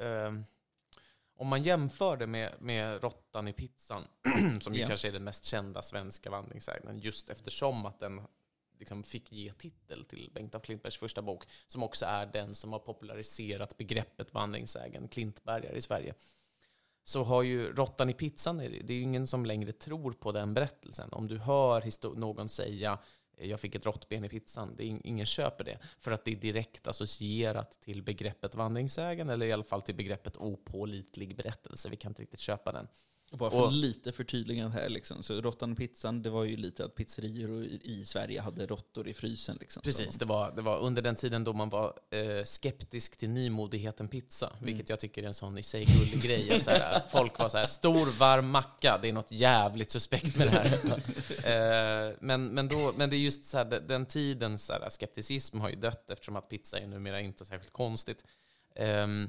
eh, om man jämför det med, med råttan i pizzan, som ju Ja. kanske är den mest kända svenska vandringssägnen, just eftersom att den liksom fick ge titel till Bengt af Klintbergs första bok, som också är den som har populariserat begreppet vandringssägen, Klintbergare i Sverige så har ju råttan i pizzan, det är ju ingen som längre tror på den berättelsen. Om du hör någon säga "Eh, jag fick ett råttben i pizzan, det är ingen köper det. För att det är direkt associerat till begreppet vandringssägen, eller i alla fall till begreppet opålitlig berättelse. Vi kan inte riktigt köpa den. Och bara för Och- lite förtydligande här liksom. Så råttan i pizzan, det var ju lite att pizzerior i, Sverige hade råttor i frysen liksom. Precis, det var, det var under den tiden då man var eh, skeptisk till nymodigheten pizza, vilket jag tycker är en sån i sig gullig grej. Att så här, folk var så här, stor varm macka, det är något jävligt suspekt med det här. eh, men, men, då, men det är just så den, den tidens så skepticism har ju dött eftersom att pizza är numera inte särskilt konstigt. Ehm,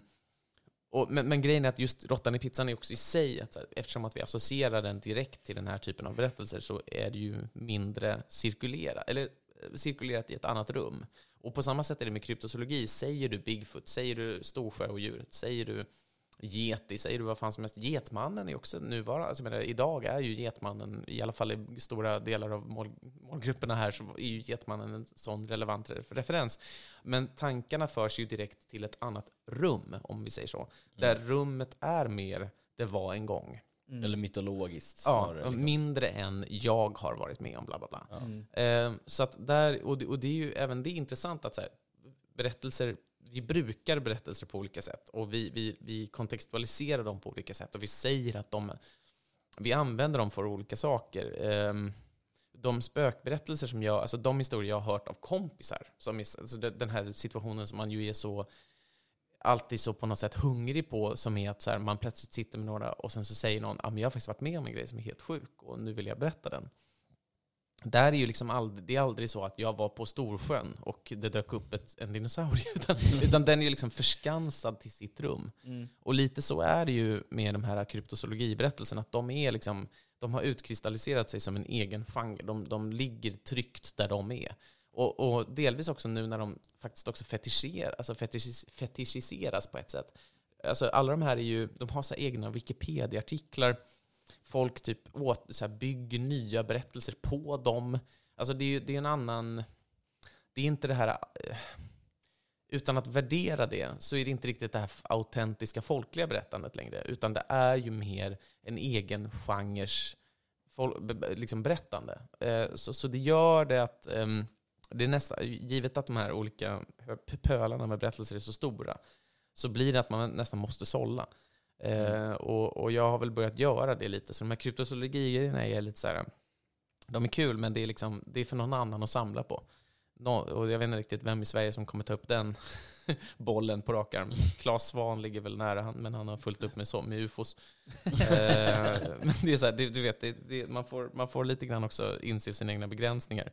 och, men, men grejen är att just råttan i pizzan är också i sig, att, eftersom att vi associerar den direkt till den här typen av berättelser så är det ju mindre cirkulera, eller eh, cirkulerat i ett annat rum. Och på samma sätt är det med kryptozoologi. Säger du Bigfoot, säger du Storsjöodjuret, säger du Yeti, säger du vad fan som helst. Getmannen är också nuvarande, alltså menar, idag är ju Getmannen, i alla fall i stora delar av mål, målgrupperna här, så är ju Getmannen en sån relevant referens. Men tankarna förs ju direkt till ett annat rum, om vi säger så. Där rummet är mer det var en gång. Mm. Eller mytologiskt Ja, snarare. liksom. mindre än jag har varit med om, bla bla bla. Ja. Mm. Eh, så att där, och det, och det är ju även det är intressant att så här, berättelser, vi brukar berättelser på olika sätt och vi, vi, vi kontextualiserar dem på olika sätt och vi säger att de, vi använder dem för olika saker. Ehm, de spökberättelser som jag, alltså de historier jag har hört av kompisar, som är, alltså den här situationen som man ju är så alltid så på något sätt hungrig på, som är att så här, man plötsligt sitter med några och sen så säger någon ah, att jag har faktiskt varit med om en grej som är helt sjuk och nu vill jag berätta den. Där är ju liksom aldrig, det är aldrig så att jag var på Storsjön och det dök upp ett, en dinosaurie, utan, utan den är liksom förskansad till sitt rum. Mm. Och lite så är det ju med de här kryptozoologiberättelserna, att de är liksom, de har utkristalliserat sig som en egen genre. De, de ligger tryggt där de är. Och, och delvis också nu när de faktiskt också fetischerar, alltså fetischis, fetischiseras på ett sätt. Alltså alla de här är ju, de har så egna Wikipedia-artiklar folk typ åt, så här, bygger nya berättelser på dem. Alltså det är, det är en annan... Det är inte det här... Eh, utan att värdera det så är det inte riktigt det här autentiska folkliga berättandet längre. Utan det är ju mer en egen genres liksom berättande. Eh, så, så det gör det att... Ehm, det är nästa, givet att de här olika pölarna med berättelser är så stora, så blir det att man nästan måste sålla. Eh, och, och jag har väl börjat göra det lite. Så de här kryptozoologi-grejerna är lite så här, de är kul, men det är, liksom, det är för någon annan att samla på. Nå, och jag vet inte riktigt vem i Sverige som kommer ta upp den bollen på rak arm. Claes Svahn ligger väl nära han, men han har fullt upp med, så, med ufos. eh, men det är så här, du, du vet, det, det, man, får, man får lite grann också inse sina egna begränsningar.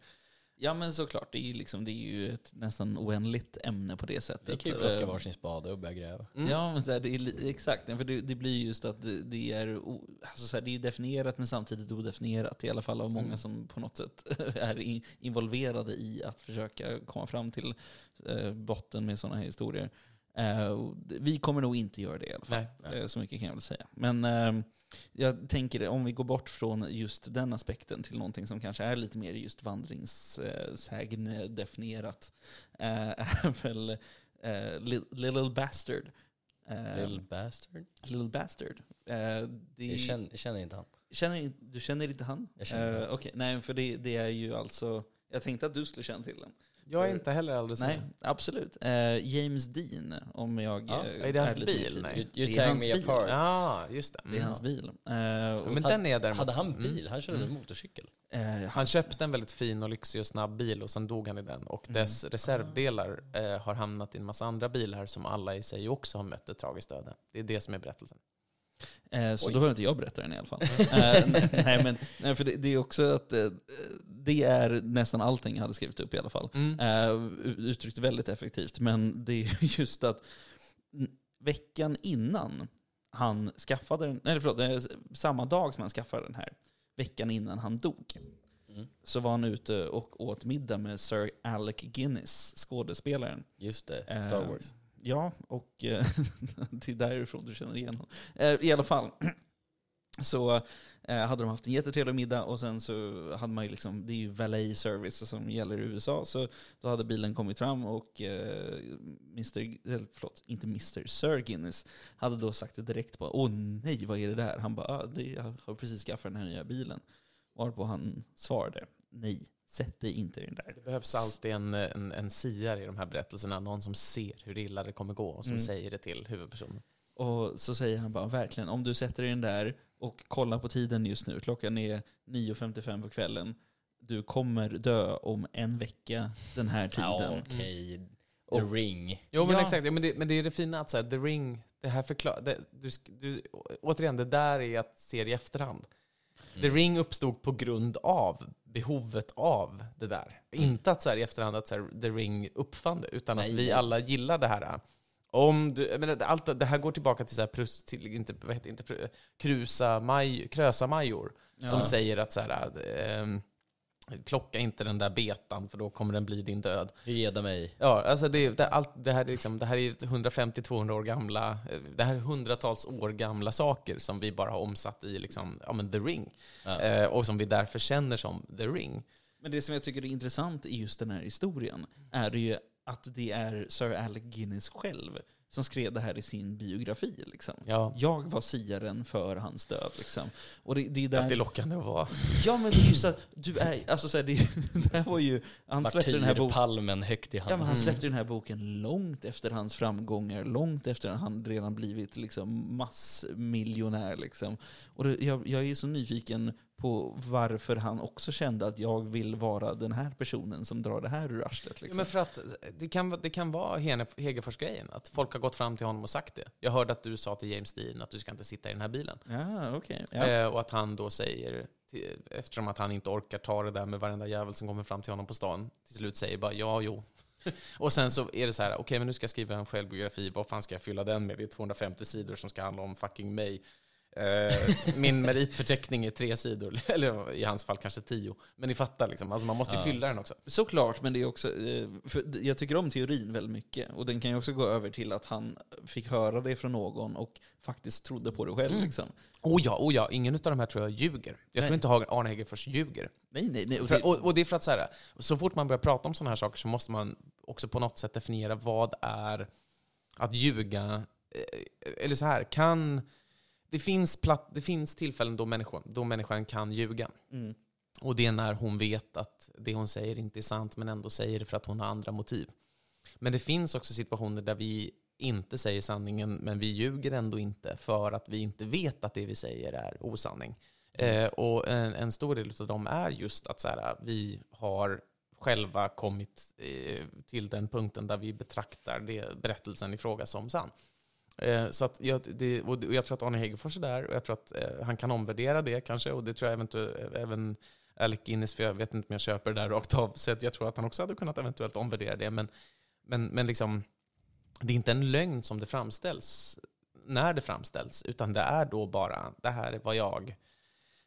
Ja men såklart, det är ju, liksom, det är ju ett nästan oändligt ämne på det sättet. Vi kan ju plocka varsin spade och börja gräva. Mm. Ja, men så här, det är, exakt. För det, det blir just att det, det är, alltså så här, det är definierat men samtidigt odefinierat. I alla fall av många Mm. som på något sätt är in, involverade i att försöka komma fram till eh, botten med sådana här historier. Eh, vi kommer nog inte göra det i alla fall. Nej. Eh, så mycket kan jag väl säga. Men eh, jag tänker om vi går bort från just den aspekten till någonting som kanske är lite mer just vandringssägn definierat. Eh, är väl eh, Li- Little Bastard. Eh, Little bastard. Little Bastard. Eh, det Jag känner, inte han. känner, du känner inte han? Jag känner inte Eh, Okej, nej för det, det är ju alltså... Jag tänkte att du skulle känna till den. Jag är inte heller alldeles Nej, absolut. Eh, James Dean, om jag... Ja, eh, är det hans lite bil? Nej. You, Det you är tearing hans me bil. apart. Ja, just det. Det är Mm. hans bil. Eh, Ja, och, men den är däremot... Hade han Mm. bil? Han körde Mm. motorcykel. eh, Han köpte en väldigt fin och lyxig och snabb bil och sen dog han i den. Och Mm. dess reservdelar eh, har hamnat i en massa andra bilar som alla i sig också har mött ett tragiskt öde. Det är det som är berättelsen. Eh, så Oj. då behöver inte jag berätta den i alla fall. eh, nej, men, nej, för det, det är också att eh, det är nästan allting jag hade skrivit upp i alla fall. Mm. Uttryckt väldigt effektivt. Men det är just att veckan innan han skaffade den, nej förlåt, samma dag som han skaffade den här, veckan innan han dog, Mm. så var han ute och åt middag med Sir Alec Guinness, skådespelaren. Just det, Star Wars. Ja, och eh, det är därifrån du känner igen honom. Eh, I alla fall, så eh, hade de haft en jättetrevlig middag och sen så hade man ju liksom, det är ju valet service som gäller i USA, så då hade bilen kommit fram och eh, Mr, eller förlåt, inte Mr, Sir Guinness hade då sagt det direkt på åh nej, vad är det där? Han bara, ah, det, jag har precis skaffat den här nya bilen. Varpå han svarade, nej, sätt dig inte i den där. Det behövs alltid en, en, en siare i de här berättelserna. Någon som ser hur illa det kommer gå och som Mm. säger det till huvudpersonen. Och så säger han bara, verkligen, om du sätter dig in där och kollar på tiden just nu, klockan är 9.55 på kvällen, du kommer dö om en vecka den här tiden. Ja, okej. The Och- Ring. Jo men Ja. exakt, ja, men, det, men det är det fina att här, The Ring, det här förklar, det, du, du, återigen, det där är att se det i efterhand. The Mm. Ring uppstod på grund av behovet av det där. Mm. Inte att så här, i efterhand att så här, The Ring uppfann det, utan Nej. att vi alla gillar det här. Om du, menar, allt, det här går tillbaka till, så här, prus, till inte, vad heter, inte krusa maj, krösa-major Ja. som säger att så här, ehm, plocka inte den där betan för då kommer den bli din död. Geda mig. Ja, alltså det, det, allt, det, här, är liksom, det här är 150-200 år gamla, eh, det här är hundratals år gamla saker som vi bara har omsatt i liksom, ja, men The Ring. Ja. Eh, och som vi därför känner som The Ring. Men det som jag tycker är intressant i just den här historien är ju att det är Sir Alec Guinness själv som skrev det här i sin biografi. Liksom. Ja, Jag var siaren för hans död. Liksom. Och det, det är där... det är lockande att vara. Ja men det är ju så att du är, alltså så här, det, det här var ju, han släppte den här boken Martyrpalmen högt i Ja, handen. men han Mm. släppte den här boken långt efter hans framgångar, långt efter att han redan blivit liksom massmiljonär. Liksom. Och det, jag, jag är så nyfiken på varför han också kände att jag vill vara den här personen som drar det här ur arslet. Ja, Liksom. men för att det kan, det kan vara Hegerfors-grejen, att folk har gått fram till honom och sagt det. Jag hörde att du sa till James Dean att du ska inte sitta i den här bilen. Ja, okej. Ja. Eh, och att han då säger, till, eftersom att han inte orkar ta det där med varenda jävel som kommer fram till honom på stan, till slut säger bara ja, jo. och sen så är det så här, okej men nu ska jag skriva en självbiografi, vad fan ska jag fylla den med? Det är 250 sidor som ska handla om fucking mig. Eh, min meritförteckning är tre sidor, eller i hans fall kanske tio. Men ni fattar, liksom. alltså, man måste ju Ja. fylla den också. Såklart, men det är också... eh, För jag tycker om teorin väldigt mycket. Och den kan ju också gå över till att han fick höra det från någon och faktiskt trodde på det själv. Mm. Liksom. Oh ja, oh ja, ingen av de här tror jag ljuger. Jag Nej. tror inte Arne Hegerfors ljuger. Nej, nej, nej. Och För, det, och, och det är för att så, här, så fort man börjar prata om sådana här saker så måste man också på något sätt definiera vad är att ljuga. Eh, Eller så här, kan... Det finns, platt, det finns tillfällen då människan, då människan kan ljuga. mm. Och det är när hon vet att det hon säger inte är sant, men ändå säger det för att hon har andra motiv. Men det finns också situationer där vi inte säger sanningen, men vi ljuger ändå inte för att vi inte vet att det vi säger är osanning. Eh, och en, en stor del av dem är just att så här, vi har själva kommit eh, till den punkten där vi betraktar det, berättelsen i fråga som sann. Eh, så att jag, det, och jag tror att Arne Hegerfors är där och jag tror att eh, han kan omvärdera det kanske och det tror jag eventu- eh, även Alec Guinness, för jag vet inte om jag köper det där rakt av, så jag tror att han också hade kunnat eventuellt omvärdera det. Men, men, men liksom, det är inte en lögn som det framställs när det framställs, utan det är då bara, det här är vad jag,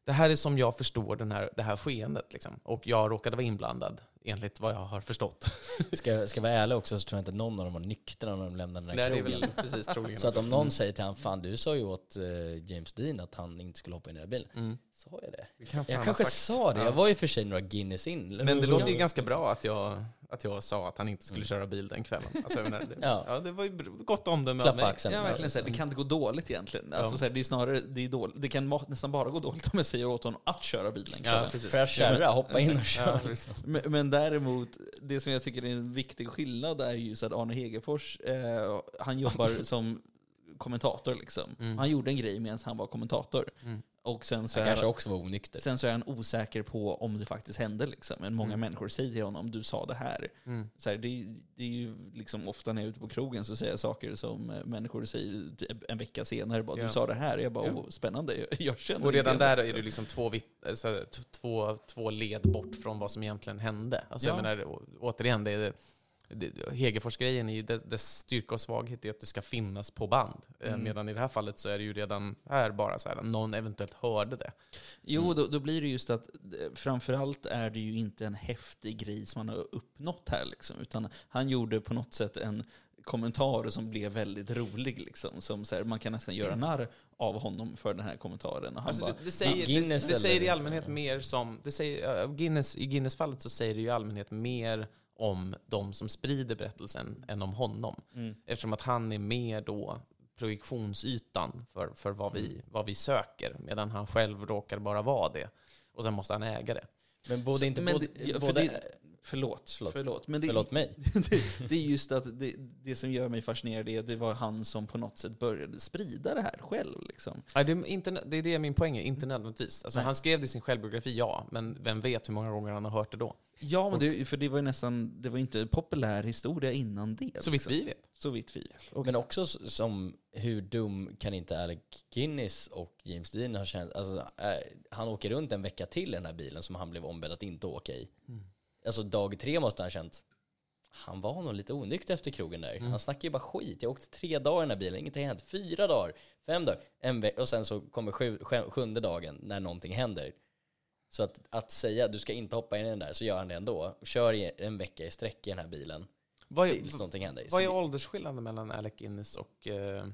det här är som jag förstår den här, det här skeendet. Liksom. Och jag råkade vara inblandad, enligt vad jag har förstått. Ska, jag- ska jag vara ärlig också så tror jag inte någon av dem var nyktra när de lämnade den Nej, här det är krogen. väl precis troligen. Så att om någon säger till han, fan du sa ju åt eh, James Dean att han inte skulle hoppa in i den här bilen. Mm. Sa jag det? Det kan Jag kanske sa det, Ja. jag var ju för sig några Guinness in. Men det låter ju ganska bra att jag, att jag sa att han inte skulle Mm. köra bil den kvällen. Alltså, menar, det, Ja. ja. det var ju gott omdöme av Klappa mig. axeln. Ja, verkligen. Så här, det kan inte gå dåligt egentligen. Alltså, Ja. så här, det, är snarare, det, är dåligt. det kan nästan bara gå dåligt om jag säger åt honom att köra bilen. Ja, kvällen. precis. Får jag hoppa in och Ja, köra. precis. Men, men däremot, det som jag tycker är en viktig skillnad är ju så att Arne Hegerfors, eh, han jobbar som kommentator liksom. Mm. Han gjorde en grej medan han var kommentator. Mm. Och sen så, Han är, kanske också var onykter. sen så är han osäker på om det faktiskt hände. Liksom. Men många Mm. människor säger till honom, du sa det här. Mm. Så här, det, det är ju liksom ofta när jag är ute på krogen så säger jag saker som eh, människor säger typ en vecka senare. Bara, Ja. Du sa det här. Jag bara, Ja. oh, spännande. Jag, jag känner Och redan där igen är det liksom två, alltså, två, två led bort från vad som egentligen hände. Alltså, Ja. jag menar, återigen, det är, Hegerfors-grejen är ju dess, dess styrka och svaghet i att det ska finnas på band. Eh, Mm. Medan i det här fallet så är det ju redan här bara så här, någon eventuellt hörde det. Jo, Mm. då, då blir det just att eh, framförallt är det ju inte en häftig grej som man har uppnått här. Liksom, utan han gjorde på något sätt en kommentar som blev väldigt rolig. Liksom, som så här, man kan nästan göra narr av honom för den här kommentaren. Och Alltså, bara, det, det, säger, Guinness det, det säger i allmänhet mer som... Det säger, Guinness, I Guinness-fallet så säger det ju i allmänhet mer om de som sprider berättelsen än om honom. mm, Eftersom att han är mer då projektionsytan för, för vad, vi, vad vi söker, medan han själv råkar bara vara det. Och sen måste han äga det. Men både inte men både, både, det- förlåt, Förlåt. förlåt. Men det, förlåt mig. det, det är just att det, det som gör mig fascinerad är att det var han som på något sätt började sprida det här själv. Liksom. Nej, det, är inte, det är det min poäng är, inte nödvändigtvis. Alltså, Nej. han skrev det i sin självbiografi, ja, men vem vet hur många gånger han har hört det då? Ja, men det, för det var ju nästan, det var inte en populär historia innan det. Så vitt liksom. vi vet. Så vitt vi vet. Och, Men också som, hur dum kan inte Alec Guinness och James Dean ha känt? Alltså, eh, han åker runt en vecka till i den här bilen som han blev ombedd att inte åka i. Alltså dag tre måste han ha känt, han var nog lite onykter efter krogen där. Mm. Han snackar ju bara skit. Jag åkte tre dagar i den här bilen, ingenting har hänt. Fyra dagar, fem dagar, en ve- och sen så kommer sju, sju- sjunde dagen när någonting händer. Så att, att säga du ska inte hoppa in i den där, så gör han det ändå. Och kör en vecka i sträck i den här bilen Vad är, tills någonting händer. vad är åldersskillnaden mellan Alec Guinness och eh,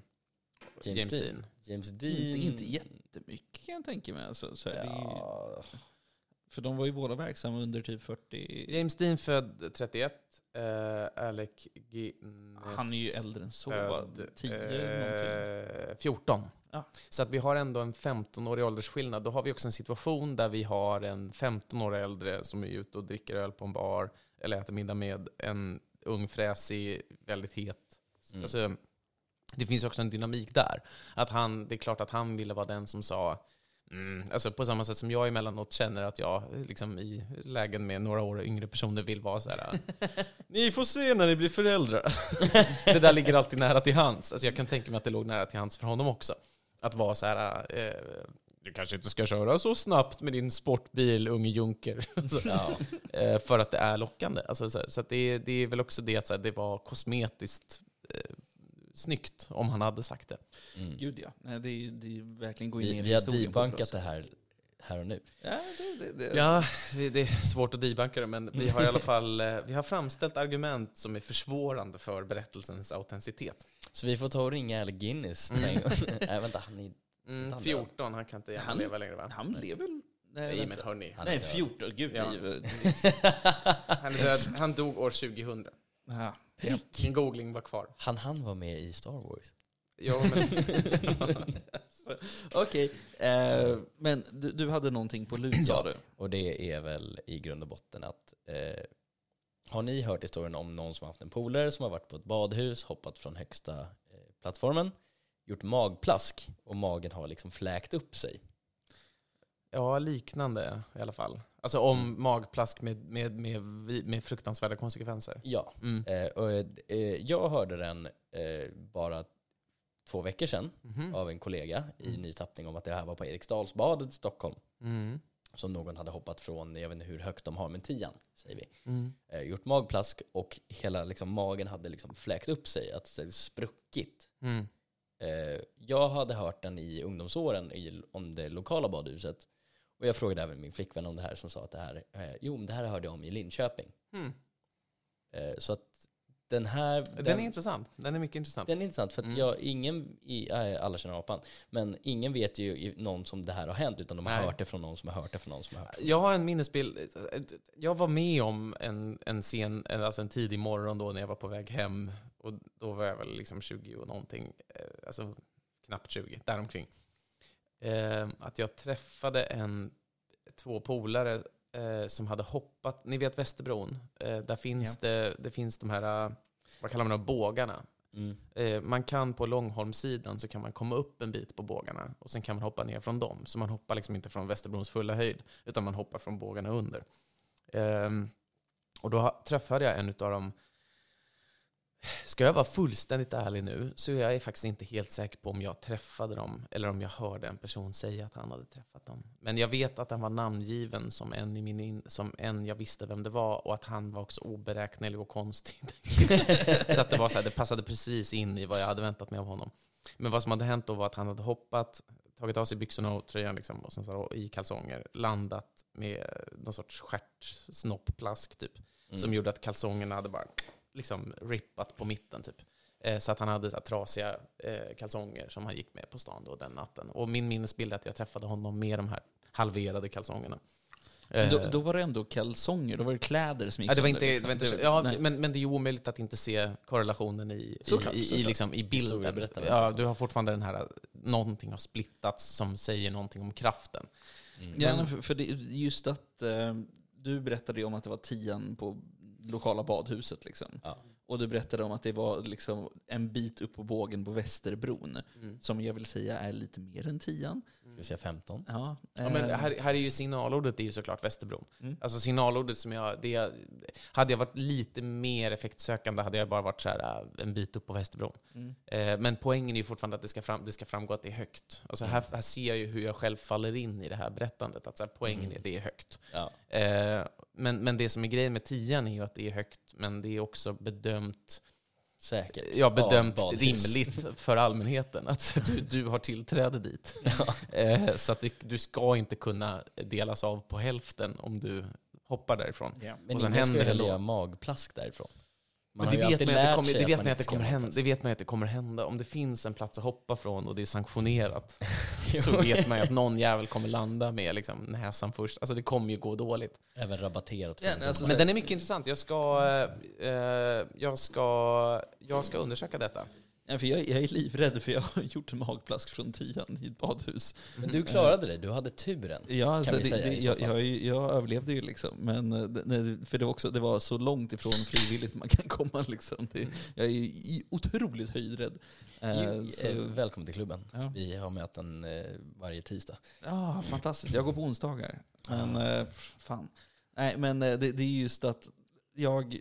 James, Dean? James Dean. inte, inte jättemycket kan jag tänka mig. Alltså, så Ja, för de var ju båda verksamma under typ 40... James Dean född 31, eh, Alec Guinness Han är ju äldre än så, född, 10 någonting. eh, 14. Ja. Så att vi har ändå en 15-årig åldersskillnad. Då har vi också en situation där vi har en 15 år äldre som är ute och dricker öl på en bar eller äter middag med en ung, fräsig, väldigt het. Mm. Alltså, det finns också en dynamik där. Att han, det är klart att han ville vara den som sa Mm, alltså på samma sätt som jag emellanåt känner att jag liksom i lägen med några år yngre personer vill vara så här. Ni får se när ni blir föräldrar. det där ligger alltid nära till hands. Alltså jag kan tänka mig att det låg nära till hands för honom också. Att vara så här. Eh, du kanske inte ska köra så snabbt med din sportbil, unge junker. Så, ja. eh, för att det är lockande. Alltså, så så att det, är- det är väl också det att så här, det var kosmetiskt eh, snyggt om han hade sagt det. Mm. Gud ja. Nej, det, är, det verkligen gå in Vi, i vi har historien ett bra debunkat det här, här och nu. Ja, det, det, det. Ja, det är svårt att debunka det, men vi har i alla fall eh, vi har framställt argument som är försvårande för berättelsens autenticitet. Så vi får ta och ringa Al Guinness Mm. med en gång. Nej, vänta, han är... Mm, Han 14, han kan inte Han- leva längre va? Han lever väl? Nej, Nej, men hörni. Han Nej, är- 14. Gud, Ja. Han, död, han dog år 2000. Ja. Min googling var kvar. Han han var med i Star Wars. Ja, men, Okej, eh, men du, du hade någonting på lut sa Ja. du? Och det är väl i grund och botten att eh, har ni hört historien om någon som har haft en polare som har varit på ett badhus, hoppat från högsta eh, plattformen, gjort magplask och magen har liksom fläkt upp sig. ja, liknande i alla fall. Alltså om magplask med, med, med, med fruktansvärda konsekvenser. Ja, Mm. eh, och, eh, jag hörde den eh, bara två veckor sedan Mhm. av en kollega i Mm. ny tappning om att det här var på Eriksdalsbadet i Stockholm. Mm. Som någon hade hoppat från, jag vet inte hur högt de har, men tian säger vi. Mm. Eh, gjort magplask och hela liksom, magen hade liksom fläkt upp sig, att det spruckit. Mm. Eh, jag hade hört den i ungdomsåren i, om det lokala badhuset. Och jag frågade även min flickvän om det här som sa att det här, eh, jo men det här hörde jag om i Linköping. Mm. Eh, så att den här... Den, är intressant. Den är mycket intressant. Den är intressant för att Mm. jag, ingen, i, äh, alla känner apan, men ingen vet ju någon som det här har hänt, utan de har Nej. hört det från någon som har hört det från någon som har hört det. Jag har en minnesbild. Jag var med om en, en sen, alltså en tidig morgon då när jag var på väg hem. Och då var jag väl liksom 20 och någonting, eh, alltså knappt 20, däromkring. Eh, att jag träffade en, två polare eh, som hade hoppat, ni vet Västerbron, eh, där finns det, det finns de här, eh, vad kallar man dem, bågarna. Mm. Eh, man kan på Långholmssidan så kan man komma upp en bit på bågarna och sen kan man hoppa ner från dem. Så man hoppar liksom inte från Västerbrons fulla höjd utan man hoppar från bågarna under. Ehm, och då träffade jag en av dem. Ska jag vara fullständigt ärlig nu så är jag faktiskt inte helt säker på om jag träffade dem eller om jag hörde en person säga att han hade träffat dem. Men jag vet att han var namngiven som en, i min in, som en jag visste vem det var och att han var också oberäknelig och konstig. så att det, var så här, det passade precis in i vad jag hade väntat mig av honom. Men vad som hade hänt då var att han hade hoppat, tagit av sig byxorna och tröjan liksom, och sen så i kalsonger, landat med någon sorts stjärtsnoppplask typ. Mm. Som gjorde att kalsongerna hade bara liksom rippat på mitten typ. Eh, Så att han hade så här trasiga eh, kalsonger som han gick med på stan då den natten. Och min minnesbild är att jag träffade honom med de här halverade kalsongerna. Men Då, Eh, då var det ändå kalsonger, då var det kläder som gick Ja, det var sönder, inte, liksom. det var inte ja, nej. men, men det är ju omöjligt att inte se korrelationen i, Såklart, i, såklart. liksom, i bilden. Ja, du har fortfarande den här, någonting har splittats som säger någonting om kraften. Mm. Ja, för, det, just att eh, du berättade ju om att det var tian på lokala badhuset. Liksom. Ja. Och du berättade om att det var liksom en bit upp på bågen på Västerbron. Som jag vill säga är lite mer än tian. Ska vi säga 15? Ja, Ja, men eh, här, här är ju signalordet är ju såklart Västerbron. Mm. Alltså signalordet som jag, det, hade jag varit lite mer effektsökande hade jag bara varit så här äh, en bit upp på Västerbron. mm. Eh, men poängen är ju fortfarande att det ska, fram, det ska framgå att det är högt. Alltså här, här ser jag ju hur jag själv faller in i det här berättandet. Att så här, poängen Mm. är att det är högt. Ja. Eh, men, men det som är grejen med tian är ju att det är högt, men det är också bedömt, Säkert. ja, bedömt badhus. rimligt för allmänheten. Att du, du har tillträde dit. Eh, så att det, du ska inte kunna delas av på hälften om du hoppar därifrån. Ja. Men Och sen ingen ska händer då. göra magplask därifrån. Man Men det vet, man att det kommer, det, vet man man att det, kommer göra hända, magplask. det vet man ju att det kommer hända. Om det finns en plats att hoppa från och det är sanktionerat så vet man ju att någon jävel kommer landa med liksom näsan först. Alltså det kommer ju gå dåligt. Även rabatterat Ja, alltså, Men den är mycket intressant. Jag ska, eh, jag ska, jag ska undersöka detta. Ja, för jag, jag är livrädd för jag har gjort en magplask från tian i ett badhus. Men du klarade det, du hade turen. Ja, alltså, vi det, säga det, i så jag, fall. jag, jag överlevde ju liksom. Men, eh, det- för det var, också, det var så långt ifrån frivilligt man kan komma. Liksom. Det, jag är ju otroligt höjdrädd. Eh, Jo, så- eh, välkommen till klubben. Ja. Vi har möten eh, varje tisdag. Ja, fantastiskt. Jag går på onsdagar. Men eh, fan. Nej, men eh, det, det är just att jag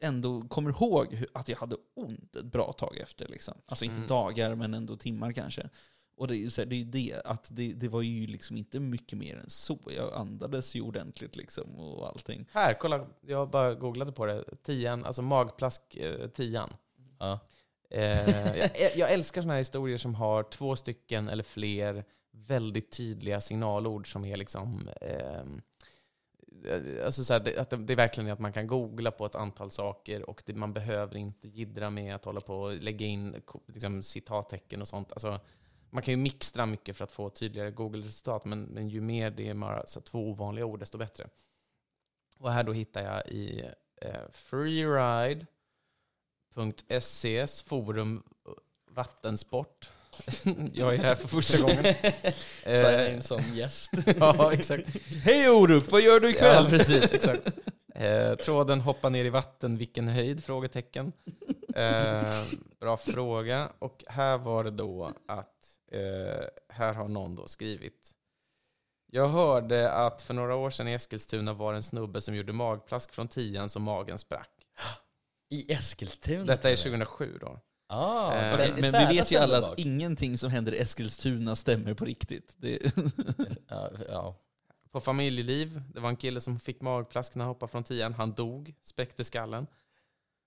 ändå kommer ihåg att jag hade ont ett bra tag efter. Liksom. Alltså inte Mm. dagar, men ändå timmar kanske. Och det är ju så här, det, är det, att det, det var ju liksom inte mycket mer än så. Jag andades ju ordentligt liksom och allting. Här, kolla. Jag bara googlade på det. Tian, alltså magplask eh, tian. Ja. Eh, jag, jag älskar sådana här historier som har två stycken eller fler väldigt tydliga signalord som är liksom... Eh, Eh, alltså så här, det, att det, det är verkligen att man kan googla på ett antal saker och det, man behöver inte jiddra med att hålla på och lägga in liksom, citattecken och sånt. Alltså, man kan ju mixtra mycket för att få tydligare Google-resultat, men, men ju mer det är bara så här, två ovanliga ord, desto bättre. Och här då hittar jag i eh, freeride.ses forum eh, vattensport. jag är här för första gången. Signa Eh, in som gäst. ja, exakt. Hej Orup, vad gör du ikväll? Ja, precis. Exakt. Eh, tråden hoppa ner i vatten, vilken höjd? Frågetecken. Eh, bra fråga. Och här var det då att, eh, här har någon då skrivit. Jag hörde att för några år sedan i Eskilstuna var en snubbe som gjorde magplask från tian så magen sprack. I Eskilstuna? Detta är till och med. 2007 då. Ah, Eh, men vi vet ju alla att ingenting som händer i Eskilstuna stämmer på riktigt. Det, Ja, ja. På familjeliv, det var en kille som fick magplask när han hoppade från tian. Han dog, spräckte skallen.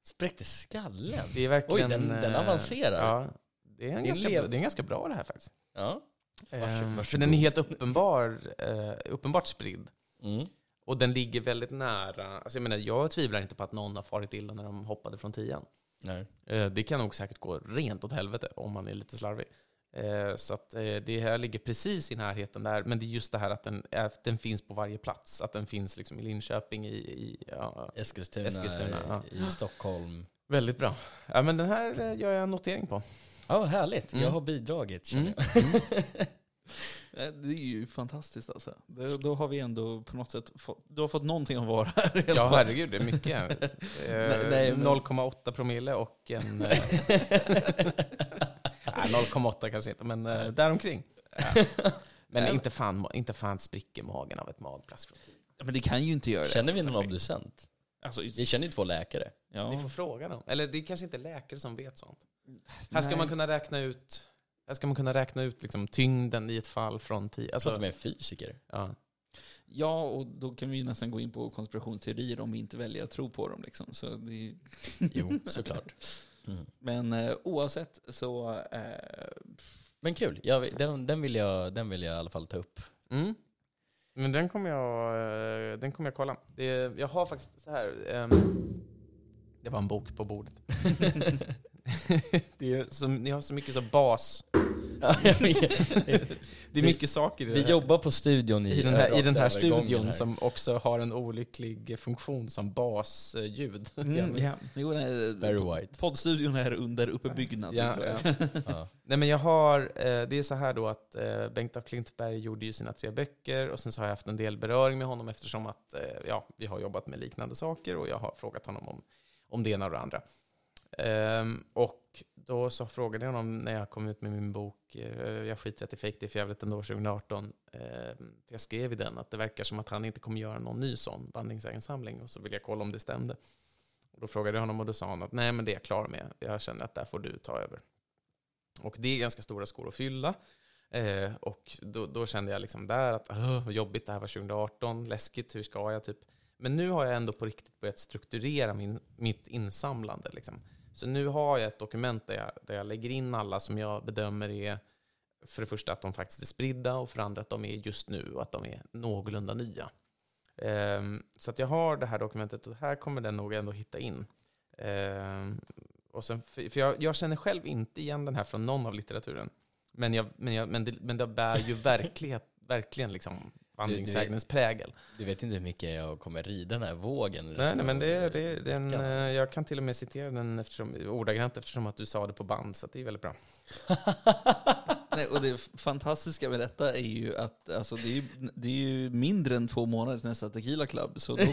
Spräckte skallen? Det är verkligen... Oj, den- den eh, avancerar. Ja, det är, en Det ganska, lev- det är ganska bra det här faktiskt. Ja. Ehm, varsågod. För den är helt uppenbar, eh, uppenbart spridd. Mm. Och den ligger väldigt nära. Alltså jag, menar, jag tvivlar inte på att någon har farit illa när de hoppade från tian. Nej. Eh, det kan nog säkert gå rent åt helvete om man är lite slarvig. Eh, så eh, det här ligger precis i närheten där. Men det är just det här att den, att den finns på varje plats. Att den finns liksom i Linköping, i, i ja, Eskilstuna, Eskilstuna, ja. i Stockholm. Väldigt bra. Ja, men den här gör jag en notering på. Ja, härligt. Mm. Jag har bidragit, känner Mm. jag. Eh, det är ju fantastiskt alltså. Det, då har vi ändå på något sätt fått, du har fått någonting att vara här Ja, fall. herregud, det är mycket. Eh, Nej, nej, men- 0,8 promille och en... eh, nej, 0,8 kanske inte, men eh, däromkring. Ja. Men inte fan, inte fan spricker magen av ett magplask från tid. Ja, Men det kan ju inte göra det. Känner vi alltså. någon obducent? Alltså, Vi känner ju två läkare. ja. Ni får fråga dem. Eller det är kanske inte läkare som vet sånt. Här ska Nej. man kunna räkna ut, här ska man kunna räkna ut liksom, tyngden i ett fall från tid. Alltså, att de är fysiker. ja. Ja, och då kan vi ju nästan gå in på konspirationsteorier om vi inte väljer att tro på dem. Liksom. Så det Jo, såklart. Mm. men eh, oavsett så... Eh, Men kul. Jag, den, den, vill jag, den vill jag i alla fall ta upp. Mm. Men den kommer jag, eh, den kommer jag kolla. Det, jag har faktiskt så här. ehm, det var en bok på bordet. det är så, ni har så mycket så bas. Det är mycket saker i, Vi här, jobbar på studion i, i den här, i den här studion här. som också har en olycklig funktion som basljud. mm, ja. Jo, nej, Very white. Poddstudion är under uppbyggnad. Ja. Ja. Nej men jag har, eh, det är så här då att eh, Bengt af Klintberg gjorde ju sina tre böcker och sen så har jag haft en del beröring med honom eftersom att eh, ja, vi har jobbat med liknande saker och jag har frågat honom om, om det ena och det andra. Um, och då så frågade jag honom när jag kom ut med min bok uh, Jag skiter i att det är fake, det är för jävligt ändå 2018. Uh, för jag skrev i den att det verkar som att han inte kommer göra någon ny sån vandringsägensamling och så ville jag kolla om det stämde. Och då frågade jag honom och då sa han att nej men det är jag klar med. Jag känner att där får du ta över. Och det är ganska stora skor att fylla. Eh, och då, då kände jag liksom där att "Åh, vad jobbigt, det här var 2018, läskigt, hur ska jag typ? Men nu har jag ändå på riktigt börjat strukturera min, mitt insamlande. Liksom. Så nu har jag ett dokument där jag, där jag lägger in alla som jag bedömer är för det första att de faktiskt är spridda och för det andra att de är just nu och att de är någorlunda nya. Um, så att jag har det här dokumentet och här kommer den nog ändå hitta in. Um, och sen, för för jag, jag känner själv inte igen den här från någon av litteraturen. Men, jag, men, jag, men, det, men det bär ju verklighet, verkligen liksom vandringssägnens prägel. Du vet inte hur mycket jag kommer rida den här vågen. Nej, nej, men det, det, veckan. eh, jag kan till och med citera den eftersom, ordagrant eftersom att du sa det på band, så det är väldigt bra. Nej, och det fantastiska med detta är ju att alltså, det, är ju, det är ju mindre än två månader till nästa Tequila Club. Så då,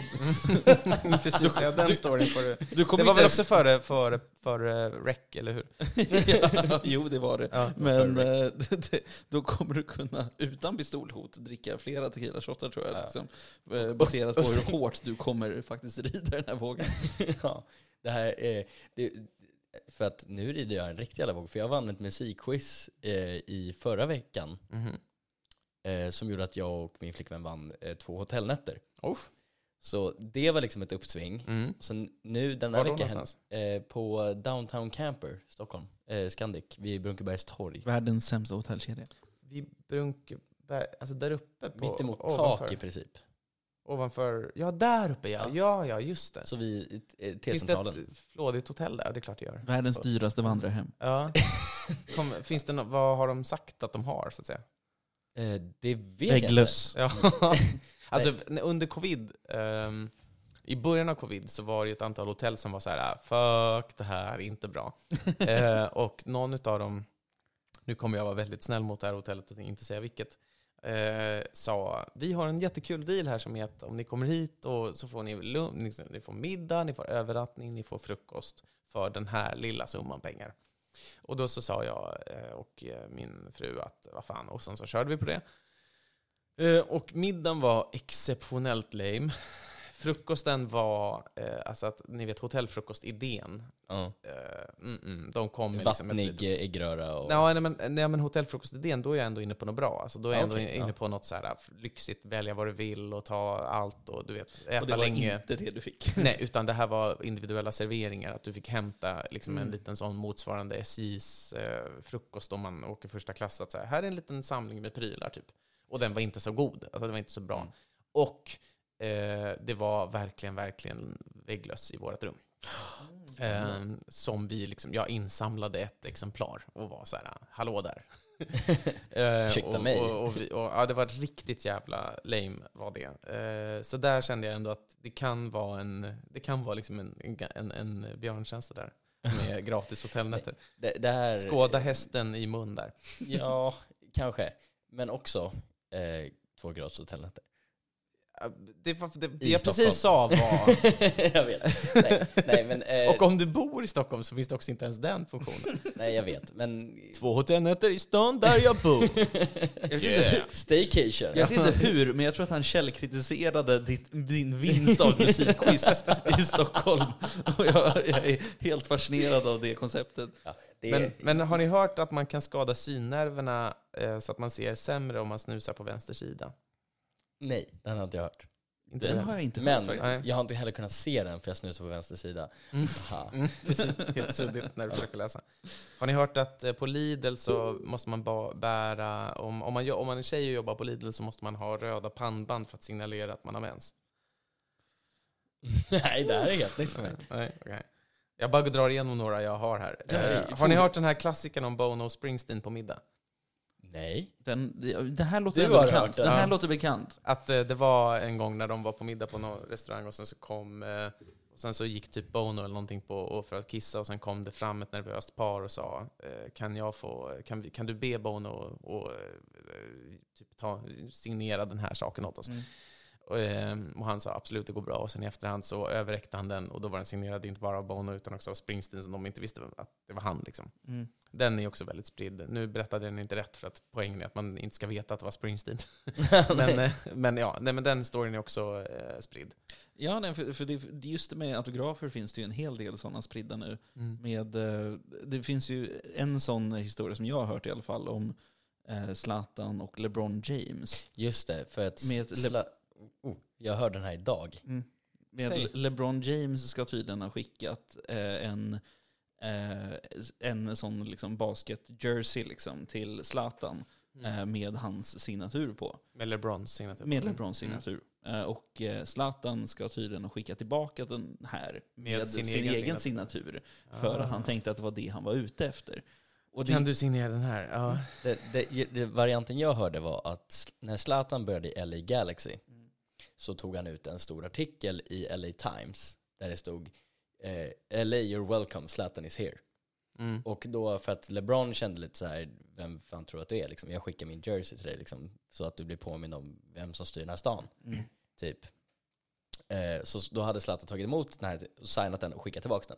Precis, ja, den storyn får du. du Det var väl också före, före, före rec, eller hur? ja, jo, det var det. Ja. Men eh, det, då kommer du kunna, utan pistolhot, dricka flera tequila-shottar tror jag. Ja. Liksom, eh, baserat på hur hårt du kommer faktiskt rida den här vågen. ja, det här är, det, för att nu rider jag en riktig jävla våg. För jag vann ett musikquiz eh, i förra veckan. Mhm. Eh, som gjorde att jag och min flickvän vann eh, två hotellnätter. Oh. Så det var liksom ett uppsving. Mm. Så nu den här veckan eh, på Downtown Camper, Stockholm, eh, Scandic, vid Brunkebergs torg. Världens sämsta hotellkedja. Vid Brunkeberg, alltså där uppe? På, Mitt emot ovanför, tak i princip. Ovanför, ja där uppe ja. Ja. Ja, just det. Så eh, Finns det T-centralen. ett flådigt hotell där? Det är klart det gör. Världens dyraste vandrarhem. Ja. Kom, finns det no vad har de sagt att de har, så att säga? Eh, det vet jag inte. Vägglöss. Ja. alltså under covid, ehm, i början av covid så var det ett antal hotell som var så här, "Ah, fuck det här är inte bra. eh, och någon av dem, nu kommer jag vara väldigt snäll mot det här hotellet och inte säga vilket, eh, sa vi har en jättekul deal här som är att om ni kommer hit och så får ni, lun- liksom, ni, får middag, ni får övernattning, ni får frukost för den här lilla summan pengar. Och då så sa jag eh, och eh, min fru att vad fan, och sen så körde vi på det. Eh, Och middagen var exceptionellt lame. Frukosten var, eh, alltså att ni vet hotellfrukostidén. Ja. Eh, mm, mm, de kom med liksom ett Vattnig eh, äggröra och... Nej, nej, men, nej, men hotellfrukostidén, då är jag ändå inne på något bra. Alltså, då är jag Ja, ändå okej, inne ja. på något så här lyxigt, välja vad du vill och ta allt och du vet, äta Och det var länge. inte det du fick. Nej, utan det här var individuella serveringar. Att du fick hämta liksom en Mm. liten sån motsvarande SJs eh, frukost om man åker första klass. Att så här, här är en liten samling med prylar typ. Och den var inte så god. Alltså den var inte så bra. Mm. Och det var verkligen, verkligen vägglöss i vårt rum. Eh, som vi liksom, jag insamlade ett exemplar och var så här, hallå där. Eh, Ursäkta mig. Och, och, och, ja, det var riktigt jävla lame var det. Eh, så där kände jag ändå att det kan vara en, det kan vara liksom en, en, en björntjänst där. Med gratis hotellnätter. Det, det här... Skåda hästen i mun där. Ja, kanske. Men också eh, två gratis hotellnätter. Det, var- det, det jag Stockholm. precis sa var... jag vet. Nej, nej, men, eh, Och om du bor i Stockholm så finns det också inte ens den funktionen. nej, jag vet. Men... Två hotellnätter i stan där jag bor. Jag vet, inte, Yeah. Staycation. jag vet inte hur, men jag tror att han källkritiserade ditt, din vinst av musikquiz i Stockholm. Och jag, jag är helt fascinerad av det konceptet. Ja, det, Men, men har ni hört att man kan skada synnerverna eh, så att man ser sämre om man snusar på vänster sida? Nej, den har inte jag hört. Inte Den har jag inte Men hört faktiskt. Jag har inte heller kunnat se den för jag snusar på vänster sida. Mm. Mm, precis, helt suddigt när du försöker läsa. Har ni hört att eh, på Lidl så måste man bära, om, om, man, om man är tjej och jobbar på Lidl så måste man ha röda pannband för att signalera att man har mens? Nej, det här är helt nytt för mig. Nej, okej. Jag bara drar igenom några jag har här. Ja, Eh, har ni hört den här klassikern om Bono och Springsteen på middag? Nej. Den, det, det här låter Du ändå har bekant. hört. Den här Ja. låter bekant. Att eh, det var en gång när de var på middag på någon restaurang och sen så kom eh, och sen så gick typ Bono eller någonting på och för att kissa och sen kom det fram ett nervöst par och sa eh, kan jag få, kan, vi, kan du be Bono och, och eh, typ ta, signera den här saken åt oss? Mm. Och, eh, och han sa absolut det går bra och sen i efterhand så överräckte han den och då var den signerad inte bara av Bono utan också av Springsteen som de inte visste att det var han liksom. Mm. Den är också väldigt spridd. Nu berättade den inte rätt för att poängen är att man inte ska veta att det var Springsteen. men, eh, men ja, nej, men den storyn är också eh, spridd. Ja, nej, för, för det, just det med autografer finns det ju en hel del sådana spridda nu. Med, eh, det finns ju en sån historia som jag har hört i alla fall om eh, Zlatan och LeBron James. Just det, för att... Med ett sla- oh, jag hörde den här idag. Med Säg. LeBron James ska tydligen ha skickat eh, en, eh, en sån liksom basket-jersey liksom till Zlatan eh, med hans signatur på. Med LeBrons signatur. Med Mm. LeBrons signatur. Eh, och eh, Zlatan ska tydligen ha skickat tillbaka den här med, Med sin, sin egen, egen signatur. För Ah. att han tänkte att det var det han var ute efter. Och det, Kan du signera den här? Ja. Det, det, det, varianten jag hörde var att när Zlatan började i LA Galaxy så tog han ut en stor artikel i LA Times där det stod eh, LA you're welcome, Zlatan is here. Mm. Och då för att LeBron kände lite så här, vem fan tror du att du är? Liksom, jag skickar min jersey till dig liksom, så att du blir påminn om vem som styr den här stan. Mm. Typ. Eh, så då hade Zlatan tagit emot den här, och signat den och skickat tillbaka den.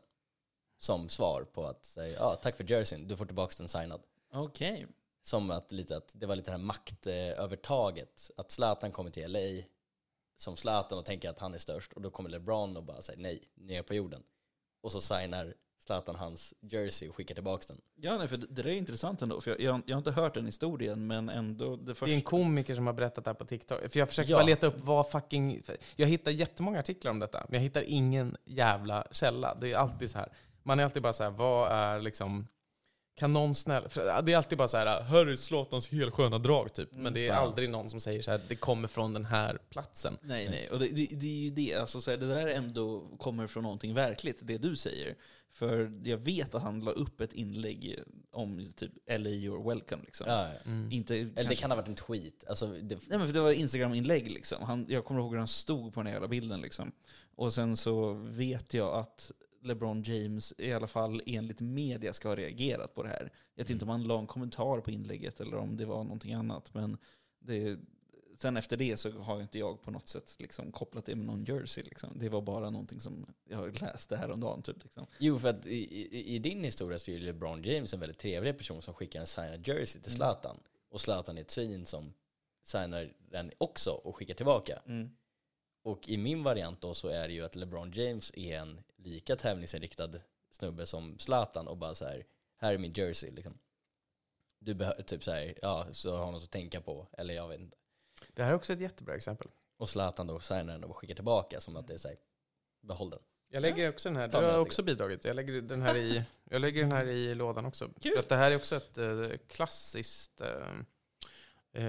Som svar på att säga, ja tack för jerseyn, du får tillbaka den signad. Okej. Som att, lite, att det var lite det här maktövertaget. Att Zlatan kommer till LA som Zlatan och tänker att han är störst och då kommer LeBron och bara säger nej, ner på jorden. Och så signar Zlatan hans jersey och skickar tillbaka den. Ja, nej, för det, det är intressant ändå. För jag, jag, jag har inte hört den historien, men ändå det första... Det är en komiker som har berättat det här på TikTok. För jag försökte Ja. bara leta upp vad fucking... Jag hittar jättemånga artiklar om detta, men jag hittar ingen jävla källa. Det är alltid så här. Man är alltid bara så här, vad är liksom... Kan någon snälla... För det är alltid bara så här, är Zlatans helsköna drag typ. Men det är aldrig någon som säger så här, det kommer från den här platsen. Nej, nej. Och det, det, det är ju det. Alltså, så här, det där ändå kommer från någonting verkligt, det du säger. För jag vet att han la upp ett inlägg om typ LA you're welcome. Liksom. Ja, ja. Mm. Inte, Eller det kanske- kan ha varit en tweet. Alltså, det, Nej men för det var Instagram-inlägg liksom. Han, jag kommer ihåg hur han stod på den här jävla bilden liksom. Och sen så vet jag att LeBron James i alla fall enligt media ska ha reagerat på det här. Jag vet inte om han la en kommentar på inlägget eller om det var någonting annat. Men det, sen efter det så har inte jag på något sätt liksom kopplat det med någon jersey. Liksom. Det var bara någonting som jag läste häromdagen. Typ, liksom. Jo, för att i, i, i din historia så är LeBron James en väldigt trevlig person som skickar en signad jersey till Mm. Zlatan. Och Zlatan är ett svin som signar den också och skickar tillbaka. Och i min variant då så är det ju att LeBron James är en lika tävlingsinriktad snubbe som Zlatan och bara så här, här är min jersey liksom. Du behöver typ så här, ja, så har något att tänka på, eller jag vet inte. Det här är också ett jättebra exempel. Och Zlatan då signar den och skickar tillbaka som att det är så här, behåll den. Jag lägger också den här, du har också bidragit. Jag lägger den här i, jag lägger den här i lådan också. Kul. För att det här är också ett eh, klassiskt, eh,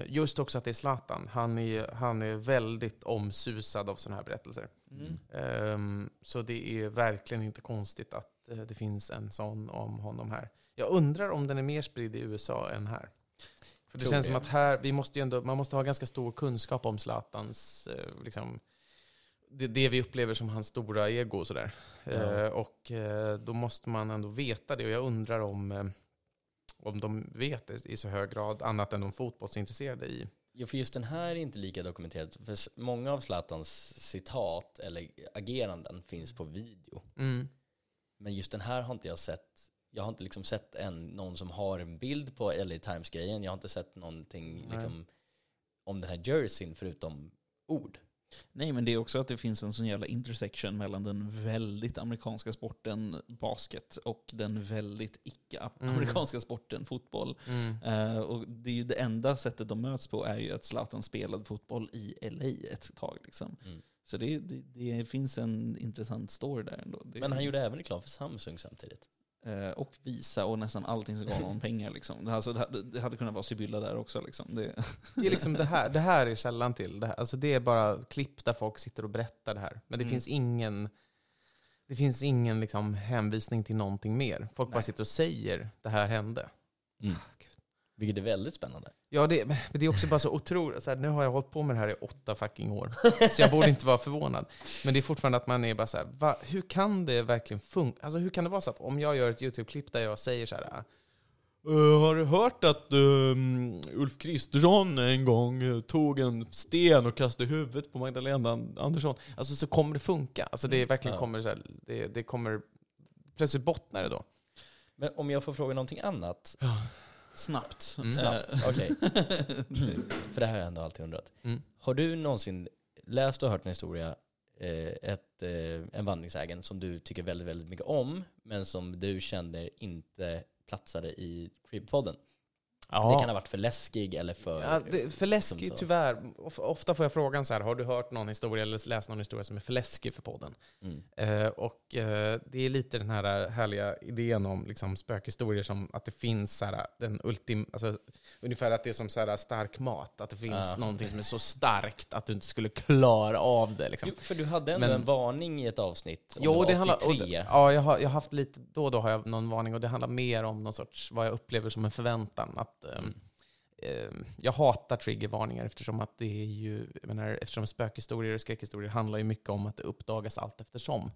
just också att det är Zlatan. Han är, han är väldigt omsusad av sådana här berättelser. Mm. Ehm, så det är verkligen inte konstigt att eh, det finns en sån om honom här. Jag undrar om den är mer spridd i USA än här. För det Tror känns det. som att här, vi måste ju ändå, man måste ha ganska stor kunskap om Zlatans, eh, liksom, det, det vi upplever som hans stora ego och sådär. Ja. Eh, och eh, då måste man ändå veta det. Och jag undrar om, eh, om de vet det i så hög grad, annat än de fotbollsintresserade i. Ja, för just den här är inte lika dokumenterad. För många av Zlatans citat eller ageranden finns på video. Mm. Men just den här har inte jag sett. Jag har inte liksom sett en, någon som har en bild på LA Times-grejen. Jag har inte sett någonting liksom, om den här jerseyn förutom ord. Nej, men det är också att det finns en sån jävla intersection mellan den väldigt amerikanska sporten basket och den väldigt icke-amerikanska sporten fotboll. Mm. Eh, och det är ju det enda sättet de möts på är ju att Zlatan spelade fotboll i LA ett tag. Liksom. Mm. Så det, det, det finns en intressant story där ändå. Det, Men han gjorde även reklam för Samsung samtidigt. Eh, och Visa och nästan allting som gav honom pengar. Liksom. Det, alltså, det, hade, det hade kunnat vara Sibylla där också. Liksom. Det, Det är liksom det här, det här är källan till. Det, här, alltså det är bara klipp där folk sitter och berättar det här. Men det Mm. finns ingen, det finns ingen liksom hänvisning till någonting mer. Folk bara Nej. sitter och säger det här hände. Mm. Vilket är väldigt spännande. Ja, det, men det är också bara så otroligt. Så här, nu har jag hållit på med det här i åtta fucking år. Så jag borde inte vara förvånad. Men det är fortfarande att man är bara så här, va, hur kan det verkligen funka? Alltså hur kan det vara så att om jag gör ett YouTube-klipp där jag säger så här, "Eh, har du hört att ehm, Ulf Kristersson en gång tog en sten och kastade huvudet på Magdalena Andersson? Alltså så kommer det funka. Alltså det verkligen Ja. kommer så här, det, det kommer, plötsligt bottnar det då. Men om jag får fråga någonting annat. Snabbt. Mm. Snabbt, Eh, okej. För det här har jag ändå alltid undrat. Mm. Har du någonsin läst och hört en historia, eh, ett, eh, en vandringsägen som du tycker väldigt, väldigt mycket om, men som du kände inte platsade i Creepypodden? Det kan ha varit för läskig eller för... Ja, det, för läskig så. tyvärr. Of- Ofta får jag frågan så här, har du hört någon historia eller läst någon historia som är för läskig för podden? Mm. Eh, och eh, det är lite den här härliga idén om liksom, spökhistorier som att det finns så här, den ultim, alltså, ungefär att det är som så här, stark mat. Att det finns Ja. någonting som är så starkt att du inte skulle klara av det. Liksom. Jo, för du hade ändå Men- en varning i ett avsnitt. Om Jo, det det handlar, 83. och, ja, jag har, jag har haft lite, då och då har jag någon varning och det handlar mer om någon sorts, vad jag upplever som en förväntan. Att, Mm. ehm, jag hatar triggervarningar eftersom att det är ju, jag menar, eftersom spökhistorier och skräckhistorier handlar ju mycket om att det uppdagas allt eftersom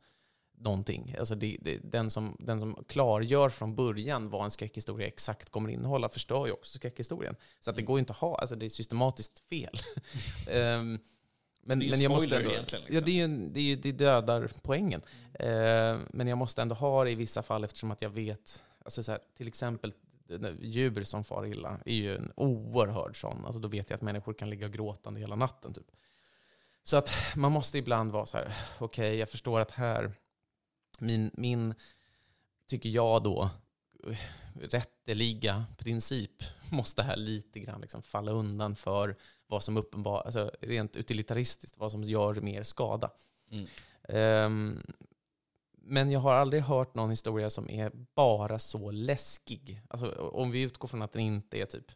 någonting. Alltså det, det, den, som, den som klargör från början vad en skräckhistoria exakt kommer innehålla förstör ju också skräckhistorien. Så att det Mm. går ju inte att ha, alltså det är systematiskt fel. Ehm, men, Det är ju men jag måste ändå, egentligen, liksom. Ja, det, är ju, det, är ju, det dödar poängen. Eh, men jag måste ändå ha det i vissa fall eftersom att jag vet, alltså så här, till exempel djur som far illa är ju en oerhörd sån. Alltså då vet jag att människor kan ligga gråtande hela natten. Typ. Så att man måste ibland vara så här, okej jag förstår att här, min, min tycker jag då, rätteliga princip måste här lite grann liksom falla undan för vad som uppenbar, alltså rent utilitaristiskt, vad som gör mer skada. Mm. Ehm, men jag har aldrig hört någon historia som är bara så läskig. Alltså, om vi utgår från att den inte är typ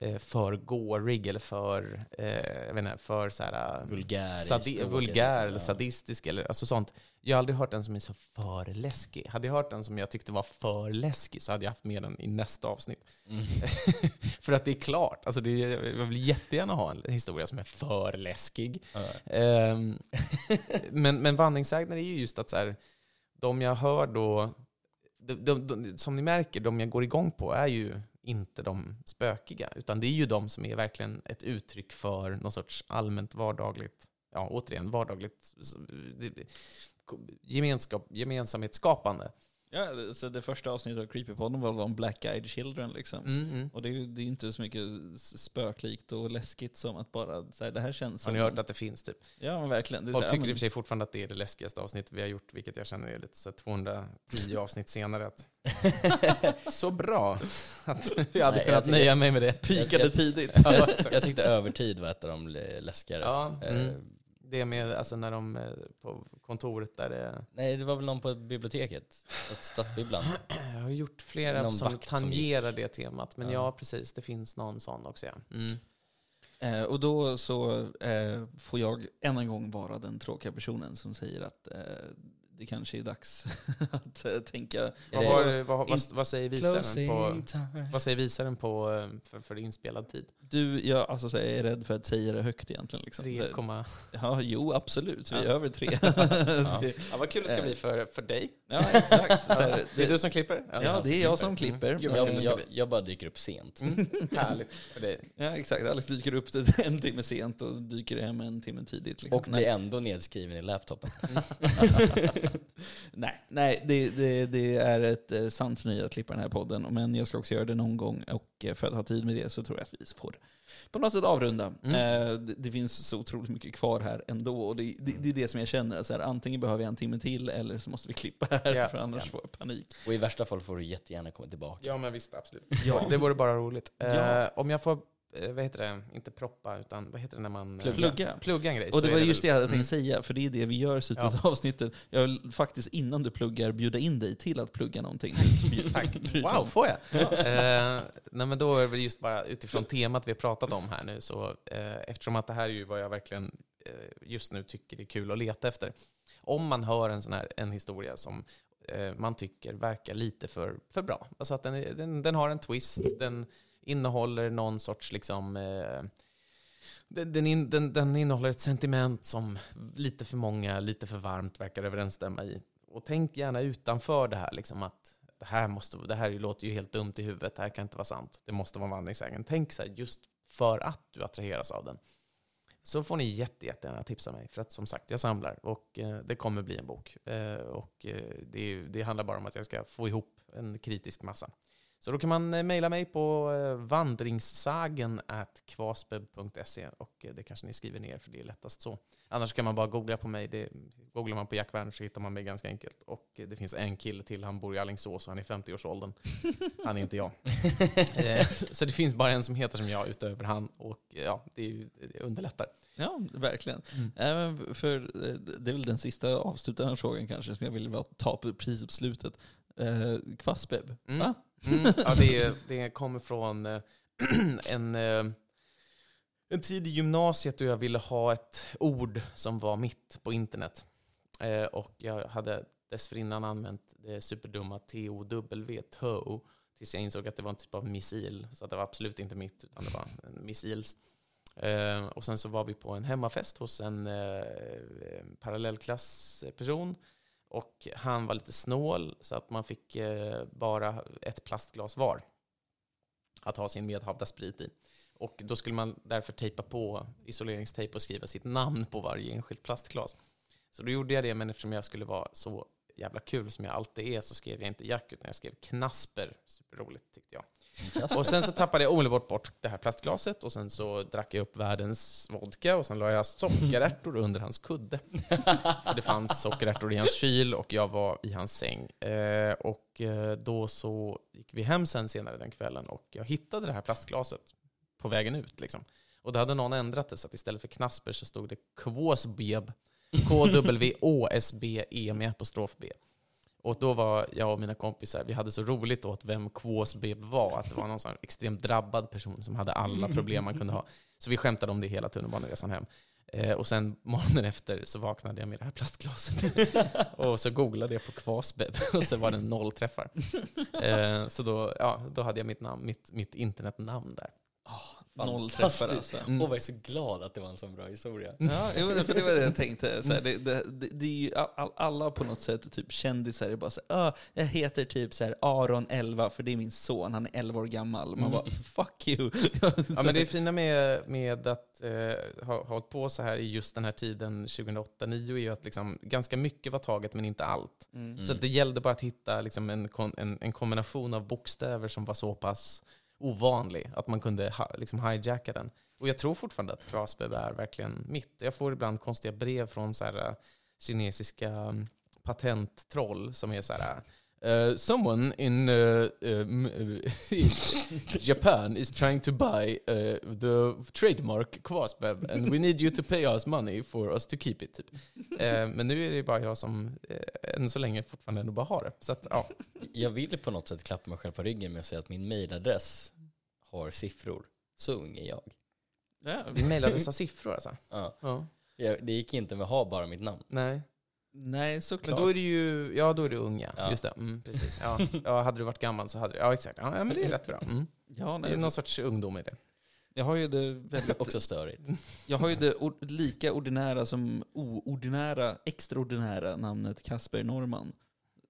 eh, för gorig eller för, eh, jag vet inte, för så här, Vulgär i sadi- vulgär eller sadistisk eller alltså sånt. Jag har aldrig hört en som är så för läskig. Hade jag hört en som jag tyckte var för läskig så hade jag haft med den i nästa avsnitt. Mm. för att det är klart, alltså det jag vill jättegärna ha en historia som är för läskig. Ehm, men, men vandringssägner är ju just att så här, de jag hör då, de, de, de, som ni märker, de jag går igång på är ju inte de spökiga, utan det är ju de som är verkligen ett uttryck för någon sorts allmänt vardagligt, ja återigen vardagligt gemenskap, gemensamhetsskapande. Ja, så det första avsnittet av Creepypodden var om Black Eyed Children liksom. Mm, mm. Och det är ju det är inte så mycket spöklikt och läskigt som att bara, så här, det här känns Har ni som- hört att det finns typ? Ja men verkligen. Det Folk så här, tycker ja, i och men- för sig fortfarande att det är det läskigaste avsnittet vi har gjort, vilket jag känner är lite så här 210 avsnitt senare. Att så bra att jag hade Nej, kunnat jag nöja mig med det. Pikade jag- tidigt. Jag tyckte övertid var ett av de läskigare. Ja, Eh, mm. Det med alltså när de eh, på kontoret där det... Nej, det var väl någon på biblioteket, Stadsbibblan. Jag har gjort flera Någon som vakt som tangerar det temat, men ja. Ja. precis, det finns någon sån också. Ja. Mm. Eh, och då så eh, får jag än en gång vara den tråkiga personen som säger att eh, det kanske är dags att eh, tänka. Vad, har, vad, vad, vad säger visaren på, vad säger visaren på eh, för, för inspelad tid? Du, jag, alltså, så jag är rädd för att säga det högt egentligen. Liksom. 3, komma- Ja, jo absolut. Vi är Ja. över tre. Ja. det, ja, vad kul det ska Eh. bli för, för dig. ja, exakt. Så här, Det är du som klipper? Ja, det är jag som klipper. Mm. Jag, det jag, jag bara dyker upp sent. Mm. Härligt för dig. Ja, exakt. Alex dyker upp en timme sent och dyker hem en timme tidigt. Liksom. Och blir ändå nedskriven i laptopen. Nej, nej det, det, det är ett eh, sant nöje att klippa den här podden. Men jag ska också göra det någon gång. Och eh, för att ha tid med det så tror jag att vi får på något sätt avrunda. Mm. Eh, det, det finns så otroligt mycket kvar här ändå. Och det, det, det är det som jag känner. Så här, antingen behöver jag en timme till eller så måste vi klippa här. Ja, för annars ja. får jag panik. Och i värsta fall får du jättegärna komma tillbaka. Ja, men visst, absolut. Ja. Det vore bara roligt. Ja. Eh, om jag får, vad heter det, inte proppa, utan vad heter det när man... eh, Plugga. Plugga en grej. Och det var väl- just det jag hade tänkt Mm. säga, för det är det vi gör i slutet Ja. av avsnittet. Jag vill faktiskt innan du pluggar bjuda in dig till att plugga någonting. Tack. Wow, får jag? eh, nej, men då är det just bara utifrån temat vi har pratat om här nu, så eh, eftersom att det här är ju vad jag verkligen eh, just nu tycker är kul att leta efter. Om man hör en sån här en historia som eh, man tycker verkar lite för, för bra, alltså att den, den, den har en twist, den innehåller någon sorts liksom eh, den, den, in, den, den innehåller ett sentiment som lite för många, lite för varmt verkar överensstämma i. Och tänk gärna utanför det här, liksom att det här, måste, det här låter ju helt dumt i huvudet, det här kan inte vara sant. Det måste vara vandringssägen. Tänk så här, just för att du attraheras av den. Så får ni jätte, jättegärna tipsa mig, för att som sagt, jag samlar och eh, det kommer bli en bok. Eh, och eh, det, det handlar bara om att jag ska få ihop en kritisk massa. Så då kan man eh, mejla mig på eh, vandringssagen kvasbeb.se och eh, det kanske ni skriver ner för det är lättast så. Annars kan man bara googla på mig. Det, googlar man på Jack Werner så hittar man mig ganska enkelt. Och det finns en kille till, han bor i Alingsås och han är 50-årsåldern. Han är inte jag. Så det finns bara en som heter som jag utöver han och ja, det, ju, det underlättar. Ja, verkligen. Även för, det är väl den sista avslutande frågan kanske som jag vill ta på precis på slutet. Eh, Kvassbeb, Mm. va? Mm, ja, det, det kommer från eh, en, eh, en tid i gymnasiet då jag ville ha ett ord som var mitt på internet. Eh, och jag hade dessförinnan använt det superdumma TOW, TOW, tills jag insåg att det var en typ av missil. Så det var absolut inte mitt, utan det var en missils. Och sen så var vi på en hemmafest hos en parallellklassperson. Och han var lite snål så att man fick eh, bara ett plastglas var att ha sin medhavda sprit i. Och då skulle man därför tejpa på isoleringstejp och skriva sitt namn på varje enskilt plastglas. Så då gjorde jag det, men eftersom jag skulle vara så jävla kul som jag alltid är så skrev jag inte Jack utan jag skrev Knasper. Superroligt tyckte jag. Och sen så tappade jag omedelbart bort det här plastglaset och sen så drack jag upp världens vodka och sen la jag sockerärtor under hans kudde. För det fanns sockerärtor i hans kyl och jag var i hans säng. Eh, och eh, då så gick vi hem sen senare den kvällen och jag hittade det här plastglaset på vägen ut. Liksom. Och då hade någon ändrat det så att istället för Knasper så stod det Kvåsbeb. K-W-Å-S-B-E med apostrof B. Och då var jag och mina kompisar, vi hade så roligt åt vem Kvåsbeb var, att det var någon sån extremt drabbad person som hade alla problem man kunde ha. Så vi skämtade om det hela tunnelbaneresan hem. Eh, och sen morgonen efter så vaknade jag med det här plastglaset. och så googlade jag på Kvasbeb och så var det noll träffar. Eh, så då, ja, då hade jag mitt, namn, mitt, mitt internetnamn där. Noll träffar alltså. Mm. Och var så glad att det var en så bra historia. Ja, för det var det jag tänkte. Så här, det, det, det, det är ju all, alla på något sätt typ kändisar är bara så här, jag heter typ så här Aron 11 för det är min son, han är 11 år gammal. Man bara, fuck you. Ja, men det fina med, med att eh, ha ha hållit på så här i just den här tiden, 2008-2009, är ju att liksom, ganska mycket var taget men inte allt. Mm. Så det gällde bara att hitta liksom, en, en, en kombination av bokstäver som var så pass ovanlig att man kunde ha, liksom hijacka den. Och jag tror fortfarande att Grasbeb är verkligen mitt. Jag får ibland konstiga brev från så här, eh, kinesiska mm, patenttroll som är så här eh, Uh, someone in uh, um, Japan is trying to buy uh, the trademark Kvasbeb and we need you to pay us money for us to keep it. Typ. Uh, men nu är det bara jag som uh, än så länge fortfarande ändå bara har det. Så att, ja. Jag vill på något sätt klappa mig själv på ryggen med att säga att min mailadress har siffror. Så ung är jag. Ja, Din mailadress har siffror alltså? Ja. Ja. Det gick inte med att ha bara mitt namn. Nej. Nej, Men såklart. då är det ju, ja då är det unga. Ja. Just det, mm, precis. Ja. ja, hade du varit gammal så hade du, ja exakt. Ja, men det är rätt bra. Mm. ja, Det nej, är någon sorts ungdom i det. Jag har ju det väldigt... Också störigt. Jag har ju det lika ordinära som oordinära, extraordinära namnet Kasper Norman.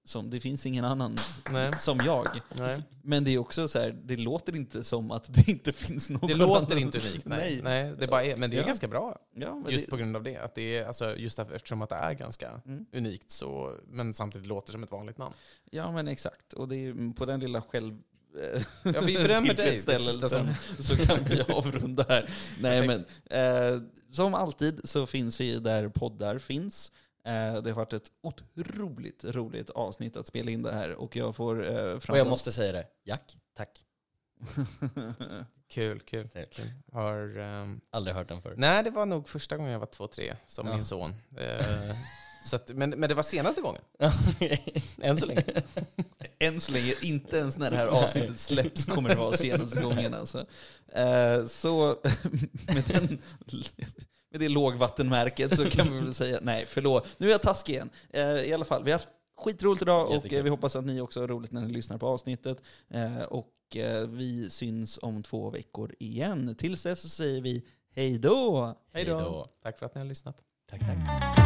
Som, det finns ingen annan Nej. som jag. Nej. Men det är också så här, det låter inte som att det inte finns någon Det låter annan. inte unikt, nej. Nej. nej. det bara är, men det är Ja. ganska bra. Ja, Just det, på grund av det. Att det är, alltså, just därför, eftersom att det är ganska Mm. unikt, så, men samtidigt låter som ett vanligt namn. ja, men exakt. Och det är på den lilla själv... Ja, vi berömmer dig. Så kan vi avrunda här. Nej, men, eh, som alltid så finns vi där poddar finns. Eh, det har varit ett otroligt roligt avsnitt att spela in det här och jag får eh, Och jag framförallt- måste säga det. Jack, tack. Kul, kul. Tack. kul. Har, ehm, Aldrig hört den förr. nej, det var nog första gången jag var två, tre som Ja. min son. Eh, så att, men, men det var senaste gången. Än så länge. Än så länge, inte ens när det här avsnittet släpps kommer det vara senaste gången. Alltså. Så med, den, med det lågvattenmärket så kan vi väl säga, nej förlåt, nu är jag taskig igen. Eh, I alla fall, vi har haft skitroligt idag och eh, vi hoppas att ni också har roligt när ni lyssnar på avsnittet. Eh, och eh, vi syns om två veckor igen. Tills dess så säger vi hej då! Hej då. Tack för att ni har lyssnat. Tack, tack.